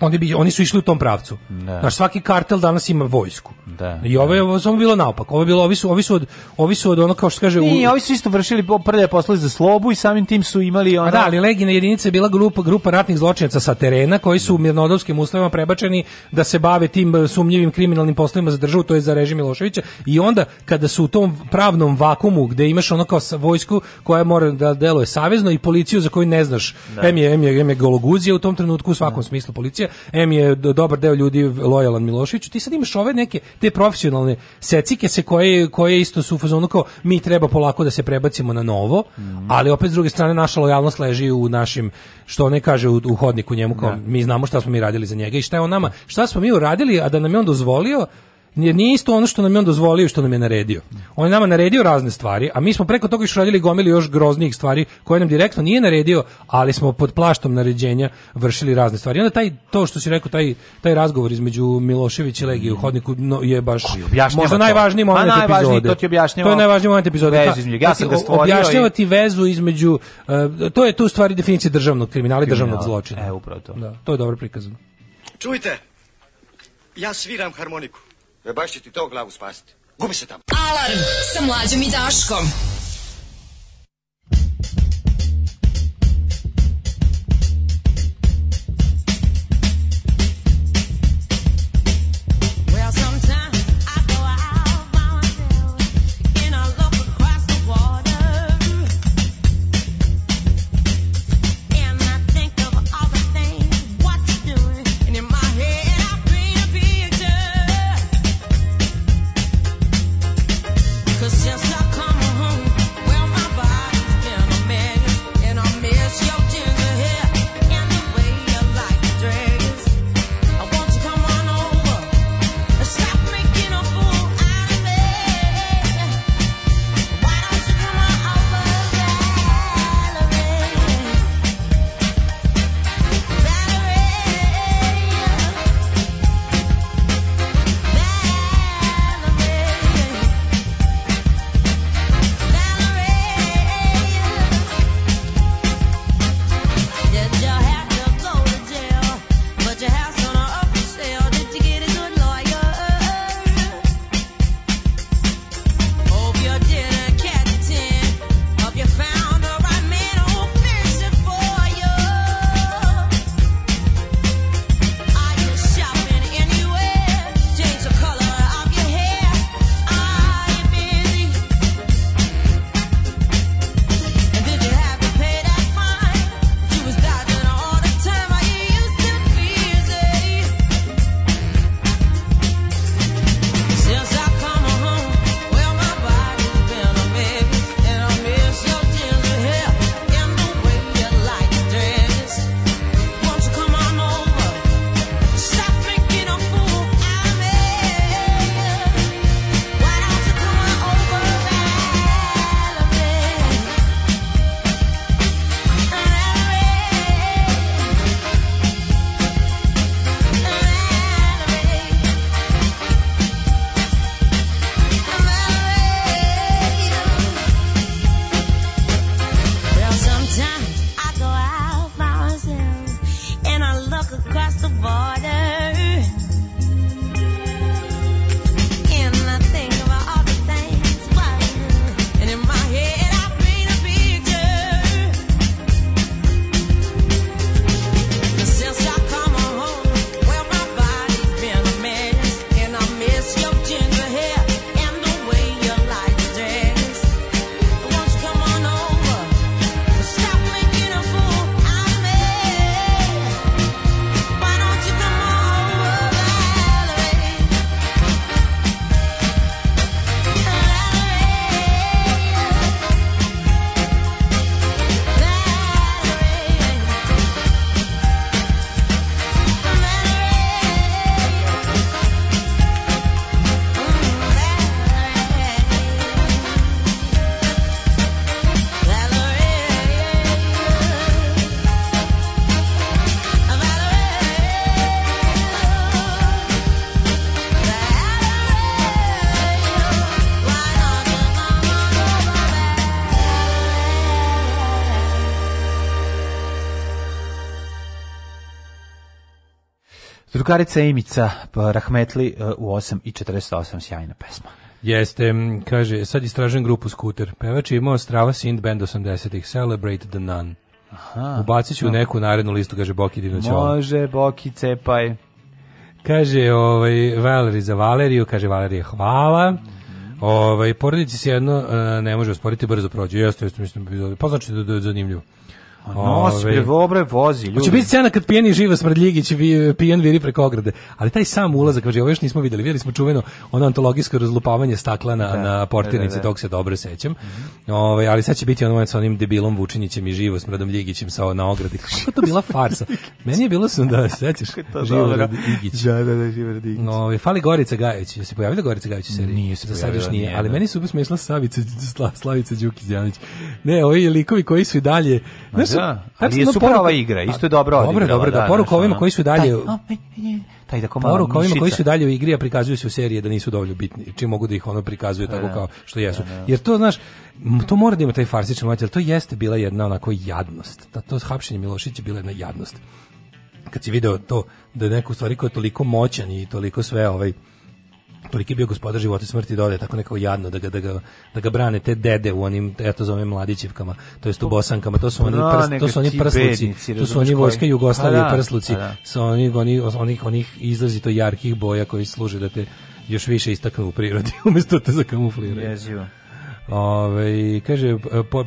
oni bi oni su išli u tom pravcu. Da. Naš svaki kartel danas ima vojsku. Da. I ovo je da. ovo samo bilo naopako. Ovo je bilo ovi su ovi su od ovi su od ono kao što kaže I u... ovi su isto vršili prlje poslove za slobu i samim tim su imali pa ona Da, ali legina jedinice je bila grupa grupa ratnih zločinaca sa terena koji su u mirnodopskim uslovima prebačeni da se bave tim e, sumnjivim kriminalnim poslovima za državu, to je za režim Miloševića. I onda kada su u tom pravnom vakumu gde imaš ono kao vojsku koja mora da deluje savezno i policiju za koju ne znaš, da. em je, em je, em je gologuzija u tom trenutku u svakom da. smislu policija em je dobar deo ljudi lojalan Miloševiću, ti sad imaš ove neke, te profesionalne secike se koje, koje isto su u fazonu kao mi treba polako da se prebacimo na novo, mm ali opet s druge strane naša lojalnost leži u našim, što ne kaže u, u hodniku njemu, kao, da. mi znamo šta smo mi radili za njega i šta je on nama, šta smo mi uradili, a da nam je on dozvolio Jer nije isto ono što nam je on dozvolio što nam je naredio. On je nama naredio razne stvari, a mi smo preko toga još radili gomili još groznijih stvari koje nam direktno nije naredio, ali smo pod plaštom naređenja vršili razne stvari. I onda taj, to što si rekao, taj, taj razgovor između Milošević i Legije u mm. hodniku no, je baš možda najvažniji pa moment pa, epizode. to ti objašnjava. To je najvažniji moment epizode. Vezu da. između, ja sam ga znači, stvorio. Objašnjavati i... vezu između, uh, to je tu stvari definicija državnog kriminala i državnog zločina. E, upravo to. Da, to je dobro prikazano. Čujte, ja sviram harmoniku. E baš će ti to glavu spasiti. Gubi se tamo. Alarm sa mlađom i Daškom. Čukarica Imica, Rahmetli u 8.48, sjajna pesma. Jeste, kaže, sad istražujem grupu Scooter. Pevač je imao Strava Sind Band 80-ih, Celebrate the Nun. Aha, Ubacit ću no. neku narednu listu, kaže Boki Dinoćola. Može, Boki, cepaj. Kaže, ovaj, Valeri za Valeriju, kaže Valerije, hvala. Ovaj porodici se jedno ne može osporiti brzo prođe. Jeste, jeste, mislim, pa znači da je zanimljivo. Nos, bre, obre, vozi, ljudi. Hoće biti scena kad pijeni živa smrdljigić pijen viri preko ograde. Ali taj sam ulazak, kaže, znači, ovo još nismo videli, videli smo čuveno ono antologijsko razlupavanje stakla na, da, na da, portirnici, da, da, tog se dobro sećam. Mm -hmm. ali sad će biti ono sa onim debilom Vučinićem i živo smrdom Ljigićem sa, na ogradi. Kako to bila farsa? Meni je bilo sam da sećaš živo Ljigić. Da, da, da, živo Ljigić. Ove, ovaj, fali Gorica Gajević, je se pojavila Gorica Gajević u seriji? Nije se, da sad još nije, ali meni su smešla Savica, Slavice Đukić Janić. Ne, ovi likovi koji su i dalje, znaš sam, da, ali je super ova igra, pa, isto je dobro odigrala. Dobro, dobro, da, da, da poruka ovima da. koji su dalje... Taj da poruka ovima koji su dalje u igri, a prikazuju se u serije da nisu dovoljno bitni, čim mogu da ih ono prikazuje da, tako kao što jesu. Jer to, znaš, to mora da ima taj farsičan moment, to jeste bila jedna onako jadnost. Ta, to hapšenje Milošića je bila jedna jadnost. Kad si video to, da je neko stvari koji je toliko moćan i toliko sve ovaj toliki bio gospodar života i smrti dole, da tako nekako jadno da ga, da ga, da ga brane te dede u onim, ja to zovem mladićevkama, to jest u pa bosankama, to su oni, prs, to su oni prsluci, to su oni vojska Jugoslavije pa da, prsluci, pa da. sa onih, onih, onih, onih izrazito jarkih boja koji služe da te još više istaknu u prirodi, umesto da te zakamufliraju. Jezivo. Ove, kaže,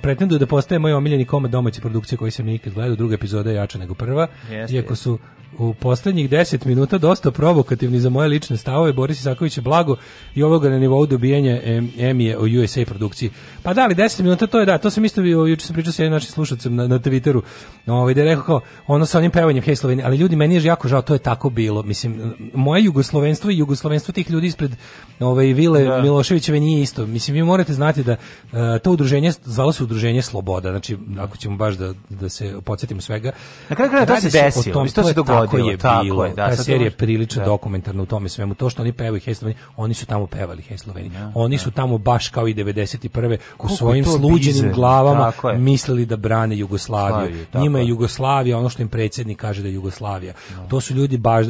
pretendu da postaje moj omiljeni komad domaće produkcije koji sam nikad gledao, druga epizoda je jača nego prva, Jeste. iako su u poslednjih 10 minuta dosta provokativni za moje lične stavove Boris Isaković je blago i ovoga na nivou dobijanja Emije o USA produkciji. Pa da li 10 minuta to je da, to sam isto bio juče sam pričao sa jednim našim slušateljem na, na Twitteru. Ovaj da je rekao kao, ono sa onim pevanjem Hej Slovenija, ali ljudi meni je jako žao, to je tako bilo. Mislim moje jugoslovenstvo i jugoslovenstvo tih ljudi ispred ove ovaj, vile da. Miloševićeve nije isto. Mislim vi morate znati da uh, to udruženje zvalo se udruženje Sloboda. Znači ako ćemo baš da da se podsetimo svega. Na kraju kraja to se desilo. To, to, se dogodilo Tako je tako bilo. Je, da, Ta e, serija je prilično da. dokumentarna u tome svemu. To što oni pevaju Hej Sloveni, oni su tamo pevali Hej Sloveni. Ja, da, oni da. su tamo baš kao i 91. u svojim sluđenim bize. glavama mislili da brane Jugoslaviju. Slaviju, Njima je Jugoslavija ono što im predsjednik kaže da je Jugoslavija. Ja. Da. To su ljudi baš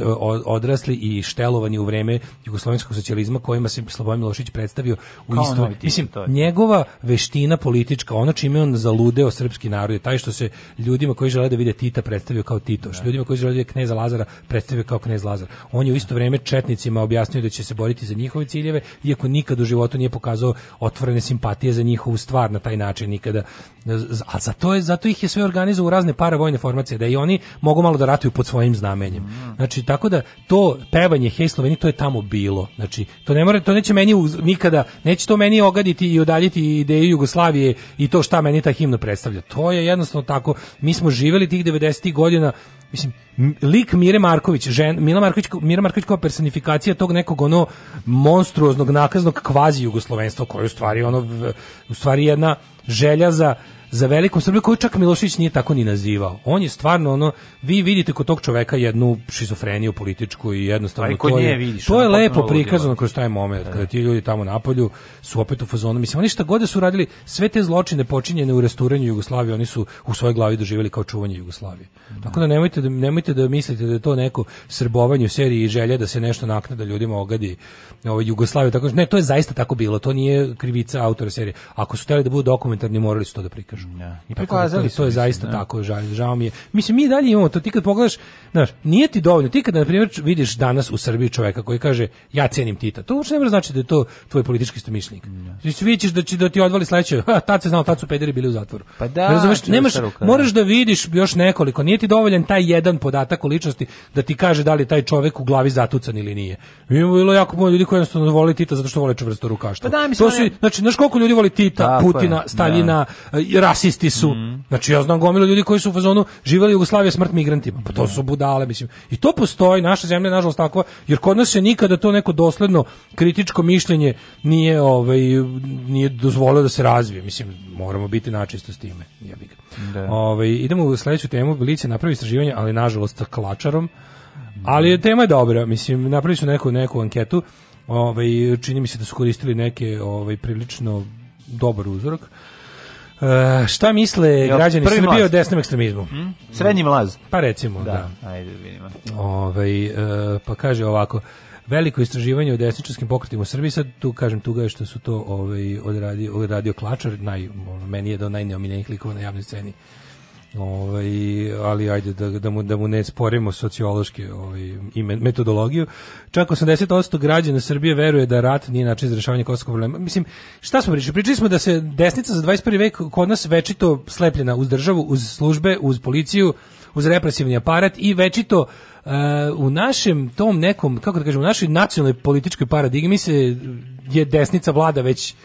odrasli i štelovani u vreme jugoslovenskog socijalizma kojima se Slobodan Milošić predstavio u istoriji. Mislim, njegova veština politička, ono čime on zaludeo srpski narod je taj što se ljudima koji žele da vide Tita predstavio kao Tito, što ljudima koji žele da vide kneza Lazara predstavio kao knez Lazar. On je u isto vrijeme četnicima objasnio da će se boriti za njihove ciljeve, iako nikad u životu nije pokazao otvorene simpatije za njihovu stvar na taj način nikada. A to je, zato ih je sve organizovao u razne vojne formacije, da i oni mogu malo da ratuju pod svojim znamenjem. Znači, tako da to pevanje Hej Sloveni, to je tamo bilo. Znači, to, ne more, to neće meni uz, nikada, neće to meni ogaditi i odaljiti ideju Jugoslavije i to šta meni ta himna predstavlja. To je jednostavno tako. Mi smo živeli tih 90. ih godina mislim lik Mire Marković, žen, Mila Marković, Mira Marković kao personifikacija tog nekog ono monstruoznog nakaznog kvazi jugoslovenstva koji je u stvari ono u stvari jedna želja za za veliku Srbiju koju čak Milošić nije tako ni nazivao. On je stvarno ono vi vidite kod tog čoveka jednu šizofreniju političku i jednostavno pa to je, vidiš, to je lepo prikazano kroz taj moment e. kada ti ljudi tamo na polju su opet u fazonu mislim oni šta god da su radili sve te zločine počinjene u resturanju Jugoslavije oni su u svojoj glavi doživeli kao čuvanje Jugoslavije. Mm. Tako da nemojte da nemojte da mislite da je to neko srbovanje u seriji i želja da se nešto naknada ljudima ogadi ovaj Jugoslaviju tako ne to je zaista tako bilo to nije krivica autora serije. Ako su hteli da budu dokumentarni morali su to da prikažu kažu. Ja. Da. I pokazali pa to, to je zaista ne. Da. tako, žao, žao mi je. Mislim mi dalje imamo to ti kad pogledaš, znaš, nije ti dovoljno ti kad na primjer vidiš danas u Srbiji čovjeka koji kaže ja cenim Tita. To uopšte ne znači da je to tvoj politički istomišljenik. Ja. Da. Znači, vidiš da će da ti odvali sledeće, ha, tad se znao, tad su pederi bili u zatvoru. Pa da, ne razumeš, nemaš, moraš da vidiš još nekoliko. Nije ti dovoljan taj jedan podatak o ličnosti da ti kaže da li taj čovjek u glavi zatucan ili nije. Imamo bilo jako puno ljudi koji jednostavno voli Tita zato što vole čvrsto rukaštvo. Pa da, mislim, to su, znači, znaš koliko ljudi voli Tita, Putina, Staljina, da rasisti su. Mm. Znači ja znam gomilu ljudi koji su u fazonu živeli Jugoslavija smrt migrantima. Pa to da. su budale, mislim. I to postoji, naša zemlja je nažalost takva, jer kod nas se nikada to neko dosledno kritičko mišljenje nije ovaj nije dozvolio da se razvije. Mislim, moramo biti načisto s time. Da. Ovaj idemo u sledeću temu, Bilice napravi istraživanje, ali nažalost sa klačarom. Ali tema je dobra, mislim, napravili su neku, neku anketu, ovaj, čini mi se da su koristili neke ovaj, prilično dobar uzorak. Uh, šta misle Jel, građani Srbije o desnom ekstremizmu? Hmm? Srednji mlaz. Pa recimo, da. da. Ajde, da vidimo. Ove, ovaj, uh, pa kaže ovako, veliko istraživanje o desničarskim pokretima u Srbiji, sad tu kažem tuga je što su to ovaj, odradio, odradio Klačar, naj, meni je do najneomiljnijih likova na javnoj sceni Ovaj, ali ajde da, da, mu, da mu ne sporimo sociološke ovaj, i metodologiju. Čak 80% građana Srbije veruje da rat nije način za rešavanje kosovskog problema. Mislim, šta smo pričali? Pričali smo da se desnica za 21. vek kod nas večito slepljena uz državu, uz službe, uz policiju, uz represivni aparat i večito Uh, u našem tom nekom, kako da kažem, u našoj nacionalnoj političkoj paradigmi se je desnica vlada već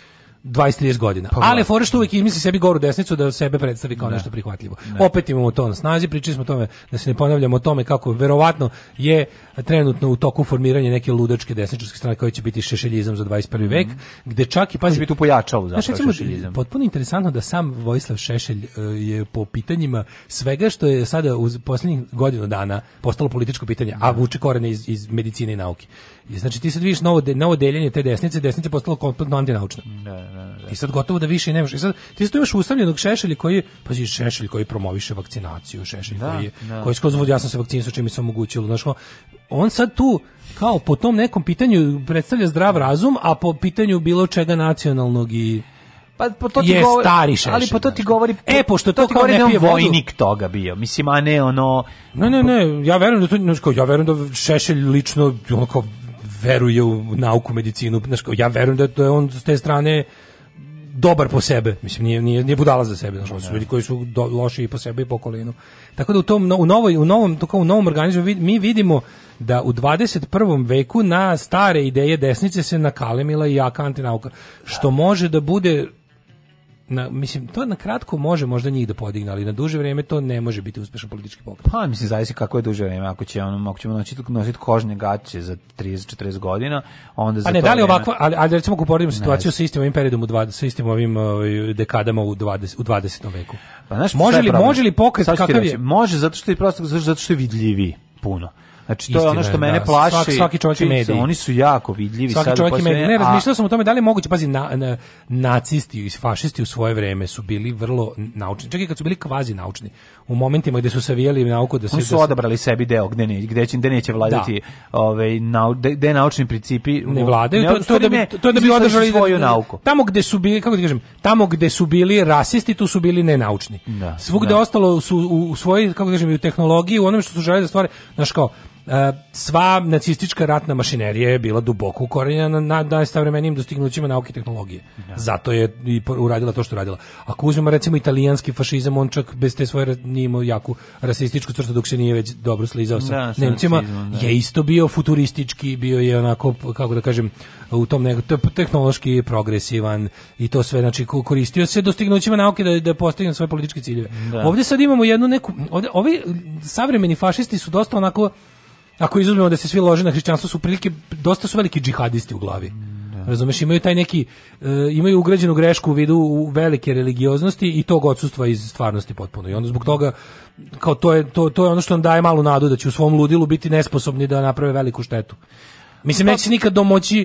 20-30 godina. Pa, Ali da. fora što uvijek misli sebi goru desnicu da sebe predstavi kao ne, da. nešto prihvatljivo. Ne. Da. Opet imamo to na snazi, pričali smo o tome da se ne ponavljamo o tome kako verovatno je trenutno u toku formiranje neke ludačke desničarske strane koja će biti šešeljizam za 21. Mm vek, gde čak i pazi bi tu pojačao za znaš, šešeljizam. Potpuno interesantno da sam Vojislav Šešelj e, je po pitanjima svega što je sada u poslednjih godinu dana postalo političko pitanje, a vuče korene iz, iz medicine i nauke I znači ti sad vidiš novo, de, novo deljenje te desnice, desnica je postala kompletno antinaučna. Da, da, da. I sad gotovo da više nemaš. I sad ti sad tu imaš ustavljenog šešelja koji, pa si šešelj koji promoviše vakcinaciju, šešelj da, koji, je, da. koji skroz vodi, ja sam se vakcinisao čim sam se znači Znaš, on sad tu kao po tom nekom pitanju predstavlja zdrav razum, a po pitanju bilo čega nacionalnog i pa po to ti govori, stari šešir, ali po to ti govori e pošto to, to kao da ne pije vojnik toga bio mislim a ne ono ne ne ne ja verujem da to ja verujem da šešelj lično ono kao veruje u nauku, medicinu, znaš, ja verujem da, da je on s te strane dobar po sebe, mislim nije nije, nije budala za sebe, znači su ljudi koji su do, loši i po sebe i po okolinu. Tako da u tom u novoj u novom to kao u novom organizmu vid, mi vidimo da u 21. veku na stare ideje desnice se nakalemila i jaka antinauka, što može da bude na, mislim, to na kratko može možda njih da podigne, ali na duže vrijeme to ne može biti uspješan politički pokret. Pa, mislim, zavisi kako je duže vrijeme. Ako, će, ono, ako ćemo nositi, nositi kožne gaće za 30-40 godina, onda pa za A ne, to da li vrijeme... ovako, ali, ali recimo uporedimo situaciju sa istim ovim periodom, u dva, sa istim ovim uh, dekadama u 20, u 20. veku. Pa, znaš, može, li, može li pokret kakav reći, je? Može, zato što je, prosto, zato što je vidljiviji puno. Znači to je ono što mene da. plaši. Svaki, svaki čovjek čim, mediji. Oni su jako vidljivi svaki sad. Svaki čovjek Ne, razmišljao sam o tome da li je moguće, pazi, na, na, nacisti i fašisti u svoje vreme su bili vrlo naučni. Čak i kad su bili kvazi naučni. U momentima gdje su savijali nauku da se... Oni su da odabrali sebi deo gde, ne, gde, će, gde neće vladati da. ove, ovaj, nau, gde naučni principi... Ne vladaju, ne, to, to, da bi, to da bi održali... Svoju nauku. Tamo gde su bili, kako ti kažem, tamo gde su bili rasisti, tu su bili nenaučni. Da, Svugde da. ostalo su u, u svojoj, kako kažem, u tehnologiji, u onome što su želeli da stvore, znaš kao, E, sva nacistička ratna mašinerija je bila duboko ukorenjena na, na savremenim dostignućima nauke i tehnologije. Da. Zato je i uradila to što radila. Ako uzmemo recimo italijanski fašizam, on čak bez te svoje nije imao jaku rasističku crtu dok se nije već dobro slizao sa da, Nemcima, da. je isto bio futuristički, bio je onako, kako da kažem, u tom nego tehnološki progresivan i to sve znači koristio se dostignućima nauke da da postigne svoje političke ciljeve. Da. Ovdje sad imamo jednu neku ovde ovi savremeni fašisti su dosta onako ako izuzmemo da se svi lože na hrišćanstvo, su prilike, dosta su veliki džihadisti u glavi. Da. Razumeš, imaju taj neki uh, imaju ugrađenu grešku u vidu u velike religioznosti i tog odsustva iz stvarnosti potpuno. I onda zbog toga kao to je to, to je ono što nam daje malu nadu da će u svom ludilu biti nesposobni da naprave veliku štetu. Mislim pa, neće se nikad domoći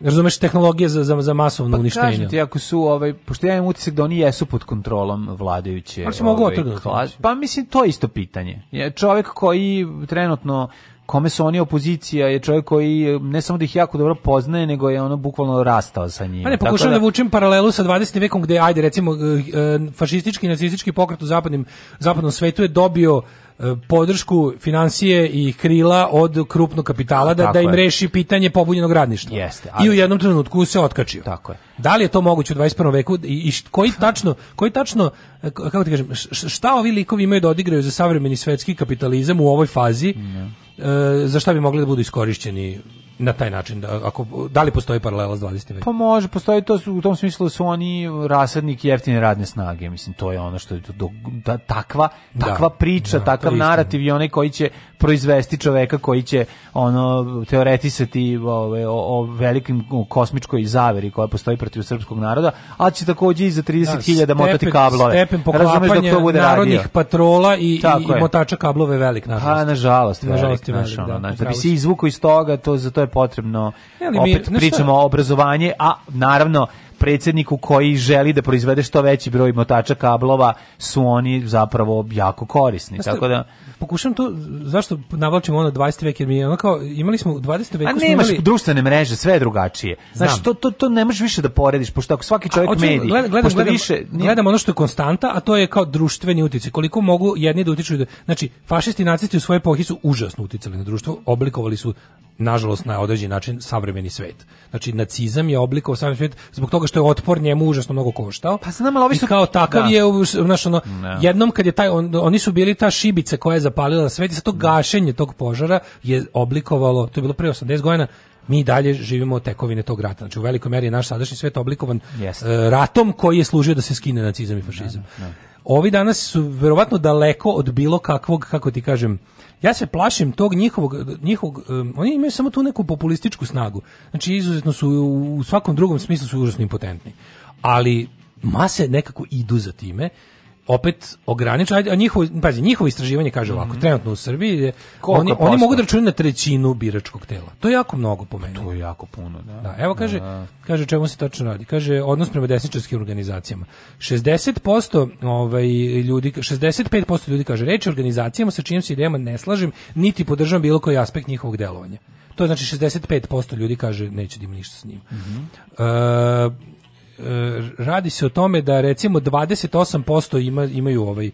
Razumeš tehnologije za za za masovno pa, uništenje. Kažem ti ako su ovaj pošto ja imam utisak da oni jesu pod kontrolom vladajuće. Pa se mogu ovaj, Pa mislim to je isto pitanje. Je čovjek koji trenutno kome su oni opozicija je čovjek koji e, ne samo da ih jako dobro poznaje, nego je ono bukvalno rastao sa njima. Pa ne, pokušam da... da vučem paralelu sa 20. vekom gde, ajde, recimo, e, e, fašistički i nacistički pokret u zapadnim, zapadnom svetu je dobio E, podršku financije i krila od krupnog kapitala da, da im reši pitanje pobunjenog radništva. Jeste, ali... I u jednom trenutku se otkačio. Tako je. Da li je to moguće u 21. veku i, i koji tačno, koji tačno e, kako ti kažem, šta ovi likovi imaju da odigraju za savremeni svetski kapitalizam u ovoj fazi? Mm. E, za šta bi mogli da budu iskorišćeni na taj način da ako da li postoji paralela s 20. vekom? Pa može, postoji to u tom smislu su oni rasadnik jeftine radne snage, mislim to je ono što je do, da, takva da, takva da, priča, da, takav narativ i onaj koji će proizvesti čoveka koji će ono teoretisati ove, o, o velikim kosmičkoj zaveri koja postoji protiv srpskog naroda, a će takođe i za 30.000 da, motati kablove. Stepen poklapanja da to bude narodnih radio. patrola i, i, i motača kablove je velik, nažalost. A, nažalost, velik, nažalost je velik, naš, da, ono, da, da bi se izvuko iz toga, to, za to je potrebno, ne, opet mi, pričamo o obrazovanje, a naravno predsjedniku koji želi da proizvede što veći broj motača kablova su oni zapravo jako korisni. Znači, tako da pokušam to zašto navlačimo ono 20. vek jer mi je ono kao imali smo u 20. veku imali nemaš društvene mreže, sve je drugačije. Znači to, to, to ne možeš više da porediš pošto ako svaki čovjek da mediji. Gledam, gledam, gledam, više, gledam ono što je konstanta, a to je kao društveni utjecaj. Koliko mogu jedni da utiču. Da- znači fašisti i nacisti u svojoj epohi su užasno uticali na društvo, oblikovali su nažalost na određen način savremeni svet. Znači nacizam je oblikovao savremeni svet zbog toga što je otpor njemu užasno mnogo koštao. Pa sa nama ali ovi su... kao takav da. je znaš, ono, jednom kad je taj on, oni su bili ta šibica koja je zapalila svet i sa to no. gašenje tog požara je oblikovalo, to je bilo pre 80 godina, mi dalje živimo tekovine tog rata. Znači u velikoj meri je naš sadašnji svet oblikovan yes. uh, e, ratom koji je služio da se skine nacizam i fašizam. No, Ovi danas su verovatno daleko od bilo kakvog, kako ti kažem, Ja se plašim tog njihovog, njihovog um, oni imaju samo tu neku populističku snagu. Znači, izuzetno su u svakom drugom smislu su užasno impotentni. Ali mase nekako idu za time opet ograničeno, a njihovo, pazi, njihovo istraživanje kaže ovako, mm -hmm. trenutno u Srbiji je, oni, posto? oni mogu da računaju na trećinu biračkog tela. To je jako mnogo po meni. To je jako puno, da. da evo kaže, da. kaže čemu se tačno radi. Kaže odnos prema desničarskim organizacijama. 60% ovaj ljudi, 65% ljudi kaže reč organizacijama sa čijim se idejama ne slažem, niti podržavam bilo koji aspekt njihovog delovanja. To je znači 65% ljudi kaže neće da im ništa s njim. Mm -hmm. e, E, radi se o tome da recimo 28% ima, imaju ovaj e,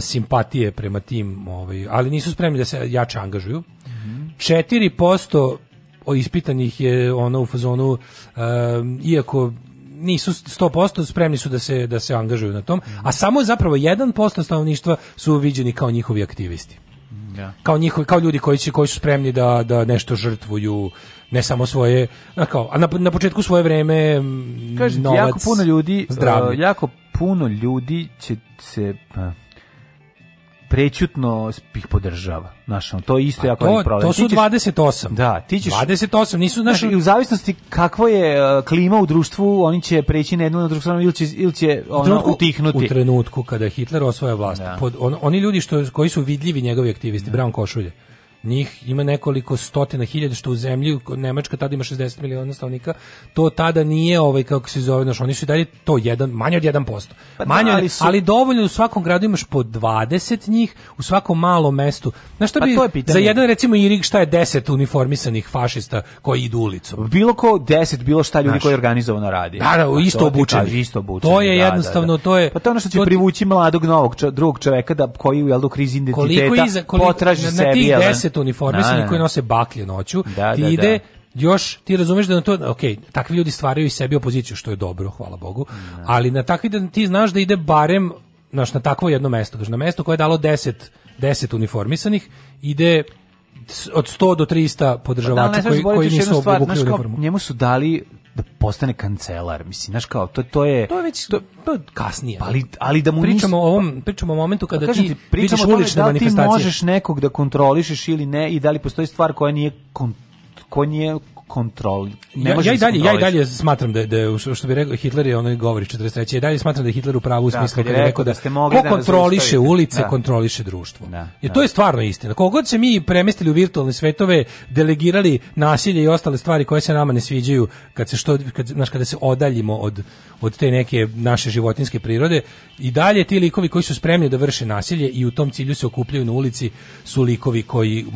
simpatije prema tim, ovaj, ali nisu spremni da se jače angažuju. Mm -hmm. 4% ispitanih je ono u fazonu um, iako nisu 100% spremni su da se da se angažuju na tom, a samo zapravo 1% stanovništva su viđeni kao njihovi aktivisti. Ja. Da. Kao njihovi, kao ljudi koji su koji su spremni da da nešto žrtvuju ne samo svoje, na kao, a na, na početku svoje vreme Kažete, novac, jako puno ljudi, uh, jako puno ljudi će se uh, prećutno ih podržava. Znaš, to je isto jako to, problem. To su 28. Da, ti ćeš... 28, nisu, znaš... i u zavisnosti kakvo je e, klima u društvu, oni će preći na jednu na drugu stranu ili će, ili će ono, trenutku, utihnuti. U trenutku kada Hitler osvaja vlast, da. pod, on, oni ljudi što, koji su vidljivi njegovi aktivisti, da. Brown Košulje, njih ima nekoliko stotina hiljada što u zemlji Nemačka tada ima 60 miliona stanovnika to tada nije ovaj kako se zove naš oni su dali to jedan manje od 1%. Pa da, manje da, ali, su... ali dovoljno u svakom gradu imaš po 20 njih u svakom malom mestu. Na šta pa bi pa je za jedan recimo Irig šta je 10 uniformisanih fašista koji idu ulicom. Bilo ko 10 bilo šta ljudi Znaš, koji organizovano radi. Da, da, pa isto obučeni, isto obučeni. To je da, da, da. jednostavno da, to je Pa to je ono što će to... privući mladog novog drugog čoveka da koji u jel krizi identiteta koliko iza, koliko, potraži na, na sebi policajceta uniformisani da, da, koji da. nose baklje noću, da, ti da, ide još ti razumeš da na to ok, takvi ljudi stvaraju i sebi opoziciju što je dobro, hvala Bogu. Da. Ali na takvi da ti znaš da ide barem znaš, na takvo jedno mesto, na mesto koje je dalo 10 10 uniformisanih ide od 100 do 300 podržavača da, koji koji nisu stvar, znaš, Njemu su dali da postane kancelar. Mislim, znaš kao, to, to je... To je već to, to je kasnije. ali, pa da. ali da mu pričamo nis... o ovom, pričamo o momentu pa kada pa, ti, ti o ulične da manifestacije. ti možeš nekog da kontrolišeš ili ne i da li postoji stvar koja nije, kon, koja nije kontrol. Ne ja, ja, i da dalje, ja i dalje smatram da, da što bi rekao, Hitler je onaj govori 43. Ja i dalje smatram da je Hitler u pravu u da, smislu da, je rekao da, da, ste mogli ko da kontroliše ulice, da. kontroliše društvo. Da, I to je stvarno istina. Kogod se mi premestili u virtualne svetove, delegirali nasilje i ostale stvari koje se nama ne sviđaju, kad se što, kad, znaš, kada se odaljimo od, od te neke naše životinske prirode, i dalje ti likovi koji su spremni da vrše nasilje i u tom cilju se okupljaju na ulici su likovi koji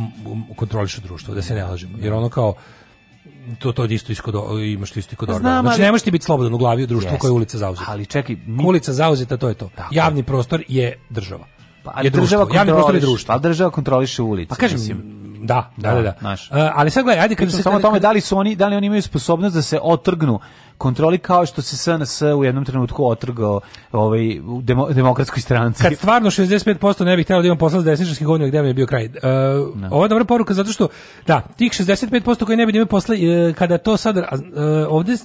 kontrolišu društvo, da se ne lažemo. Jer ono kao, to to isto iskodo imaš to isto iskodo. Pa znam, znači ali... ne možeš ti biti slobodan u glavi u društvu koje je ulica zauzeta. Ali čekaj, mi... ulica zauzeta to je to. Tako. Javni prostor je država. Pa ali je država društvo. javni prostor je društvo. Ali država kontroliše ulice. Pa kažem, mislim. Da, da, da. da. da. Uh, ali sad gledaj, ajde kad se samo tome da li su oni, da li oni imaju sposobnost da se otrgnu kontroli kao što se SNS u jednom trenutku otrgao ovaj u demo, demokratskoj stranci. Kad stvarno 65% ne bih htjela da imam posla za desničarskim govnjak, gde mi je bio kraj. Uh, e, no. Da. Ovo je dobra poruka zato što, da, tih 65% koji ne bi da imao posla, uh, e, kada to sad, uh, e, ovdje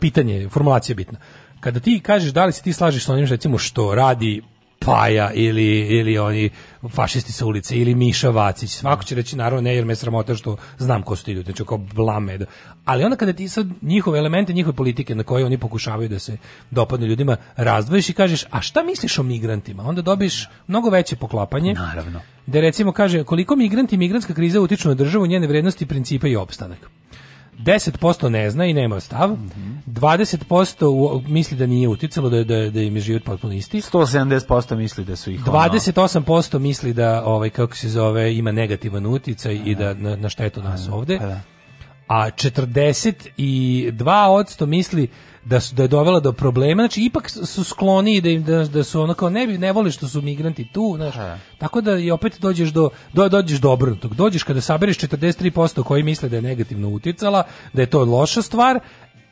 pitanje, formulacija je bitna. Kada ti kažeš da li se ti slažeš sa onim recimo što radi Paja ili, ili oni fašisti sa ulice ili Miša Vacić. Svako će reći naravno ne jer me sramota što znam ko su ti ljudi, znači kao blame. Da. Ali onda kada ti sad njihove elemente, njihove politike na koje oni pokušavaju da se dopadne ljudima, razdvojiš i kažeš, a šta misliš o migrantima? Onda dobiješ mnogo veće poklapanje. Naravno. Da recimo kaže, koliko migranti i migrantska kriza utiču na državu, njene vrednosti, principe i opstanak. 10% ne zna i nema stav. Mm -hmm. 20% misli da nije uticalo da da da im je život potpuno isti. 170% misli da su ih 28% misli da ovaj kako se zove ima negativan uticaj i da na, na štetu nas ovdje ovde. Pa da a 42% misli da su da je dovela do problema znači ipak su skloni da im da, da su ono kao ne bi ne vole što su migranti tu znači tako da i opet dođeš do, do dođeš do obrnutog dođeš kada sabereš 43% koji misle da je negativno uticala da je to loša stvar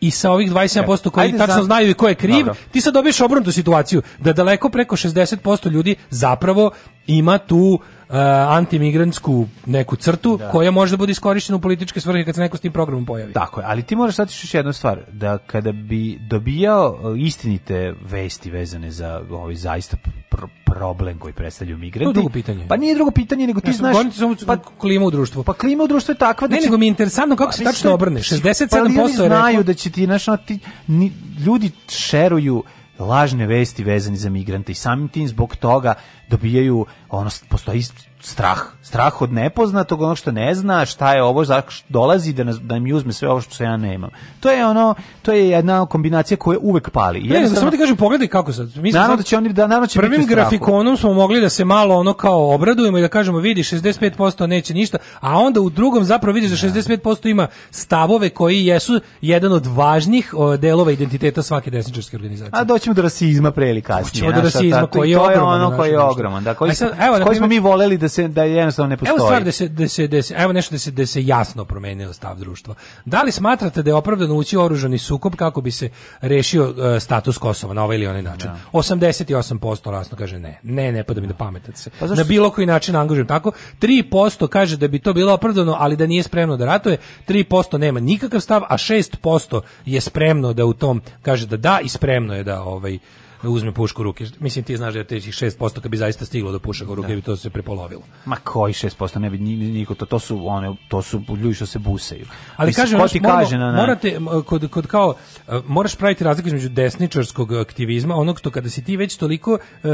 i sa ovih 27% e, koji tačno za... znaju i ko je kriv, Dobro. ti sad dobiješ obrnutu situaciju, da daleko preko 60% ljudi zapravo ima tu uh, antimigrantsku neku crtu da. koja može da bude iskorištena u političke svrhe kad se neko s tim programom pojavi. Tako je, ali ti moraš sad još jednu stvar, da kada bi dobijao eh, istinite vesti vezane za ovaj zaista pr problem koji predstavljaju migranti. To je drugo pitanje. Pa nije drugo pitanje, nego ti ja, znaš... Samo pa, klima u društvu. Pa klima u društvu je takva da Ne, će... nego mi je interesantno kako pa, se tačno obrne. 67% pa, znaju rekao... da će ti, znaš, ti, ni, ljudi šeruju lažne vesti vezani za migrante i samim tim zbog toga dobijaju ono postoji strah, strah od nepoznatog, onog što ne zna, šta je ovo, zašto dolazi da nas, da mi uzme sve ovo što ja nemam. To je ono, to je jedna kombinacija koja uvek pali. Ne, Jednostavno... samo ti kažem, pogledaj kako sad. Mislim naravno da će oni da naravno da će prvim biti grafikonom smo mogli da se malo ono kao obradujemo i da kažemo vidi 65% neće ništa, a onda u drugom zapravo vidiš da 65% da. ima stavove koji jesu jedan od važnih delova identiteta svake desničarske organizacije. A doćemo do rasizma pre ili kasnije. Doćemo do rasizma koji je, to je ogroman. Ono koji je ogroman, da, koji, sad, evo, koji smo mi voleli da se da jednostavno ne postoji. Evo stvar da se da se da se evo nešto da se da se jasno promenio stav društva. Da li smatrate da je opravdano ući oružani sukob kako bi se rešio uh, status Kosova na ovaj ili onaj način? Da. 88% rasno kaže ne. Ne, ne pa da mi da pametate se. Pa na bilo koji način angažujem tako. 3% kaže da bi to bilo opravdano, ali da nije spremno da ratuje. 3% nema nikakav stav, a 6% je spremno da u tom kaže da da i spremno je da ovaj uzme pušku u ruke. Mislim ti znaš da je tih 6% kad bi zaista stiglo do pušaka u ruke da. bi to se prepolovilo. Ma koji 6% ne bi niko to, to su one to su ljudi što se buseju. Ali kažem, ti moramo, kaže na, na... morate kod, kod kao e, moraš praviti razliku između desničarskog aktivizma, onog to kada si ti već toliko e,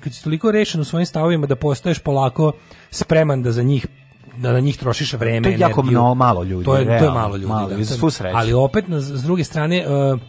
kad si toliko rešen u svojim stavovima da postaješ polako spreman da za njih da na njih trošiš vreme, energiju. To je jako Mnogo, malo ljudi. To je, realno, to je malo ljudi. Malo, da, ali opet, na, s druge strane, uh,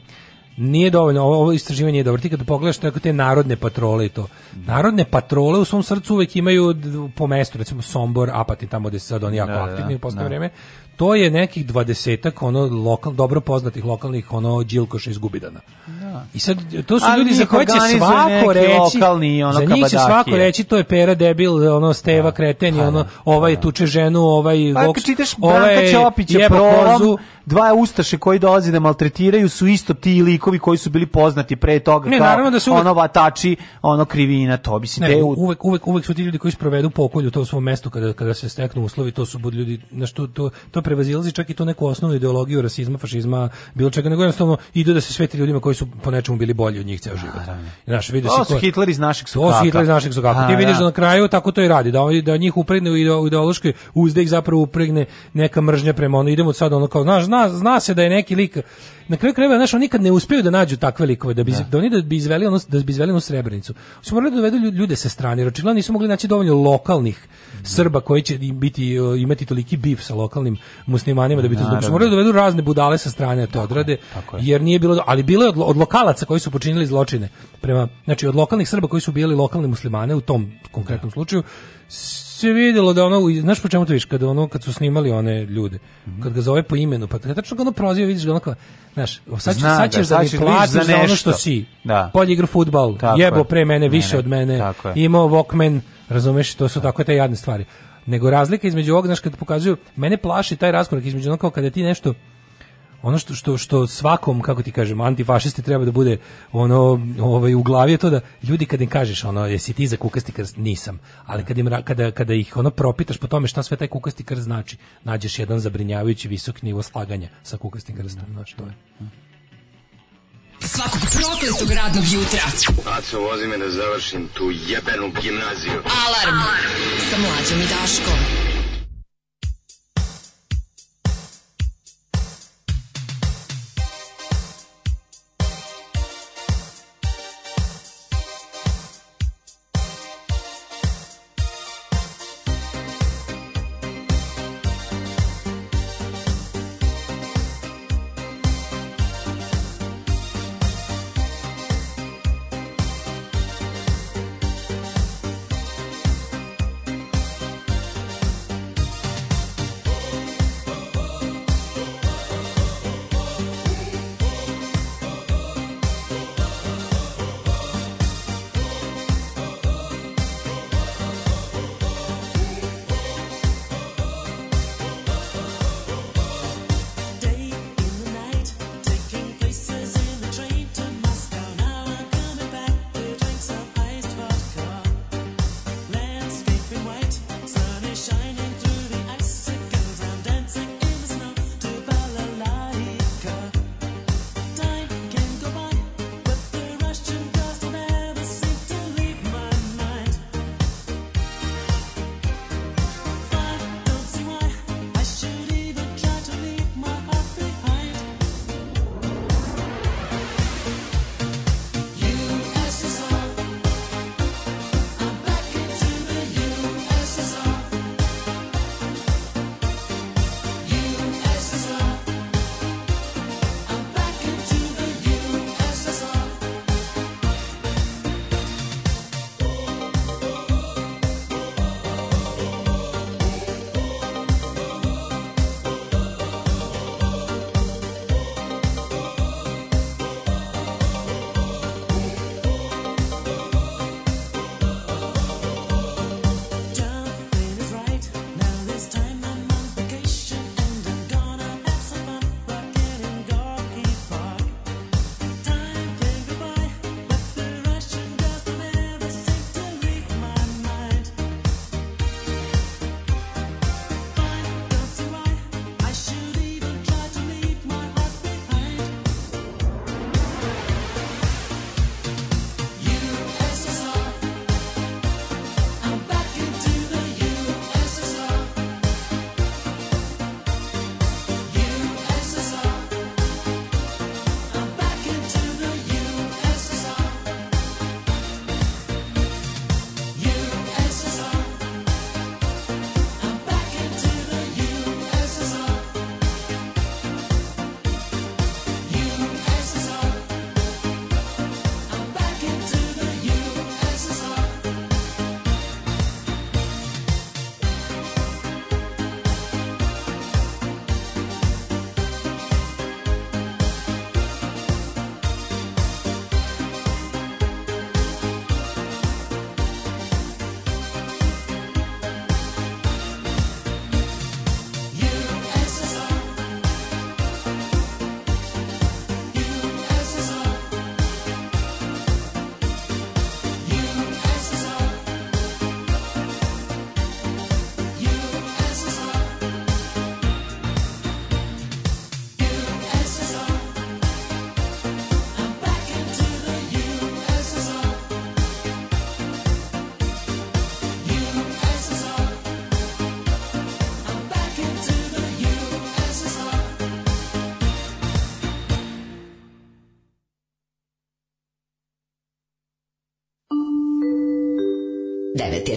nije dovoljno, ovo, ovo istraživanje je dobro. Ti kada pogledaš tako te narodne patrole i to. Narodne patrole u svom srcu uvek imaju po mestu, recimo Sombor, Apatin, tamo gde se sad oni jako da, da, da. aktivni u poslednje da. vreme. To je nekih dvadesetak ono lokal, dobro poznatih lokalnih ono džilkoša iz Gubidana. Da. I sad to su Ali ljudi za koje će svako reći lokalni, ono, za njih će svako reći to je pera debil, ono Steva kreten, i pa ono ovaj tuče ženu, ovaj pa, voks, ovaj je prolom, dva ustaše koji dolaze da maltretiraju su isto ti likovi koji su bili poznati pre toga ne, kao naravno da su uvek, ono vatači, ono krivina, to bi se ne, u... uvek, uvek, uvek su ti ljudi koji sprovedu pokolju u tom svom mestu kada, kada se steknu uslovi, to su bud ljudi, znači to, to, to prevazilazi čak i to neku osnovnu ideologiju rasizma, fašizma, bilo čega, nego jednostavno idu da se sveti ljudima koji su po nečemu bili bolji od njih ceo život. Znaš, vidi se ko... Hitler iz naših sokaka. To su Hitler iz naših sokaka. Pa ti vidiš da. da na kraju tako to i radi, da, da njih upregne u ideološki uzde ih zapravo upregne neka mržnja prema ono, idemo sad ono kao, znaš, znaš zna, zna se da je neki lik na kraju krajeva znaš nikad ne uspeju da nađu takve likove da bi da, da oni da bi izveli ono da bi izveli onu srebrnicu. Su morali da dovedu ljude sa strane, jer očigledno nisu mogli naći dovoljno lokalnih mm. Srba koji će biti imati toliki bif sa lokalnim muslimanima da bi to zbog su morali da dovedu razne budale sa strane da to odrade je. jer nije bilo ali bilo je od, od, lokalaca koji su počinili zločine prema znači od lokalnih Srba koji su bili lokalni muslimane u tom konkretnom da. slučaju se vidjelo da ono, znaš po čemu to viš, kad ono, kad su snimali one ljude, mm -hmm. kad ga zove po imenu, pa kada tačno ga ono proziva, vidiš ga ono kao, znaš, sad, ću, Zna, sad da, ćeš da, da mi platiš za, za ono što si, da. polje igra fudbal jebo pre mene, mene, više od mene, imao Walkman, razumeš, to su tako te jadne stvari. Nego razlika između ovog, znaš, kad pokazuju, mene plaši taj raskorak između onako kao kada ti nešto, ono što, što, što svakom, kako ti kažem, antifašisti treba da bude ono, ovaj, u glavi je to da ljudi kad im kažeš ono, jesi ti za kukasti krst? Nisam. Ali kad, im, kada, kada ih ono propitaš po tome šta sve taj kukasti krst znači, nađeš jedan zabrinjavajući visok nivo slaganja sa kukastim krstom. Znaš, to je. Svakog protestog radnog jutra. Aco, vozi me da završim tu jebenu gimnaziju. Alarm! Alarm. Sa mlađom i Daškom.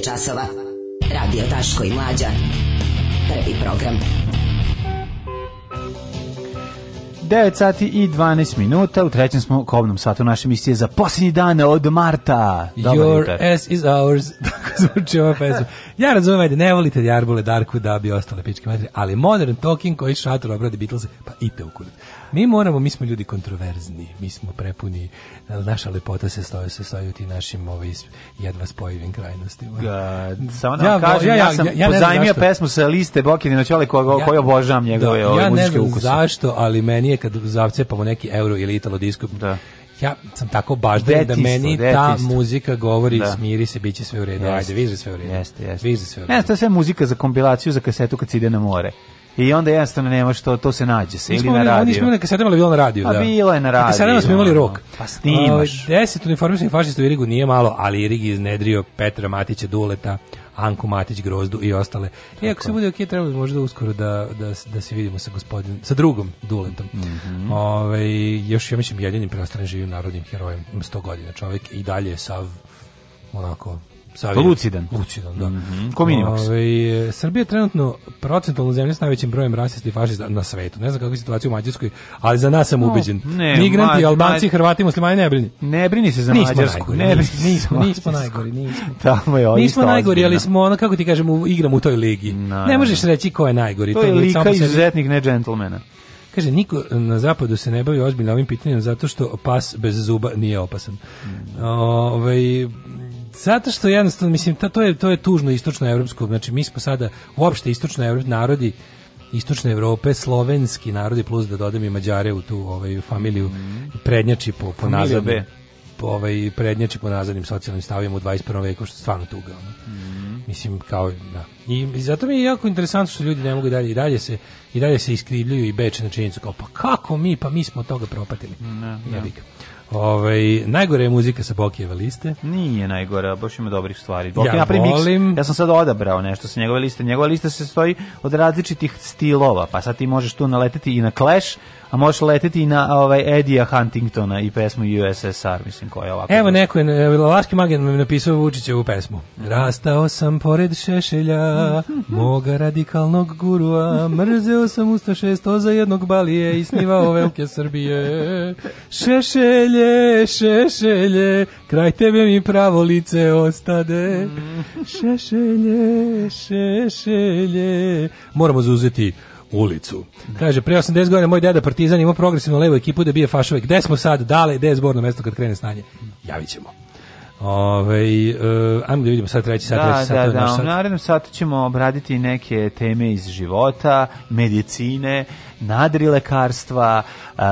časova. Radio Taško i Mlađa. Prvi program. 9 sati i 12 minuta, u trećem smo kobnom satu naše misije za posljednji dan od marta. Dobar Your jutar. ass is ours, tako zvuči ova pesma. Ja razumijem, ajde, ne volite Jarbole, Darku, da bi ostale pičke materije, ali Modern Talking koji šator obradi Beatles, pa ite u kurac. Mi moramo, mi smo ljudi kontroverzni, mi smo prepuni, naša lepota se stoji, se stoji ti našim ovaj, jedva spojivim krajnostima. Da, mm. samo nam da ja, kažem, ja, ja, ja, sam ja, ja pozajmio pesmu sa liste Bokine čovjek koja, ja, koja obožavam da, njegove da, ove ovaj, ja muzičke ukuse. Ja ne znam zašto, ali meni je kad zavcepamo neki euro ili italo disco, da ja sam tako baš da meni ta muzika govori da. smiri se biće sve u redu. Ajde, vidi sve u redu. Jeste, jeste. Vidi sve u redu. Jeste, to je sve muzika za kompilaciju za kasetu kad se ide na more. I onda jednostavno nema što, to se nađe se ili na radiju. Nismo imali kasetama, ali bilo na radiju. A pa da. bilo je na radiju. Kasetama smo imali rok. Pa snimaš. O, ovaj, deset uniformisanih fašista u Irigu nije malo, ali Irig je iznedrio Petra Matića Duleta, Anku Matić Grozdu i ostale. E, ako se bude ok, treba možda uskoro da, da, da se vidimo sa gospodin, sa drugom Duletom. Mm -hmm. Ove, ovaj, još, ja mislim, jedinim prestran živim narodnim herojem, 100 godina čovjek i dalje sav onako Savijek. Lucidan. Lucidan, da. Mm -hmm. Ko minimax? Ove, Srbija je trenutno procentalno zemlja s najvećim brojem rasista i fašista na svetu. Ne znam kakva je situacija u Mađarskoj, ali za nas sam ubeđen. No, ne, Migranti, Mađ... Albanci, Hrvati, muslimani, ne brini. Ne brini se za nismo Mađarsku. Najgori, ne brini nismo, nismo, nismo najgori, nismo. Tamo je nismo najgori, ali smo, ono, kako ti kažem, u, igram u toj ligi. No, ne možeš reći ko je najgori. To, to je lika izuzetnih ne džentlmena. Kaže, niko na zapadu se ne bavi ozbiljno ovim pitanjem zato što pas bez zuba nije opasan. Mm. Ove, ovaj, Zato što jednostavno, mislim, ta, to, je, to je tužno istočnoevropsko, znači mi smo sada uopšte istočnoevropski narodi, istočne Evrope, slovenski narodi, plus da dodam i Mađare u tu ovaj, familiju, mm. prednjači po, po nazadnim, po, ovaj, prednjači po nazadnim socijalnim stavovima u 21. veku, što je stvarno tuga. Ono. Mm. Mislim, kao, da. I, I, zato mi je jako interesantno što ljudi ne mogu dalje i dalje se i dalje se iskrivljuju i beče na činjenicu kao pa kako mi, pa mi smo od toga propatili. Ne, ne. Ovaj najgore je muzika sa Bokijeve liste. Nije najgora, baš ima dobrih stvari. Bokij ja, volim... ja sam sad odabrao nešto sa njegove liste. Njegova lista se stoji od različitih stilova, pa sad ti možeš tu naleteti i na Clash, a možeš leteti i na ovaj Edija Huntingtona i pesmu USSR, mislim, koja je ovako. Evo neko je, Laški Magen mi napisao Vučićevu pesmu. Rastao sam pored Šešelja, moga radikalnog gurua, mrzeo sam usta šesto za jednog balije i snivao velike Srbije. Šešelje, šešelje, kraj tebe mi pravo lice ostade. Šešelje, šešelje. Moramo zauzeti ulicu. Da. Kaže, pre 80 godina moj deda partizan imao progresivno levo ekipu da bije fašove. Gde smo sad? Dale, gde je zborno mesto kad krene snanje? Javit ćemo. Ove, uh, eh, ajmo da vidimo sad treći sat, da, treći sat. Da, da, da, u narednom satu ćemo obraditi neke teme iz života, medicine, nadrilekarstva, uh,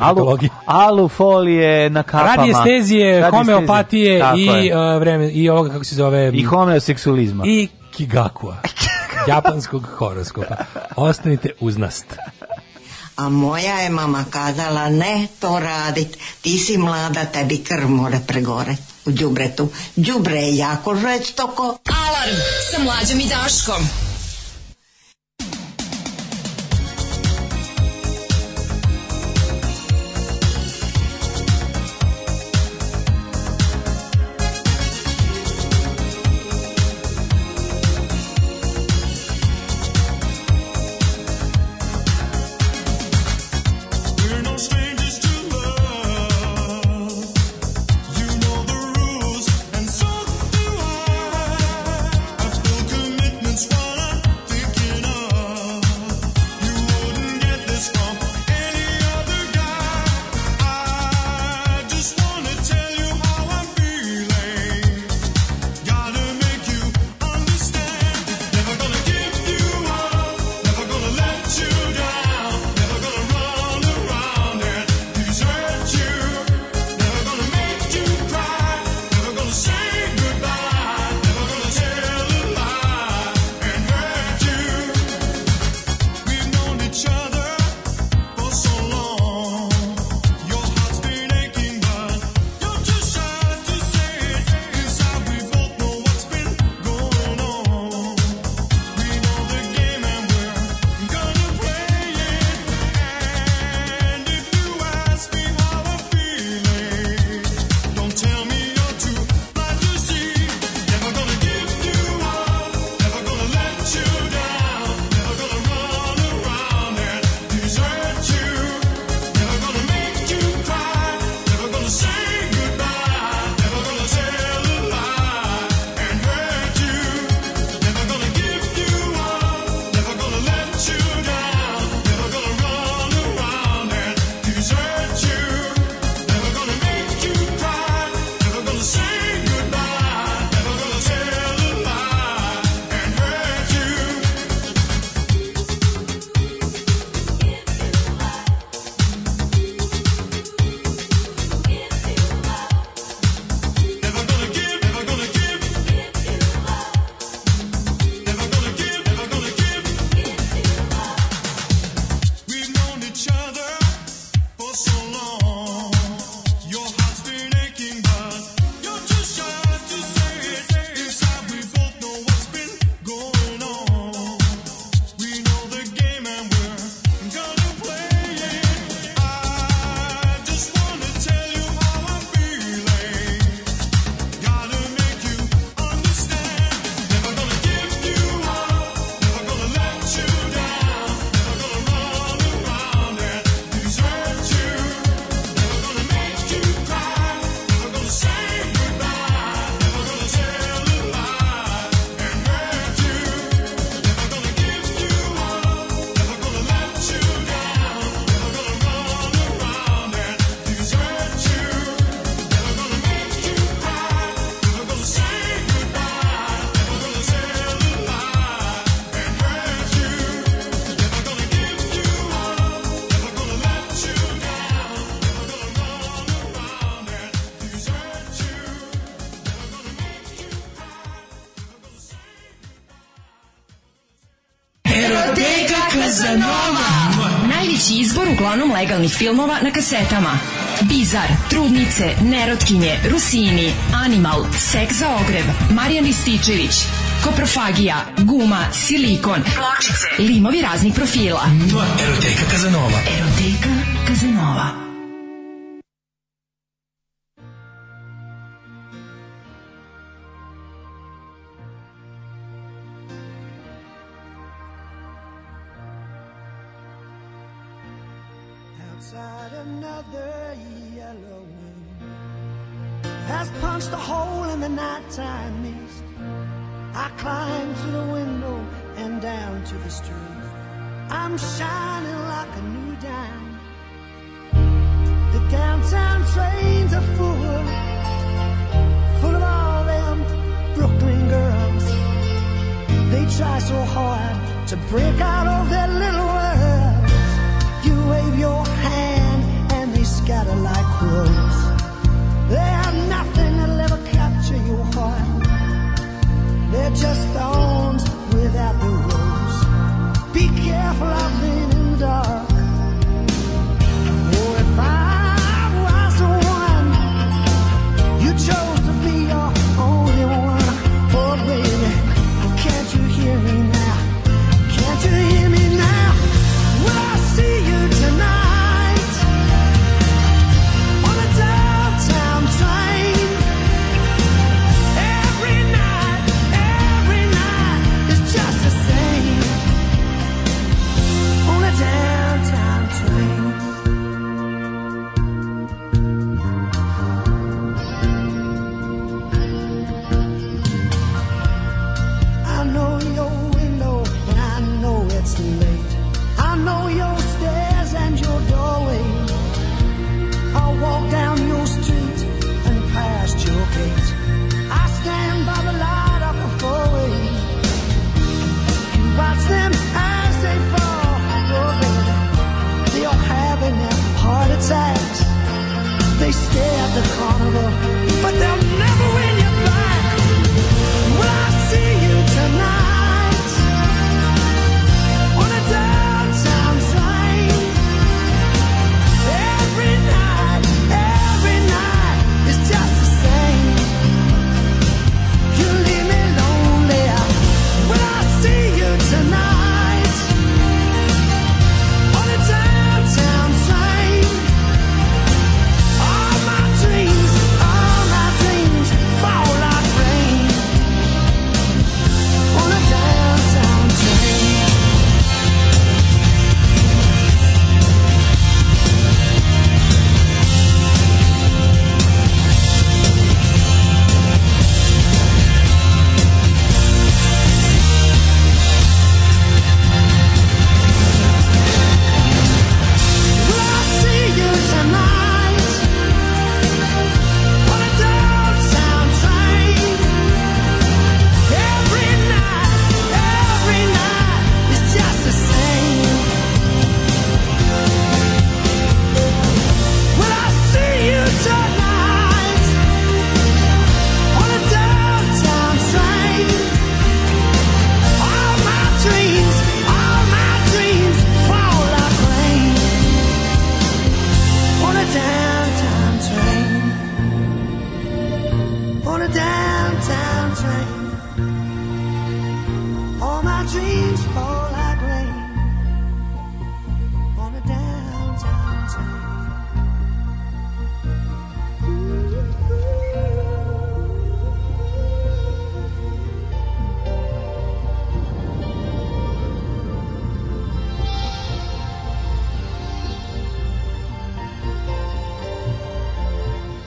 alu, alufolije na kapama. Radiestezije, homeopatije i, uh, eh, vremen, i ovoga, kako se zove... I homeoseksualizma. I kigakua. japanskog horoskopa. Ostanite uz nas. A moja je mama kazala, ne to radit, ti si mlada, tebi krv mora pregore u džubretu. Džubre je jako žestoko. Alarm sa mlađom i daškom. legalnih filmova na kasetama. Bizar, Trudnice, Nerotkinje, Rusini, Animal, Sek za ogreb, Marijan Ističević, Koprofagija, Guma, Silikon, Pločice, limovi raznih profila. Mua, eroteka Kazanova. Eroteka Kazanova.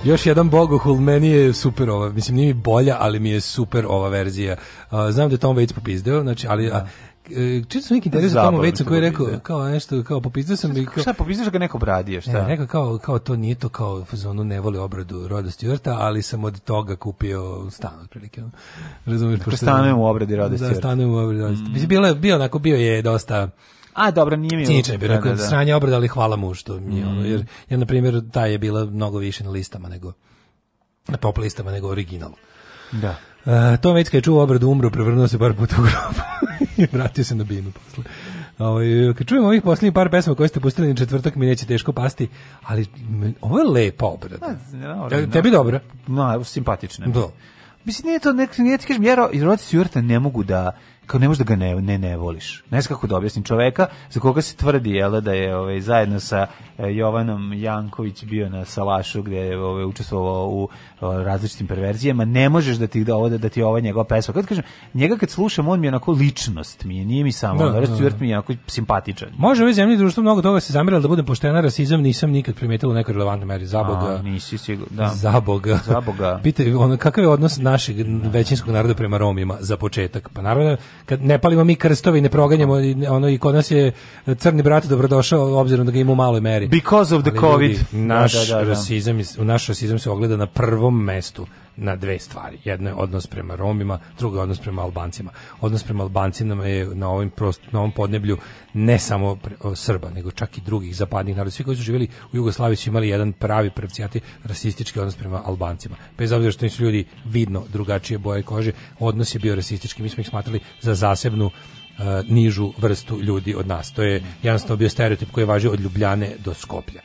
Još jedan Bogohul, meni je super ova, mislim nije mi bolja, ali mi je super ova verzija. znam da je Tom Waits popizdeo, znači, ali... Da. A, e, čitao sam neki intervju sa Tomom Vecom koji je rekao kao nešto kao popizdeo sam i kao šta popizdao ga neko obradio šta ne, rekao kao kao to nije to kao zonu ne voli obradu Roda Stewarta ali sam od toga kupio stan otprilike razumiješ dakle, pošto stanujem u obradi Roda da, Stewarta da stanujem u obradi Roda Stewarta mm. bilo je bio onako bio je dosta A dobro, nije mi. Niče bi rekao, da, da. da. sranje obrada, ali hvala mu što mi mm. ono, jer mhm. ja na primjer ta je bila mnogo više na listama nego na pop listama nego original. Da. Uh, Tom Vecka je čuo obradu umro, prevrnuo se par puta u grobu i vratio se na binu posle. Ovo, ovaj, kad čujem ovih posljednjih par pesma koje ste pustili na četvrtak mi neće teško pasti, ali ovo je lepa obrada. Pa, Te, da. tebi dobro? No, simpatično. Do. Da. Mislim, nije to, nek, nije ti kažem, ja i rodci Jurta ne mogu da kao ne možeš da ga ne, ne, ne voliš. Ne znam kako da objasnim čoveka za koga se tvrdi jele da je ovaj, zajedno sa eh, Jovanom Janković bio na Salašu gde je ovaj, učestvovao u različitim perverzijama, ne možeš da ti da ovo da ti ova njegova pesma. Kad kažem, njega kad slušam, on mi je onako ličnost, mi je, nije mi samo, da, da, da. mi je onako simpatičan. Može u ovoj društvo mnogo toga se zamiralo da budem poštena, rasizam nisam nikad primetila u nekoj relevantnoj meri. za Zaboga. A, nisi sigurno, da. Zaboga. Zaboga. Pite, ono, kakav je odnos našeg većinskog naroda prema Romima za početak? Pa naravno, kad ne palimo mi krstove i ne proganjamo, ono, i kod nas je crni brat dobrodošao, obzirom da ga ima u maloj meri. Because of the Ali, COVID. Naš da, da, da, da. rasizam, naš rasizam se ogleda na prvom prvom mestu na dve stvari. Jedno je odnos prema Romima, drugo je odnos prema Albancima. Odnos prema Albancima je na ovim prost, na ovom podneblju ne samo pre, o, Srba, nego čak i drugih zapadnih naroda. Svi koji su živjeli u Jugoslaviji su imali jedan pravi pravcijati rasistički odnos prema Albancima. Bez obzira što nisu ljudi vidno drugačije boje kože, odnos je bio rasistički. Mi smo ih smatrali za zasebnu a, e, nižu vrstu ljudi od nas. To je jednostavno bio stereotip koji je važio od Ljubljane do Skoplja.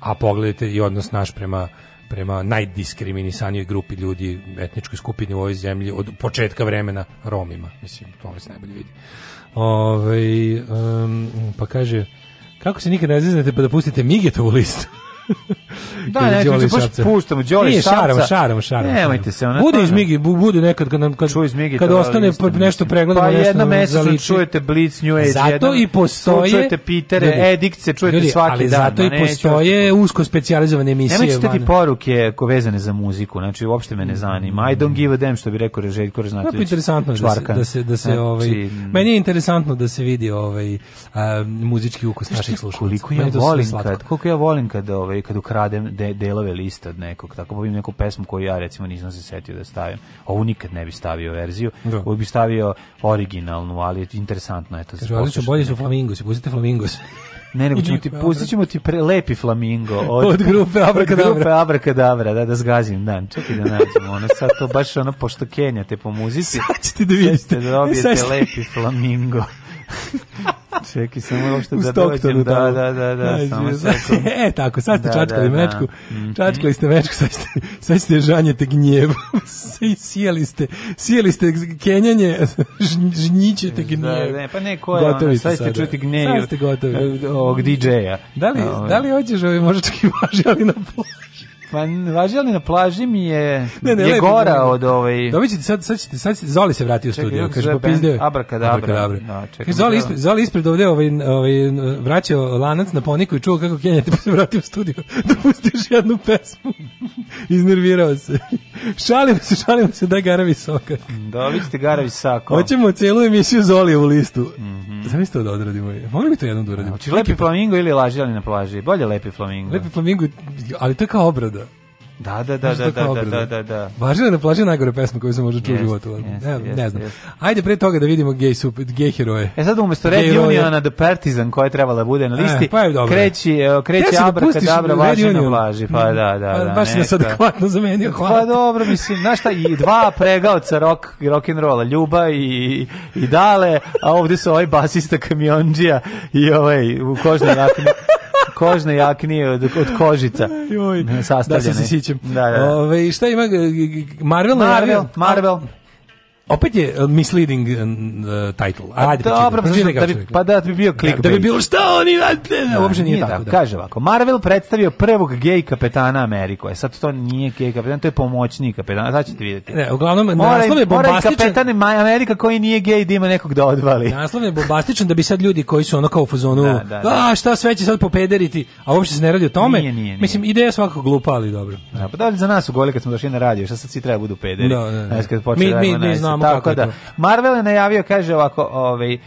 A pogledajte i odnos naš prema prema najdiskriminisanijoj grupi ljudi, etničkoj skupini u ovoj zemlji od početka vremena Romima. Mislim, to se najbolje vidi. Ove, um, pa kaže, kako se nikad ne zeznete pa da pustite Migetovu listu? Da, ne, pa puštamo Đoli Nije, šaramo, šaramo, šaramo. Nemojte se ona. Bude izmigi, bude nekad kad kad izmigi, kad ostane nešto pregledamo pa nešto. Pa jedno čujete Blitz New Age. Zato i postoje čujete Pitere, Edikt se čujete ljudi, svaki ali dan. Zato i postoje usko specijalizovane emisije. Nemojte ti poruke ko vezane za muziku, znači uopšte me ne zanima. I don't give a damn što bi rekao Reželjko Reznatović. Pa, no, interesantno da, da se da se znači, ovaj meni je interesantno da se vidi ovaj muzički ukus naših slušalaca. Koliko ja volim kad, koliko ja volim kad ovaj kad kradem de, delove lista od nekog, tako bavim neku pesmu koju ja recimo nisam se setio da stavim. Ovu nikad ne bi stavio verziju, da. ovu bi stavio originalnu, ali je interesantno. Eto, Kažu, ali su bolje su Flamingos, pustite Flamingos. Ne, nego ćemo ti, pustit ćemo ti pre, lepi flamingo. Od, od grupe Abrakadabra. Od grupe Abrakadabra, da, da zgazim da, Čekaj da nađemo ono, sad to baš ono, pošto te po muzici. Sad ćete da vidite. Sad ćete da dobijete da- lepi flamingo. Čeki samo uopšte da dođem. Da, da, da, da, samo sekund. e, tako, sad ste da, čačkali da, da. mečku, da. čačkali ste mečku, sad ste, sad ste žanjete gnjev. sijeli ste, sijeli ste kenjanje, žnjićete da, gnjev. Da, ne, pa ne, ko je gotovi ono, sad ste čuti gnjev. Sad ste gotovi. Ovog DJ-a. Da li, ovaj. da li hoćeš ovaj možački važi, ali na ploči? Pa važio li na plaži mi je ne, ne, je lepo, gora ne, ne. od ovaj. Da vidite sad sad ćete sad Zoli se vratio u studio, kaže pa pizdeo. Abrakadabra. Abrakadabra. Da, čekaj. Zoli ispred Zoli ispred ovde ovaj ovaj vraćao lanac na poniku i čuo kako Kenja pa se vratio u studio da pustiš jednu pesmu. Iznervirao se. šalimo se, šalimo se da garavi soka. Da vidite garavi sako. Hoćemo celu emisiju Zoli u listu. Mm -hmm. Zamislite da odradimo. Mogli bi to jednom da uradimo. Znači, lepi flamingo ili lažirani na plaži. Bolje lepi flamingo. Lepi flamingo, ali to je kao obrada. Da, da, da, da da da, da, da, da, da, da. Važno je na plaži najgore pesma koju sam možda čuo u životu. ne, ne znam. Ajde pre toga da vidimo gej, sup, gej heroje. E sad umesto Red Uniona The Partizan koja je trebala bude na e, listi, pa je dobro. kreći, e, kreći Abrakadabra važi na plaži. Pa da, da, da. Baš si sad adekvatno zamenio. Pa hvala. Pa dobro, mislim, znaš šta, i dva pregaoca rock, rock and rolla, Ljuba i, i Dale, a ovde su ovaj basista kamionđija i ovaj u kožnoj jakni kožne jaknije od, od kožica. Joj, Da se sićem. Da, da, da. Ove, šta ima? Marvel? Marvel, Marvel. Marvel opet je uh, misleading uh, uh title. Ajde, Dobro, da pa, da bi, pa da bi bio klik. Da, da, bi bilo šta oni, da, uopšte nije, nije tako. da. Kaže ovako, Marvel predstavio prvog gej kapetana Ameriku. E sad to nije gej kapetan, to je pomoćnik kapetana, sad ćete vidjeti. Ne, uglavnom, mora, naslov je bombastičan. kapetan Amerika koji nije gej da ima nekog da odvali. Naslov je bombastičan da bi sad ljudi koji su ono kao u fazonu, da, da, da. a šta sve će sad popederiti, a uopšte se ne radi o tome. Nije, nije, nije. Mislim, ideja je svakako glupa, ali dobro. Da, pa da li za nas u gole kad smo došli na radio, šta sad svi treba da budu pederi? Da, da, da. Znači, kad mi, mi, da mi znamo tako da. Marvel je najavio, kaže ovako, ovaj,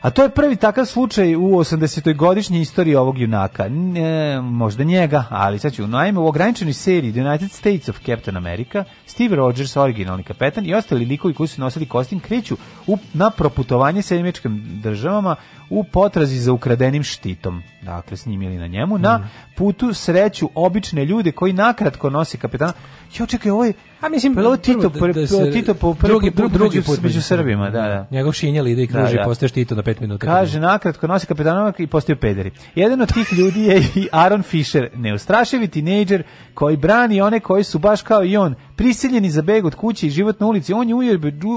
a to je prvi takav slučaj u 80. godišnjoj istoriji ovog junaka. E, možda njega, ali sad ću. Naime, u ograničenoj seriji The United States of Captain America, Steve Rogers, originalni kapetan, i ostali likovi koji su nosili kostim, kreću u, na proputovanje sa američkim državama u potrazi za ukradenim štitom. Dakle, s njim ili na njemu. Na mhm. putu sreću obične ljude koji nakratko nose kapitana. Jo, čekaj, ovo je... A mislim, prvo pa Tito, prvo da, da Tito po prvi drugi put, drugi put među Srbima, da da, da, da. Njegov šinjel ide i da, kruži, da, da. postaje Tito na 5 minuta. Kaže nakratko nosi kapetanovak i postaju pederi. Jedan od tih ljudi je i Aaron Fisher, neustrašivi tinejdžer koji brani one koji su baš kao i on prisiljeni za beg od kuće i život na ulici. On je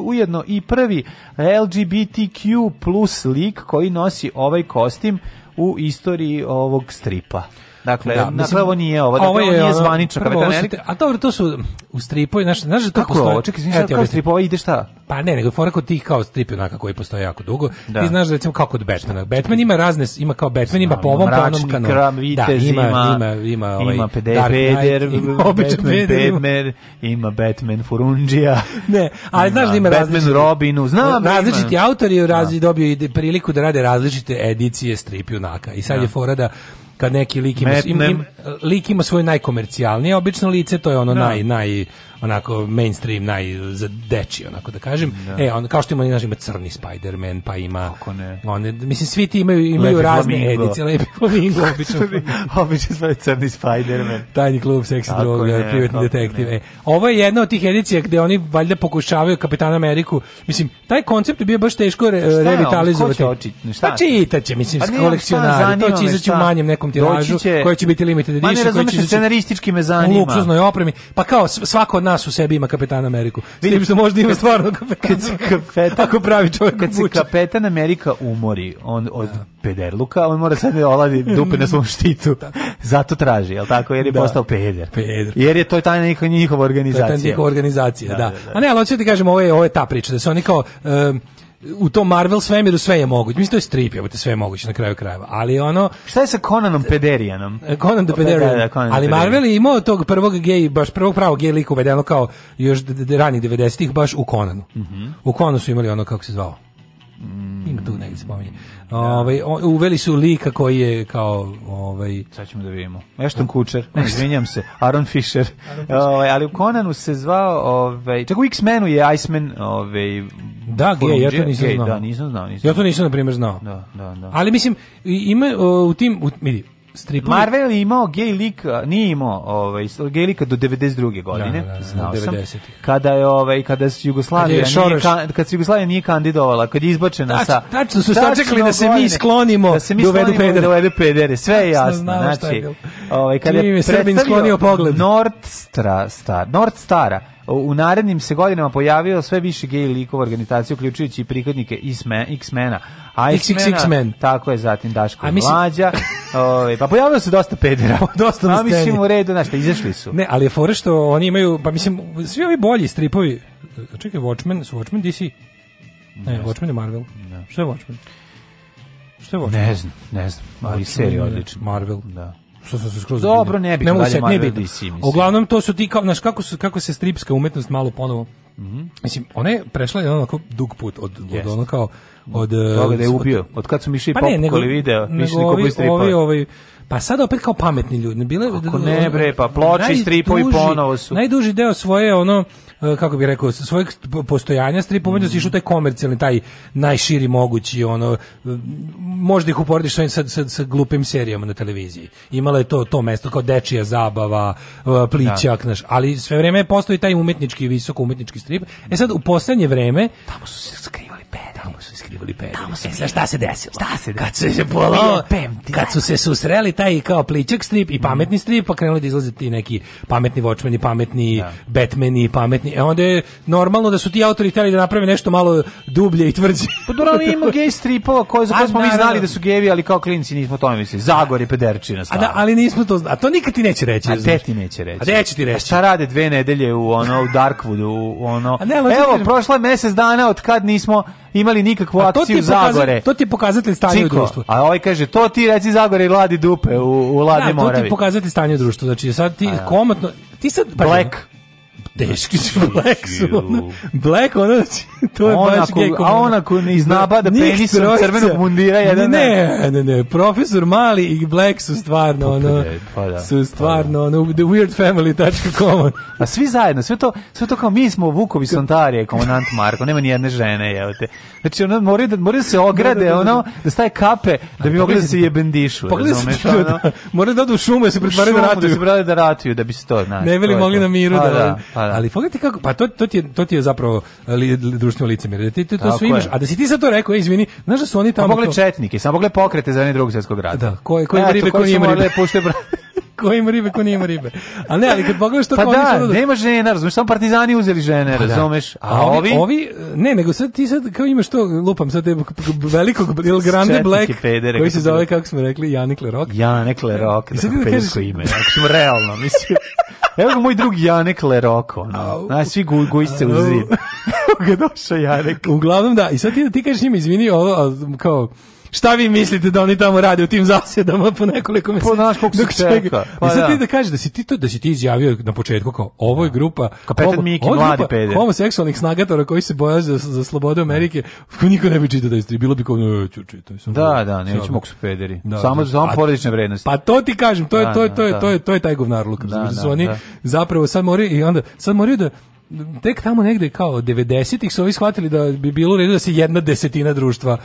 ujedno i prvi LGBTQ plus lik koji nosi ovaj kostim u istoriji ovog stripa. Dakle, da, da mislim, dakle ovo nije ovo, dakle, ovo, je, ovo nije zvanično prvo, ovo su te, A dobro, to su u stripovi, znaš, znaš da to Kako postoji. Ovo? Čekaj, znaš, ja e, kao stripova ide šta? Pa ne, nego fora kod tih kao stripi onaka koji postoje jako dugo. Da. Ti znaš recimo kako kod Batmana. Batman ima razne, ima kao Batman, ima po ovom, po onom kanonu. Kram, da, vitez, da, ima, ima, ima, ovaj, ima Dark Vader, ima običan Batman, Batman, ima Batman Furundžija. Ne, ali znaš da ima Batman Robinu, znam. Različiti autori da. različiti dobio priliku da rade različite edicije strip junaka. I sad je fora da kad neki lik ima, im, im, lik ima svoje najkomercijalnije obično lice, to je ono da. naj naj onako mainstream naj za deči onako da kažem. Da. E on kao što ima naš ima crni Spider-Man, pa ima on mislim svi ti imaju imaju lepi razne flamingo. edicije, lepi flamingo, obično. obično sve crni Spider-Man. Tajni klub seksi droga, privatni detektiv. E, ovo je jedna od tih edicija gde oni valjda pokušavaju Kapitan Ameriku. Mislim taj koncept je bio baš teško re, šta revitalizovati. Šta očit, šta? Pa čitaće, mislim, pa kolekcionari, to će izaći u manjem nekom tiražu, će... koji će biti limited edition, koji ne izaći scenaristički me zanima. U luksuznoj opremi. Pa kao svako nas u sebi ima kapetan Ameriku. Vidim što možda ima stvarno kapetan. kapetan ako pravi čovjek kad se kapetan Amerika umori, on od da. pederluka, on mora sad da oladi dupe na svom štitu. Da. Zato traži, jel tako? Jer je da. postao peder. peder. Jer je to tajna njihova, njihova organizacija. To je ta njihova organizacija, da da. da. da. A ne, ali hoću ti kažem, ovo je, ovo je ta priča, da se oni kao um, u tom Marvel svemiru sve je moguće. Mislim, to je strip, jebate, sve je moguće na kraju krajeva. Ali ono... Šta je sa Conanom Pederijanom? E, Conan the Pederijan. Da, da Conan ali Marvel je imao tog prvog gej, baš prvog pravog gej lika uvedeno kao još ranih 90-ih, baš u Conanu. Mm -hmm. U Conanu su imali ono, kako se zvao? Mm -hmm. Ima tu negdje se pominje Da. Ovaj uveli su lika koji je kao ovaj sad ćemo da vidimo. Ashton Kutcher, ne, izvinjam se, Aaron Fisher. Ovaj ali u Conanu se zvao ovaj čak u X-menu je Iceman, ovaj Da, gej, ja to nisam znao. Da, nisam znao, nisam. Ja to nisam na primer znao. Da, da, da. Ali mislim ima u tim u, vidi, stripovi... Marvel imao gay lik, nije imao ovaj, gay lika do 92. godine, da, da, da, da, znao sam, kada je, ovaj, kada su Jugoslavija, kad, Šoroš... nije, kad se Jugoslavija nije kandidovala, kad je izbačena Tač, sa... Tačno su sačekali da se mi sklonimo, da se mi dovedu da pedere. Dovedu da pedere, sve je jasno. znači, ovaj, je ovaj, kada je Srbin sklonio pogled. Nordstra, star, North Nordstara, u narednim se godinama pojavio sve više gej likova organizacija, uključujući i prihodnike X-mena, X-Men. Tako je, zatim Daško i mislim... Mlađa. Ove, pa pojavilo se dosta pedera, dosta na pa sceni. mislim u redu, znaš, izašli su. Ne, ali je fora što oni imaju, pa mislim, svi ovi bolji stripovi, čekaj, Watchmen, su Watchmen DC? Ne, Watchmen je Marvel. Ne. Što je Watchmen? Što je Watchmen? Ne znam, ne znam, ali serija odlična. Marvel. Da što sam se skroz Dobro, ne bih dalje Marvel DC, Uglavnom to su ti kao znaš kako su kako se stripska umetnost malo ponovo Mm -hmm. Mislim, ona je prešla jedan onako dug put od, yes. od ono kao... Od, Toga da je ubio. Od kad su Miša i pa Popukoli nego, video, Miša niko ovi, ovi, ovi, pa sad opet kao pametni ljudi. Bile, Kako ne bre, pa ploči, stripovi ponovo su. Najduži deo svoje ono E, kako bih rekao, svojeg postojanja strip umetnosti mm -hmm. išao taj komercijalni, taj najširi mogući, ono, možda ih uporediš sa, sa, sa, glupim serijama na televiziji. Imalo je to, to mesto, kao dečija zabava, e, plićak, da. naš, ali sve vreme postoji taj umetnički, visoko umetnički strip. E sad, u poslednje vreme... Tamo su se skrivali pedali iskrivili pederi. e, šta se desilo? Šta se desilo? Kad su se polo, kad su se susreli taj kao pličak strip i mm. pametni strip, pa krenuli da izlaze ti neki pametni Watchmen i pametni da. i pametni. E onda je normalno da su ti autori hteli da naprave nešto malo dublje i tvrđe. Pa dobro, ima gej stripova koji za koje smo mi znali da su gevi, ali kao klinci nismo to mislili. Zagor je pederčina stvar. A da, ali nismo to znali. A to nikad ti neće reći. A te ti neće reći. A će ti reći. A šta rade dve nedelje u ono u Darkwoodu, u ono. A ne, evo, prošlo je mesec dana od kad nismo imali nikakvu akciju to Zagore. To ti je pokazatelj stanja u društvu. A ovaj kaže, to ti reci Zagore i ladi dupe u, u Ladi da, Moravi. to ti je pokazatelj stanja u društvu. Znači, sad ti da. komatno... Ti sad, Black teški su Black su. Ono, black ono, to je ona baš ko, gekom. A ona ko ne iznaba da penisom crvenog mundira jedan. Ne, ne, ne, profesor Mali i Black su stvarno pa ono, pa da, su pa da. stvarno ono, theweirdfamily.com. A svi zajedno, sve to, sve to kao mi smo Vukovi Sontarije, komandant Marko, nema ni jedne žene, je te. Znači ono moraju da moraju da se ograde, da, ono da staje kape da bi mogli da se jebendišu. Razumeš, ono. Moraju da odu u šumu da se pretvaraju da ratuju, da se pretvaraju da ratuju da bi se to, znači. Ne bili mogli na miru pa da Da. Ali pogledajte kako, pa to, to, ti, je, to ti je zapravo li, li, društveno licemjer. Ti, da ti to sve imaš. A da si ti sad to rekao, ej, izvini, znaš da su oni pa tamo... Pa pogledaj to... četnike, samo pogledaj pokrete za jedan drugog svjetskog rata. Da, koji koje e, ribe, koji ima ribe. Pušte bra... ko ima ribe, ko nije ribe. A ne, ali kad pogledaš to pa kao da, da, nema žena, razumeš, samo partizani uzeli žene, pa da. razumeš. A, a ovi, ovi ne, nego sad ti sad kao imaš to, lupam sad velikog Il Grande Black, pedere, koji se zove kako smo rekli Janik Lerok. Janik Lerok, da, da kažeš ime. Ako smo realno, mislim. Evo ga moj drugi Janek Leroko. No. Znaš, svi guj, guj se u zid. Evo ga došao Janek. Uglavnom da, i sad ti, ti kažeš njima, izvini, ovo, kao, Šta vi mislite da oni tamo rade u tim zasjedama po nekoliko meseci? Po naš koliko dok čega. Pa, sad da. ti da kažeš da si ti to da si ti izjavio na početku kao ovo je da. grupa kapetan homo, Miki mladi peder. Homoseksualnih snagatora koji se boje za, za slobodu Amerike. Niko ne bi čitao da je bilo bi kao no, e, ću čitam. Da, da, neću mogu su pederi. Da, samo da, samo porodične vrednosti. Pa to ti kažem, to je da, to je da, to je to je to je taj govnar luk. Da, su oni zapravo sad moraju i onda sad moraju da tek tamo negde kao 90-ih su ovi shvatili da bi bilo u redu da se jedna desetina društva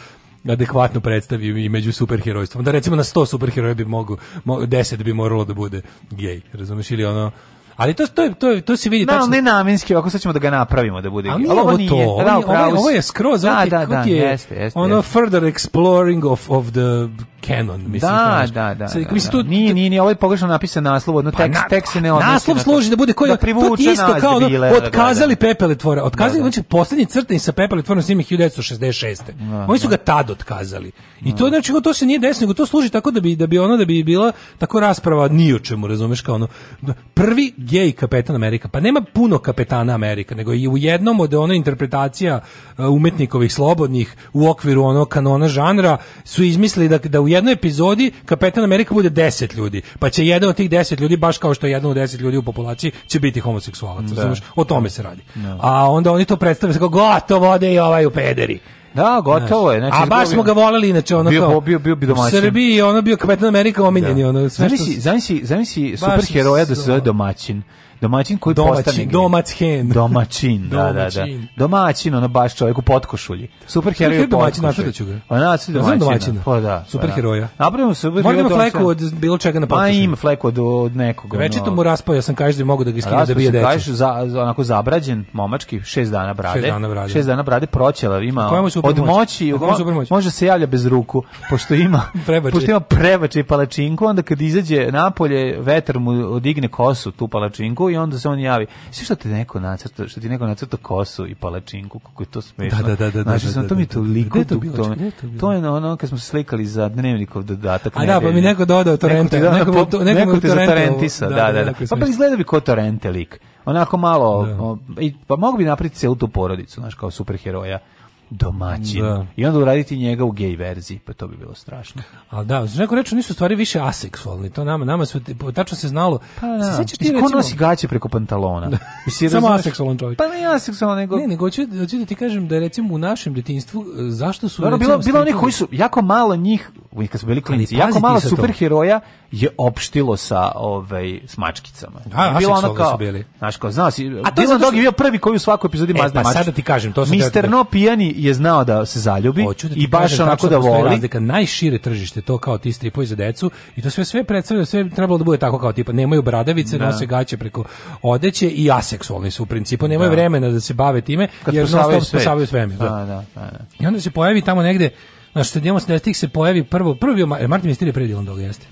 adekvatno predstavi i među superherojstvom. Da recimo na 100 superheroja bi mogu, 10 bi moralo da bude gej, razumeš, ili ono Ali to to to to se vidi tačno. tačno. Ne namenski, ako sad ćemo da ga napravimo da bude. Ali, ovo nije, to, da, ovo, je, ovo je skroz da, da, da, je, jeste, jeste, ono jeste. further exploring of of the canon, mislim. Da, da, da. Sad, da, da. Tu, nije, nije, nije, ovo pogrešno napisan naslov, odno pa tekst, na, tekst se ne odnosi. Naslov služi da bude koji da to isto kao da, bile, otkazali da, da. da. pepeletvora, otkazali, da, da. znači poslednji crtani sa pepele pepeletvorom snimih 1966. Da, Oni su ga tad otkazali. I to da. znači to se nije desilo, nego to služi tako da bi da bi ono da bi bila tako rasprava ni o čemu, razumeš kao ono da prvi gej kapetan Amerika. Pa nema puno kapetana Amerika, nego i u jednom od ono interpretacija uh, umetnikovih slobodnih u okviru onog kanona žanra su izmislili da, da u jednoj epizodi kapetan Amerika bude 10 ljudi. Pa će jedan od tih 10 ljudi, baš kao što je jedan od 10 ljudi u populaciji, će biti homoseksualac. Da. Znaš, o tome se radi. No. Da. A onda oni to predstave, kao gotovo ode i ovaj u pederi. Da, gotovo je. Znači, a baš smo ga voleli inače ono bio, kao. Bio, bio, bio, domaćin. U Srbiji ono bio kapetan Amerika omiljeni da. ono sve što. Zamisli, zamisli, zamisli superheroja da se zove domaćin. Domaćin koji domaćin, postane domaćin. Domaćin, da, da, da. Domaćin, ono baš čovjek u potkošulji. Superheroj u potkošulji. Domaćin, da ću ga. Ona se domaćin. Pa da. Superheroja. Napravimo se. Možda ima fleku od bilo čega na potkošulji. Ma ima fleku od, od nekog. Večito mu raspao, ja sam kažeš da mogu da ga skinem da bije decu. Kažeš za, onako zabrađen, momački, šest dana brade. Šest dana brade. 6 dana brade proćela, ima od moći, može se javlja bez ruku, pošto ima pošto ima prebače palačinku, onda kad izađe napolje, vetar mu odigne kosu tu palačinku i onda se on javi. Sve što ti neko nacrta, što ti neko nacrta kosu i palačinku, kako je to smešno. Da, da, da, da. Znači, da, da, da, to mi toliko to, bilo, to, to je ono kad smo se slikali za dnevnikov dodatak. A da, pa mi neko dodao torrente, neko ti neko ti za torrentisa, da, da, da. Pa pa izgleda bi ko torrente lik. Onako malo, i pa mogu bi napraviti celu tu porodicu, znaš, kao superheroja domaćin. Da. I onda uraditi njega u gej verziji, pa to bi bilo strašno. Al da, znači neko reče nisu stvari više aseksualni, to nama nama sve tačno se znalo. Pa da. Sećaš ti recimo nosi gaće preko pantalona. Da. Mislim samo aseksualan čovjek. Pa ne aseksualan nego Ne, nego ću, hoću da ti kažem da recimo u našem detinjstvu e, zašto su Dobro, bilo bilo oni koji su jako malo njih, kad su bili klinci, jako malo superheroja je opštilo sa ovaj smačkicama. Da, bilo ono kao, bili. Znaš, kao, znaš, a to Dylan Dog je bio prvi koji u svakoj epizodi e, mazne pa mač. sada ti kažem, to su Mister da- No pijani je znao da se zaljubi da i baš kažem, onako da, da voli. Razlika, najšire tržište to kao ti stripovi za decu i to sve sve predstavlja, sve trebalo da bude tako kao tipa nemaju bradavice, da. nose gaće preko odeće i aseksualni su u principu, nemaju da. vremena da se bave time Kad jer non stop spasavaju svemi. Da, da. Da, da, da, I onda se pojavi tamo negde Znaš, što idemo se se pojavi prvo, prvo bio, Martin Mister je predilan doga, jeste?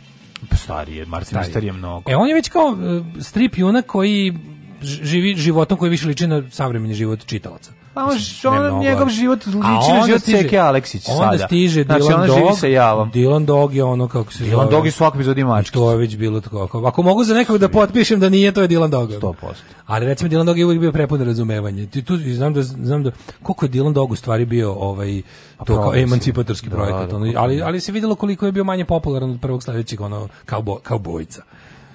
Pa stari je, Martin Mister je mnogo. E, on je već kao e, strip junak koji živi životom koji više liči na savremeni život čitalaca. Pa on, on njegov život liči na život Seke Aleksić sada. Onda stiže znači, Dylan znači, Dog. Živi sa javom. Dylan Dog je ono kako se Dylan zove. Dylan Dog je svak epizodi mačke. To je već bilo tako. Ako mogu za nekog da potpišem da nije, to je Dylan Dog. 100%. Ali recimo Dylan Dog je uvijek bio prepun razumevanja. Ti tu znam da znam da koliko je Dylan Dog u stvari bio ovaj to kao emancipatorski da, projekat, da, ono, da. ali ali se videlo koliko je bio manje popularan od prvog sledećeg ono kao bo, kao bojica.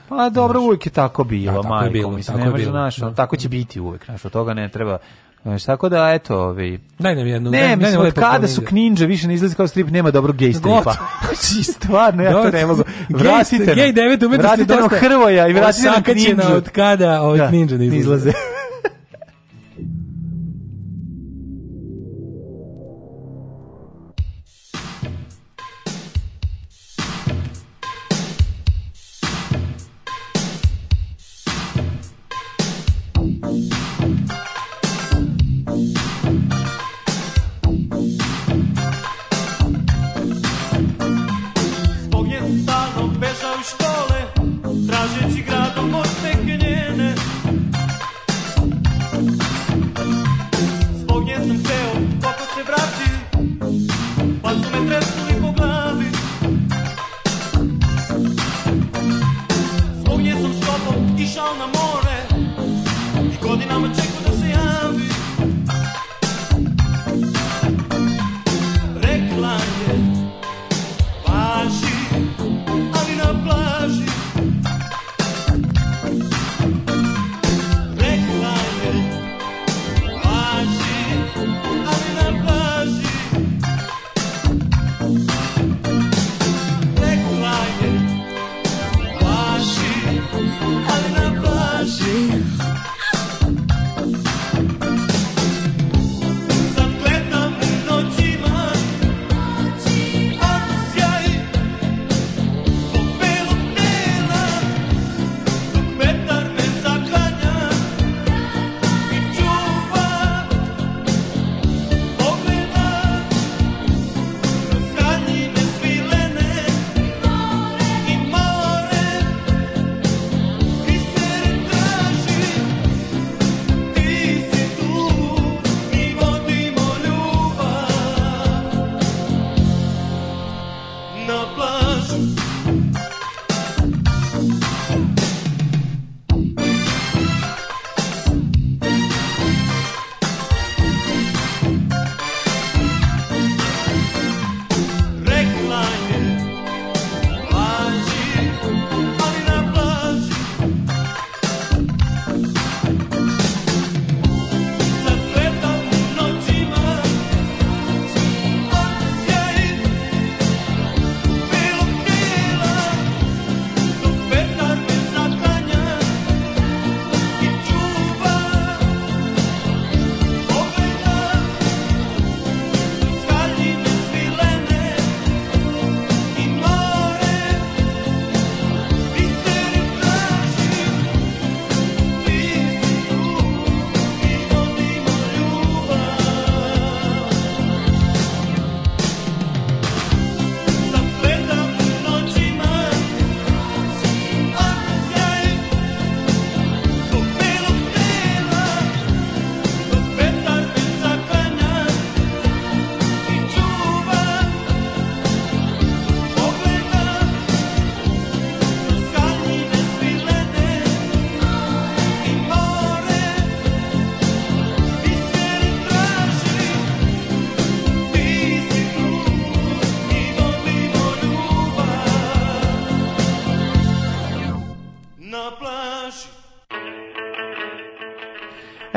Pa dobro, uvijek je tako bilo, ja, tako majko, je bilo, mislim, tako, je bilo, naš, da. tako će biti uvijek, znaš, od toga ne treba Znači, tako da, eto, ovi... Daj nam jednu. Ne, daj, mislim, daj ovaj od kada su kninđe, više ne izlazi kao strip, nema dobro gej stripa. Znači, stvarno, ja to ne mogu. Vratite nam. Gej 9 umetnosti dosta. Vratite nam Hrvoja i vratite nam kninđu. Od kada ove da, kninđe ne izlaze.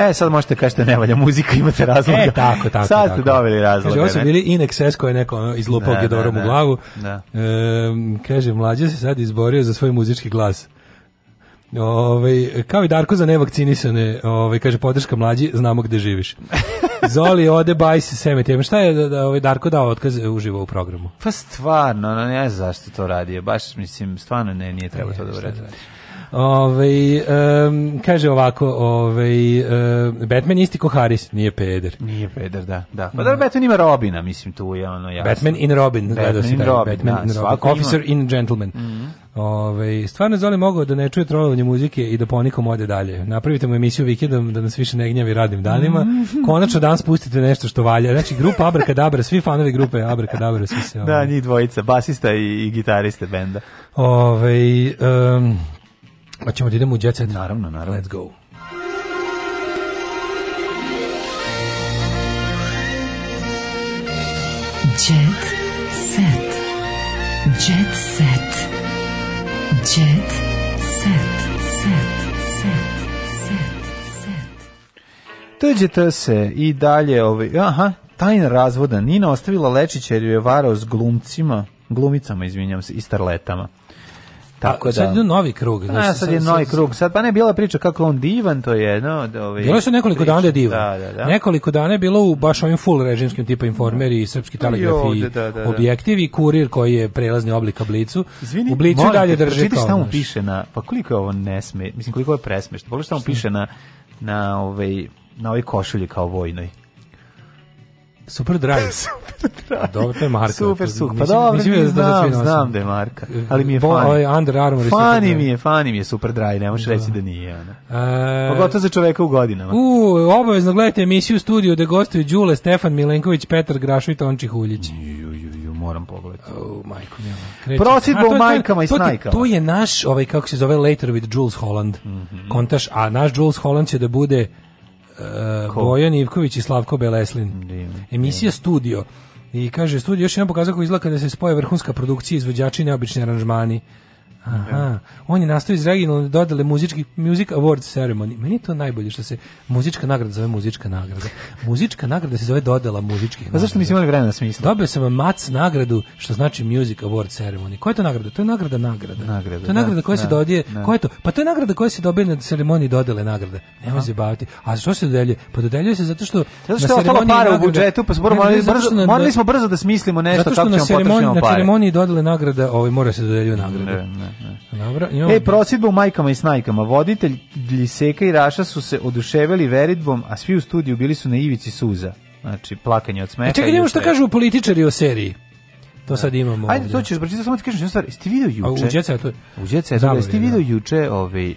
E, sad možete da kažete da ne valja muzika, imate e, razloga. E, tako, tako. Sad ste dobili razloga. Kaže, ovo su bili in excess koje neko ono, izlupao da, Gedorom da, da, u glavu. Da. E, kaže, mlađe se sad izborio za svoj muzički glas. Ove, ovaj, kao i Darko za nevakcinisane, ove, ovaj, kaže, podrška mlađi, znamo gde živiš. Zoli ode baj se seme teme. Šta je da, da ovaj Darko dao otkaz uživo u programu? Pa stvarno, ne znam zašto to radi. Baš mislim stvarno ne nije treba pa to da uradi. Da. Ove, ovaj, um, kaže ovako, ove, ovaj, uh, Batman isti ko Harris, nije peder. Nije peder, da. da. Pa da, Batman ima Robina, mislim, tu je ono jasno. Batman in Robin, gledao da si Robin, Batman da, in Robin. Officer ima. in Gentleman. Mm -hmm. Ove, ovaj, stvarno Zoli mogao da ne čuje trolovanje muzike i da ponikom ode dalje. Napravite mu emisiju vikendom da nas više ne gnjavi radnim danima. Mm -hmm. Konačno dan spustite nešto što valja. Znači, grupa Abrakadabra, svi fanovi grupe Abrakadabra, svi se... Ove. Da, njih dvojica, basista i, i gitariste benda. Ove, um, Pa ćemo da idemo u Jet Set? Naravno, naravno. Let's go. Jet Set. Jet Set. Jet Set. Set. Set. Set. Set. Dođete se i dalje, ovaj, aha, tajna razvoda. Nina ostavila Lečića jer ju je varao s glumcima, glumicama, izvinjam se, i starletama. Tako da. Sad je novi krug. Znači, a, sad je novi krug. Sad pa ne bila priča kako on divan, to je jedno. Ovaj, bilo su nekoliko priča. dana divan. Da, da, da. Nekoliko dana je bilo u baš ovim full režimskim tipa informeri i srpski telegraf i da, da, da. objektivi, kurir koji je prelazni oblik Blicu. Izvini, u Blicu molim, dalje drži kao. Čitaš šta mu piše na, pa koliko je ovo nesme, mislim koliko je presmešno. Pogledaj šta mu piše na, na, ovaj, na ovoj košulji kao vojnoj. Super Drive. super Drive. Dobro, to je marka. Super suk. Pa dobro, mislim, mislim da znam, da znam da je marka. Ali mi je Bo, funny. Ovaj Under Armour. Funny mi je, funny mi je Super Drive, ne možeš da. reći da nije. Ona. E... Pogotovo za čoveka u godinama. U, obavezno gledajte emisiju u studiju gde gostuju Đule, Stefan Milenković, Petar Grašo i Tonči Huljić. Ju, ju, ju, moram pogledati. Oh, majko, ja. Prosidba u majkama i snajkama. To je naš, ovaj, kako se zove, Later with Jules Holland. Mm -hmm. Kontaš, a naš Jules Holland će da bude uh, Bojan Ivković i Slavko Beleslin. Divno. Emisija Studio. I kaže, studio još jedan pokazak kako izlaka da se spoje vrhunska produkcija, izvođači i neobični aranžmani. Aha. On je nastao iz regionalne dodale muzički Music Awards Ceremony. Meni je to najbolje što se muzička nagrada zove muzička nagrada. Muzička nagrada se zove dodala muzičkih. Pa zašto nisi imali vremena da smisla? Dobio sam Mac nagradu što znači Music Award Ceremony. Koja je to nagrada? To je nagrada nagrada. nagrada to je nagrada da, koja da, se dodije. Da. Koja je to? Pa to je nagrada koja se dobije na ceremoniji dodele nagrade. Nema se baviti. A zašto se dodeljuje? Pa dodeljuje se zato što zato što je ostalo para u budžetu, pa smo morali, brzo, na, morali smo brzo da smislimo nešto zato što kako ćemo na ceremoniji dodele nagrada, ovaj mora se dodeljuje nagrada. Ne, ne. Ne. Dobro, imamo... E, prosjedba u majkama i snajkama. Voditelj Ljiseka i Raša su se oduševeli veritbom, a svi u studiju bili su na ivici suza. Znači, plakanje od smeha. E, čekaj, imamo što kažu političari o seriji. To sad imamo. Ajde, ovdje. to ćeš pročitati, samo ti kažem jednu stvar. Jeste vidio juče? A, u djeca je to. U djeca je to. Jeste vidio da. juče ovaj,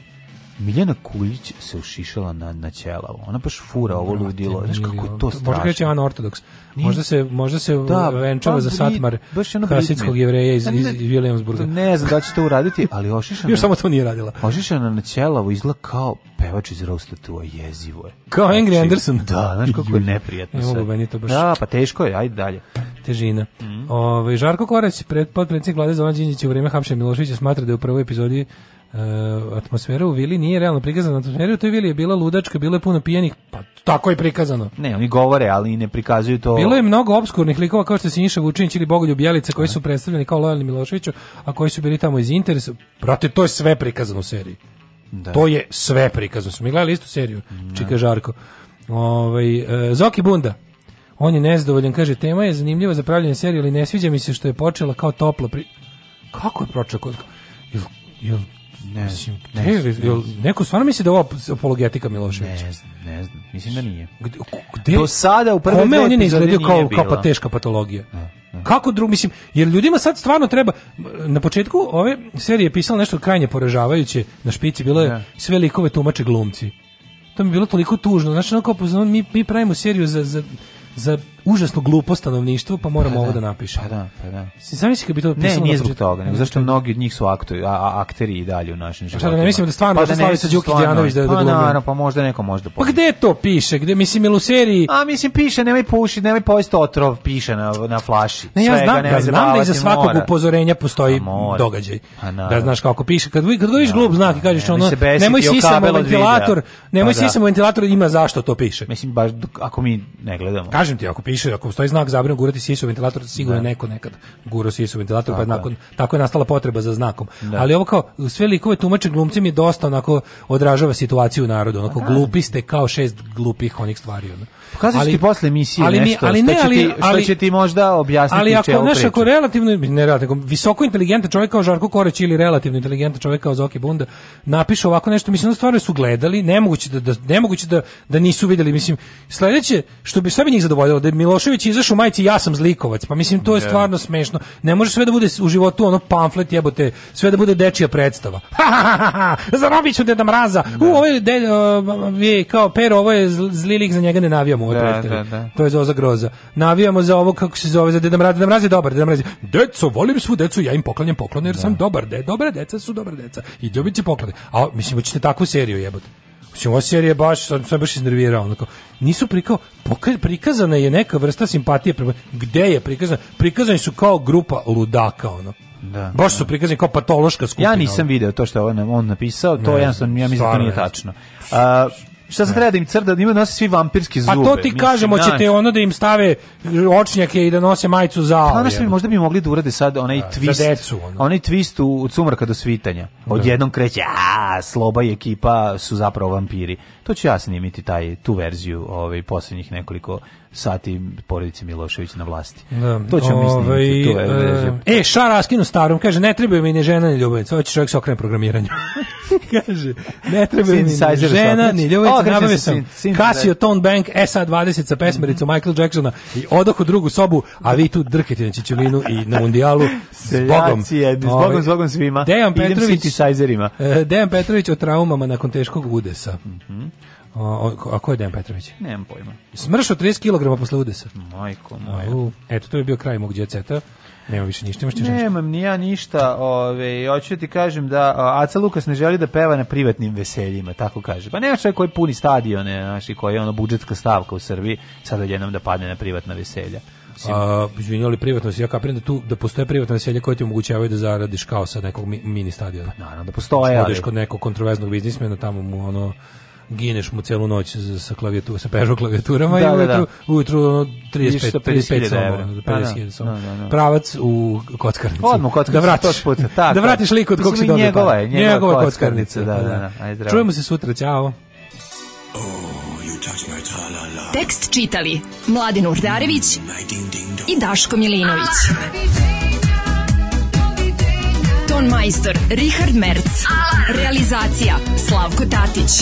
Miljana Kulić se ušišala na na ćelavo. Ona baš fura ovo da, ludilo. Znaš kako je to strašno. Možda kreće an ortodoks. Možda se možda se da, pa venčava za satmar baš ono hasidskog jevreja iz, iz Williamsburga. Ne znam da će to uraditi, ali ošišana. Još samo to nije radila. Ošišana na ćelavo izgleda kao pevač iz Rostatua jezivo je. Kao Angry znači, Anderson. Da, znaš kako je neprijatno ne meni to baš. Da, pa teško je, ajde dalje. Težina. Mm -hmm. Ove, ovaj, Žarko Korać, pred, podpredsjednik vlade Zoran Đinđić u vreme Hapša Miloševića smatra da je u prvoj epizodi Uh, atmosfera u vili nije realno prikazana atmosfera u toj vili je bila ludačka, bilo je puno pijenih, pa tako je prikazano. Ne, oni govore, ali ne prikazuju to. Bilo je mnogo obskurnih likova kao što se Niša Vučinić ili Bogoljub Jelica koji su predstavljeni kao lojalni Miloševiću, a koji su bili tamo iz interesa. Brate, to je sve prikazano u seriji. Da. To je sve prikazano. Smo gledali istu seriju, da. Čika Žarko. Ovaj, uh, Zoki Bunda, on je nezadovoljan, kaže, tema je zanimljiva za pravljanje serije, ali ne sviđa mi se što je počela kao toplo pri... Kako je kod... Jel, jel Ne Mislim, ne, ne, ne, ne neko stvarno misli da ovo apologetika Miloševića? Ne znam, ne znam. Mislim da nije. Gde, gde, Do sada u prve kome on je izgledio kao, kao pa teška patologija? Ne, da, ne. Da. Kako drug, mislim, jer ljudima sad stvarno treba, na početku ove serije je pisalo nešto krajnje poražavajuće, na špici bilo je da. sve likove tumače glumci. To mi je bilo toliko tužno, znači ono kao, pa mi, mi pravimo seriju za, za, za užasno glupo stanovništvo, pa moram pa ovo da, da napišem. Pa da, pa da. Si Zamisli kako bi to pisalo. Ne, nije zbog toga, nego zašto mnogi od njih su aktori, a, akteri i dalje u našim životima. Pa da ne mislim da stvarno pa da sa Đukić Dijanović da da glumi. Pa naravno, pa možda neko može da pomogne. Pa gde to piše? Gde mislim jel u seriji? A mislim piše, nemoj pušiti, nemoj pojesti otrov, piše na na flaši. Ne, ja znam, da, znam da iza svakog upozorenja postoji pa događaj. Pa da znaš kako piše, kad vi kad ga vidiš da. glup znak i kažeš ono, nemoj sisamo ventilator, nemoj pa da. sisamo ventilator, ima zašto to piše. Mislim baš ako mi ne gledamo. Kažem ti, ako piše ako postoji znak zabranjeno gurati sisu ventilator, sigurno je da. neko nekad guro sisu ventilator, pa tako pa je. nakon tako je nastala potreba za znakom. Da. Ali ovo kao sve likove tumače glumci mi dosta onako odražava situaciju u narodu, onako pa da. glupi ste kao šest glupih onih stvari. Ono. Pokazat ću ti posle emisije ali, nešto, ali, ne, što, ali, će ti, ali, što će ti možda objasniti ali ako, znaš, ako relativno, ne relativno, visoko inteligenta čovjeka kao Žarko Koreć ili relativno inteligenta čovjeka kao Zoki Bunda napišu ovako nešto, mislim, da stvarno su gledali, nemoguće da, da, nemoguće da, da nisu vidjeli, mislim, sledeće, što bi sve bi njih zadovoljilo, da je Milošević izašao u majici, ja sam zlikovac, pa mislim, to je da. stvarno smešno, ne može sve da bude u životu ono pamflet jebote, sve da bude dečija predstava. Ha, ha, ha, Zarobit ću deda mraza. U, da. ovo je, de, o, je kao pero, ovo je zli lik, za njega ne navijam navijamo da, da, da. To je Zoza Groza. Navijamo za ovo, kako se zove, za Deda Mraz. Deda Mraz je dobar, Deda Mraz je, deco, volim svu decu, ja im poklanjam poklone jer da. sam dobar, de, dobra deca su dobra deca. I ljubit će poklone. A, mislim, hoćete takvu seriju jebati. Mislim, ova serija je baš, sam se baš iznervirao. Onako. Nisu prikao, prikazana je neka vrsta simpatije. Prema, gde je prikazana? Prikazani su kao grupa ludaka, ono. Da, baš su da. prikazani kao patološka skupina. Ja nisam video to što on, on napisao, to ne, sam ja mislim da nije tačno. Uh, Šta se treba da im crda, da ima da nosi svi vampirski pa zube. Pa to ti kažemo, ćete ono da im stave očnjake i da nose majicu za pa ovo. Pa, možda bi mogli da urade sad onaj da, twist, za decu, ono. onaj twist u, od sumraka do svitanja. Odjednom da. kreće, a sloba i ekipa su zapravo vampiri. To ću ja snimiti taj, tu verziju ovaj, poslednjih nekoliko sati porodice Milošević na vlasti. Da, to ćemo ovaj, mi snimiti, to je e, e, šar raskinu starom, kaže, ne trebaju mi ni žena ni ljubavica, ovo će čovjek se okrene programiranju. kaže, ne trebaju mi ni žena ni ljubavica, nabavio sam Casio Tone Bank e SA20 sa pesmericom mhm. mm -hmm. Michael Jacksona i odoh u drugu sobu, a vi tu drkete na Čičelinu i na Mundijalu s Bogom. zbogom s ovaj, svima. Dejan Petrović, e, Dejan Petrović o traumama nakon teškog udesa. Mm -hmm. O, a ko je Dejan Petrović? Nemam pojma. Smršao 30 kg posle udesa. Majko moja. Eto, to je bio kraj mog djeceta. Nema više ništa, imaš ti nešto? Nemam ni ja ništa, ove, hoću ti kažem da Aca Lukas ne želi da peva na privatnim veseljima, tako kaže. Pa nema čovjek koji puni stadione, naši, koji je ono budžetska stavka u Srbiji, sad odjednom da padne na privatna veselja. A, izvinjali privatnost, ja kapiram da tu da postoje privatna veselja koje ti omogućavaju da zaradiš kao sa nekog mini stadiona. Pa naravno da postoje. Znači, odeš kod nekog kontroverznog biznismena, tamo mu ono gineš mu celu noć sa klavijatur, sa pežo klavijaturama da, i da, ujutru, da. ujutru 35, 35 somora, 50 somora. Da, da, da. Pravac u kockarnicu. Odmah kockarnicu, da vratiš, puta, tako. Da vratiš lik od kog si dobio. Njegova je, njegova, njegova kockarnica. Da, da, da. da. da Ajde, Čujemo se sutra, ćao. Oh, Tekst čitali Mladin Urdarević i Daško Milinović. Ton majstor Richard Merc. Realizacija Slavko Tatić.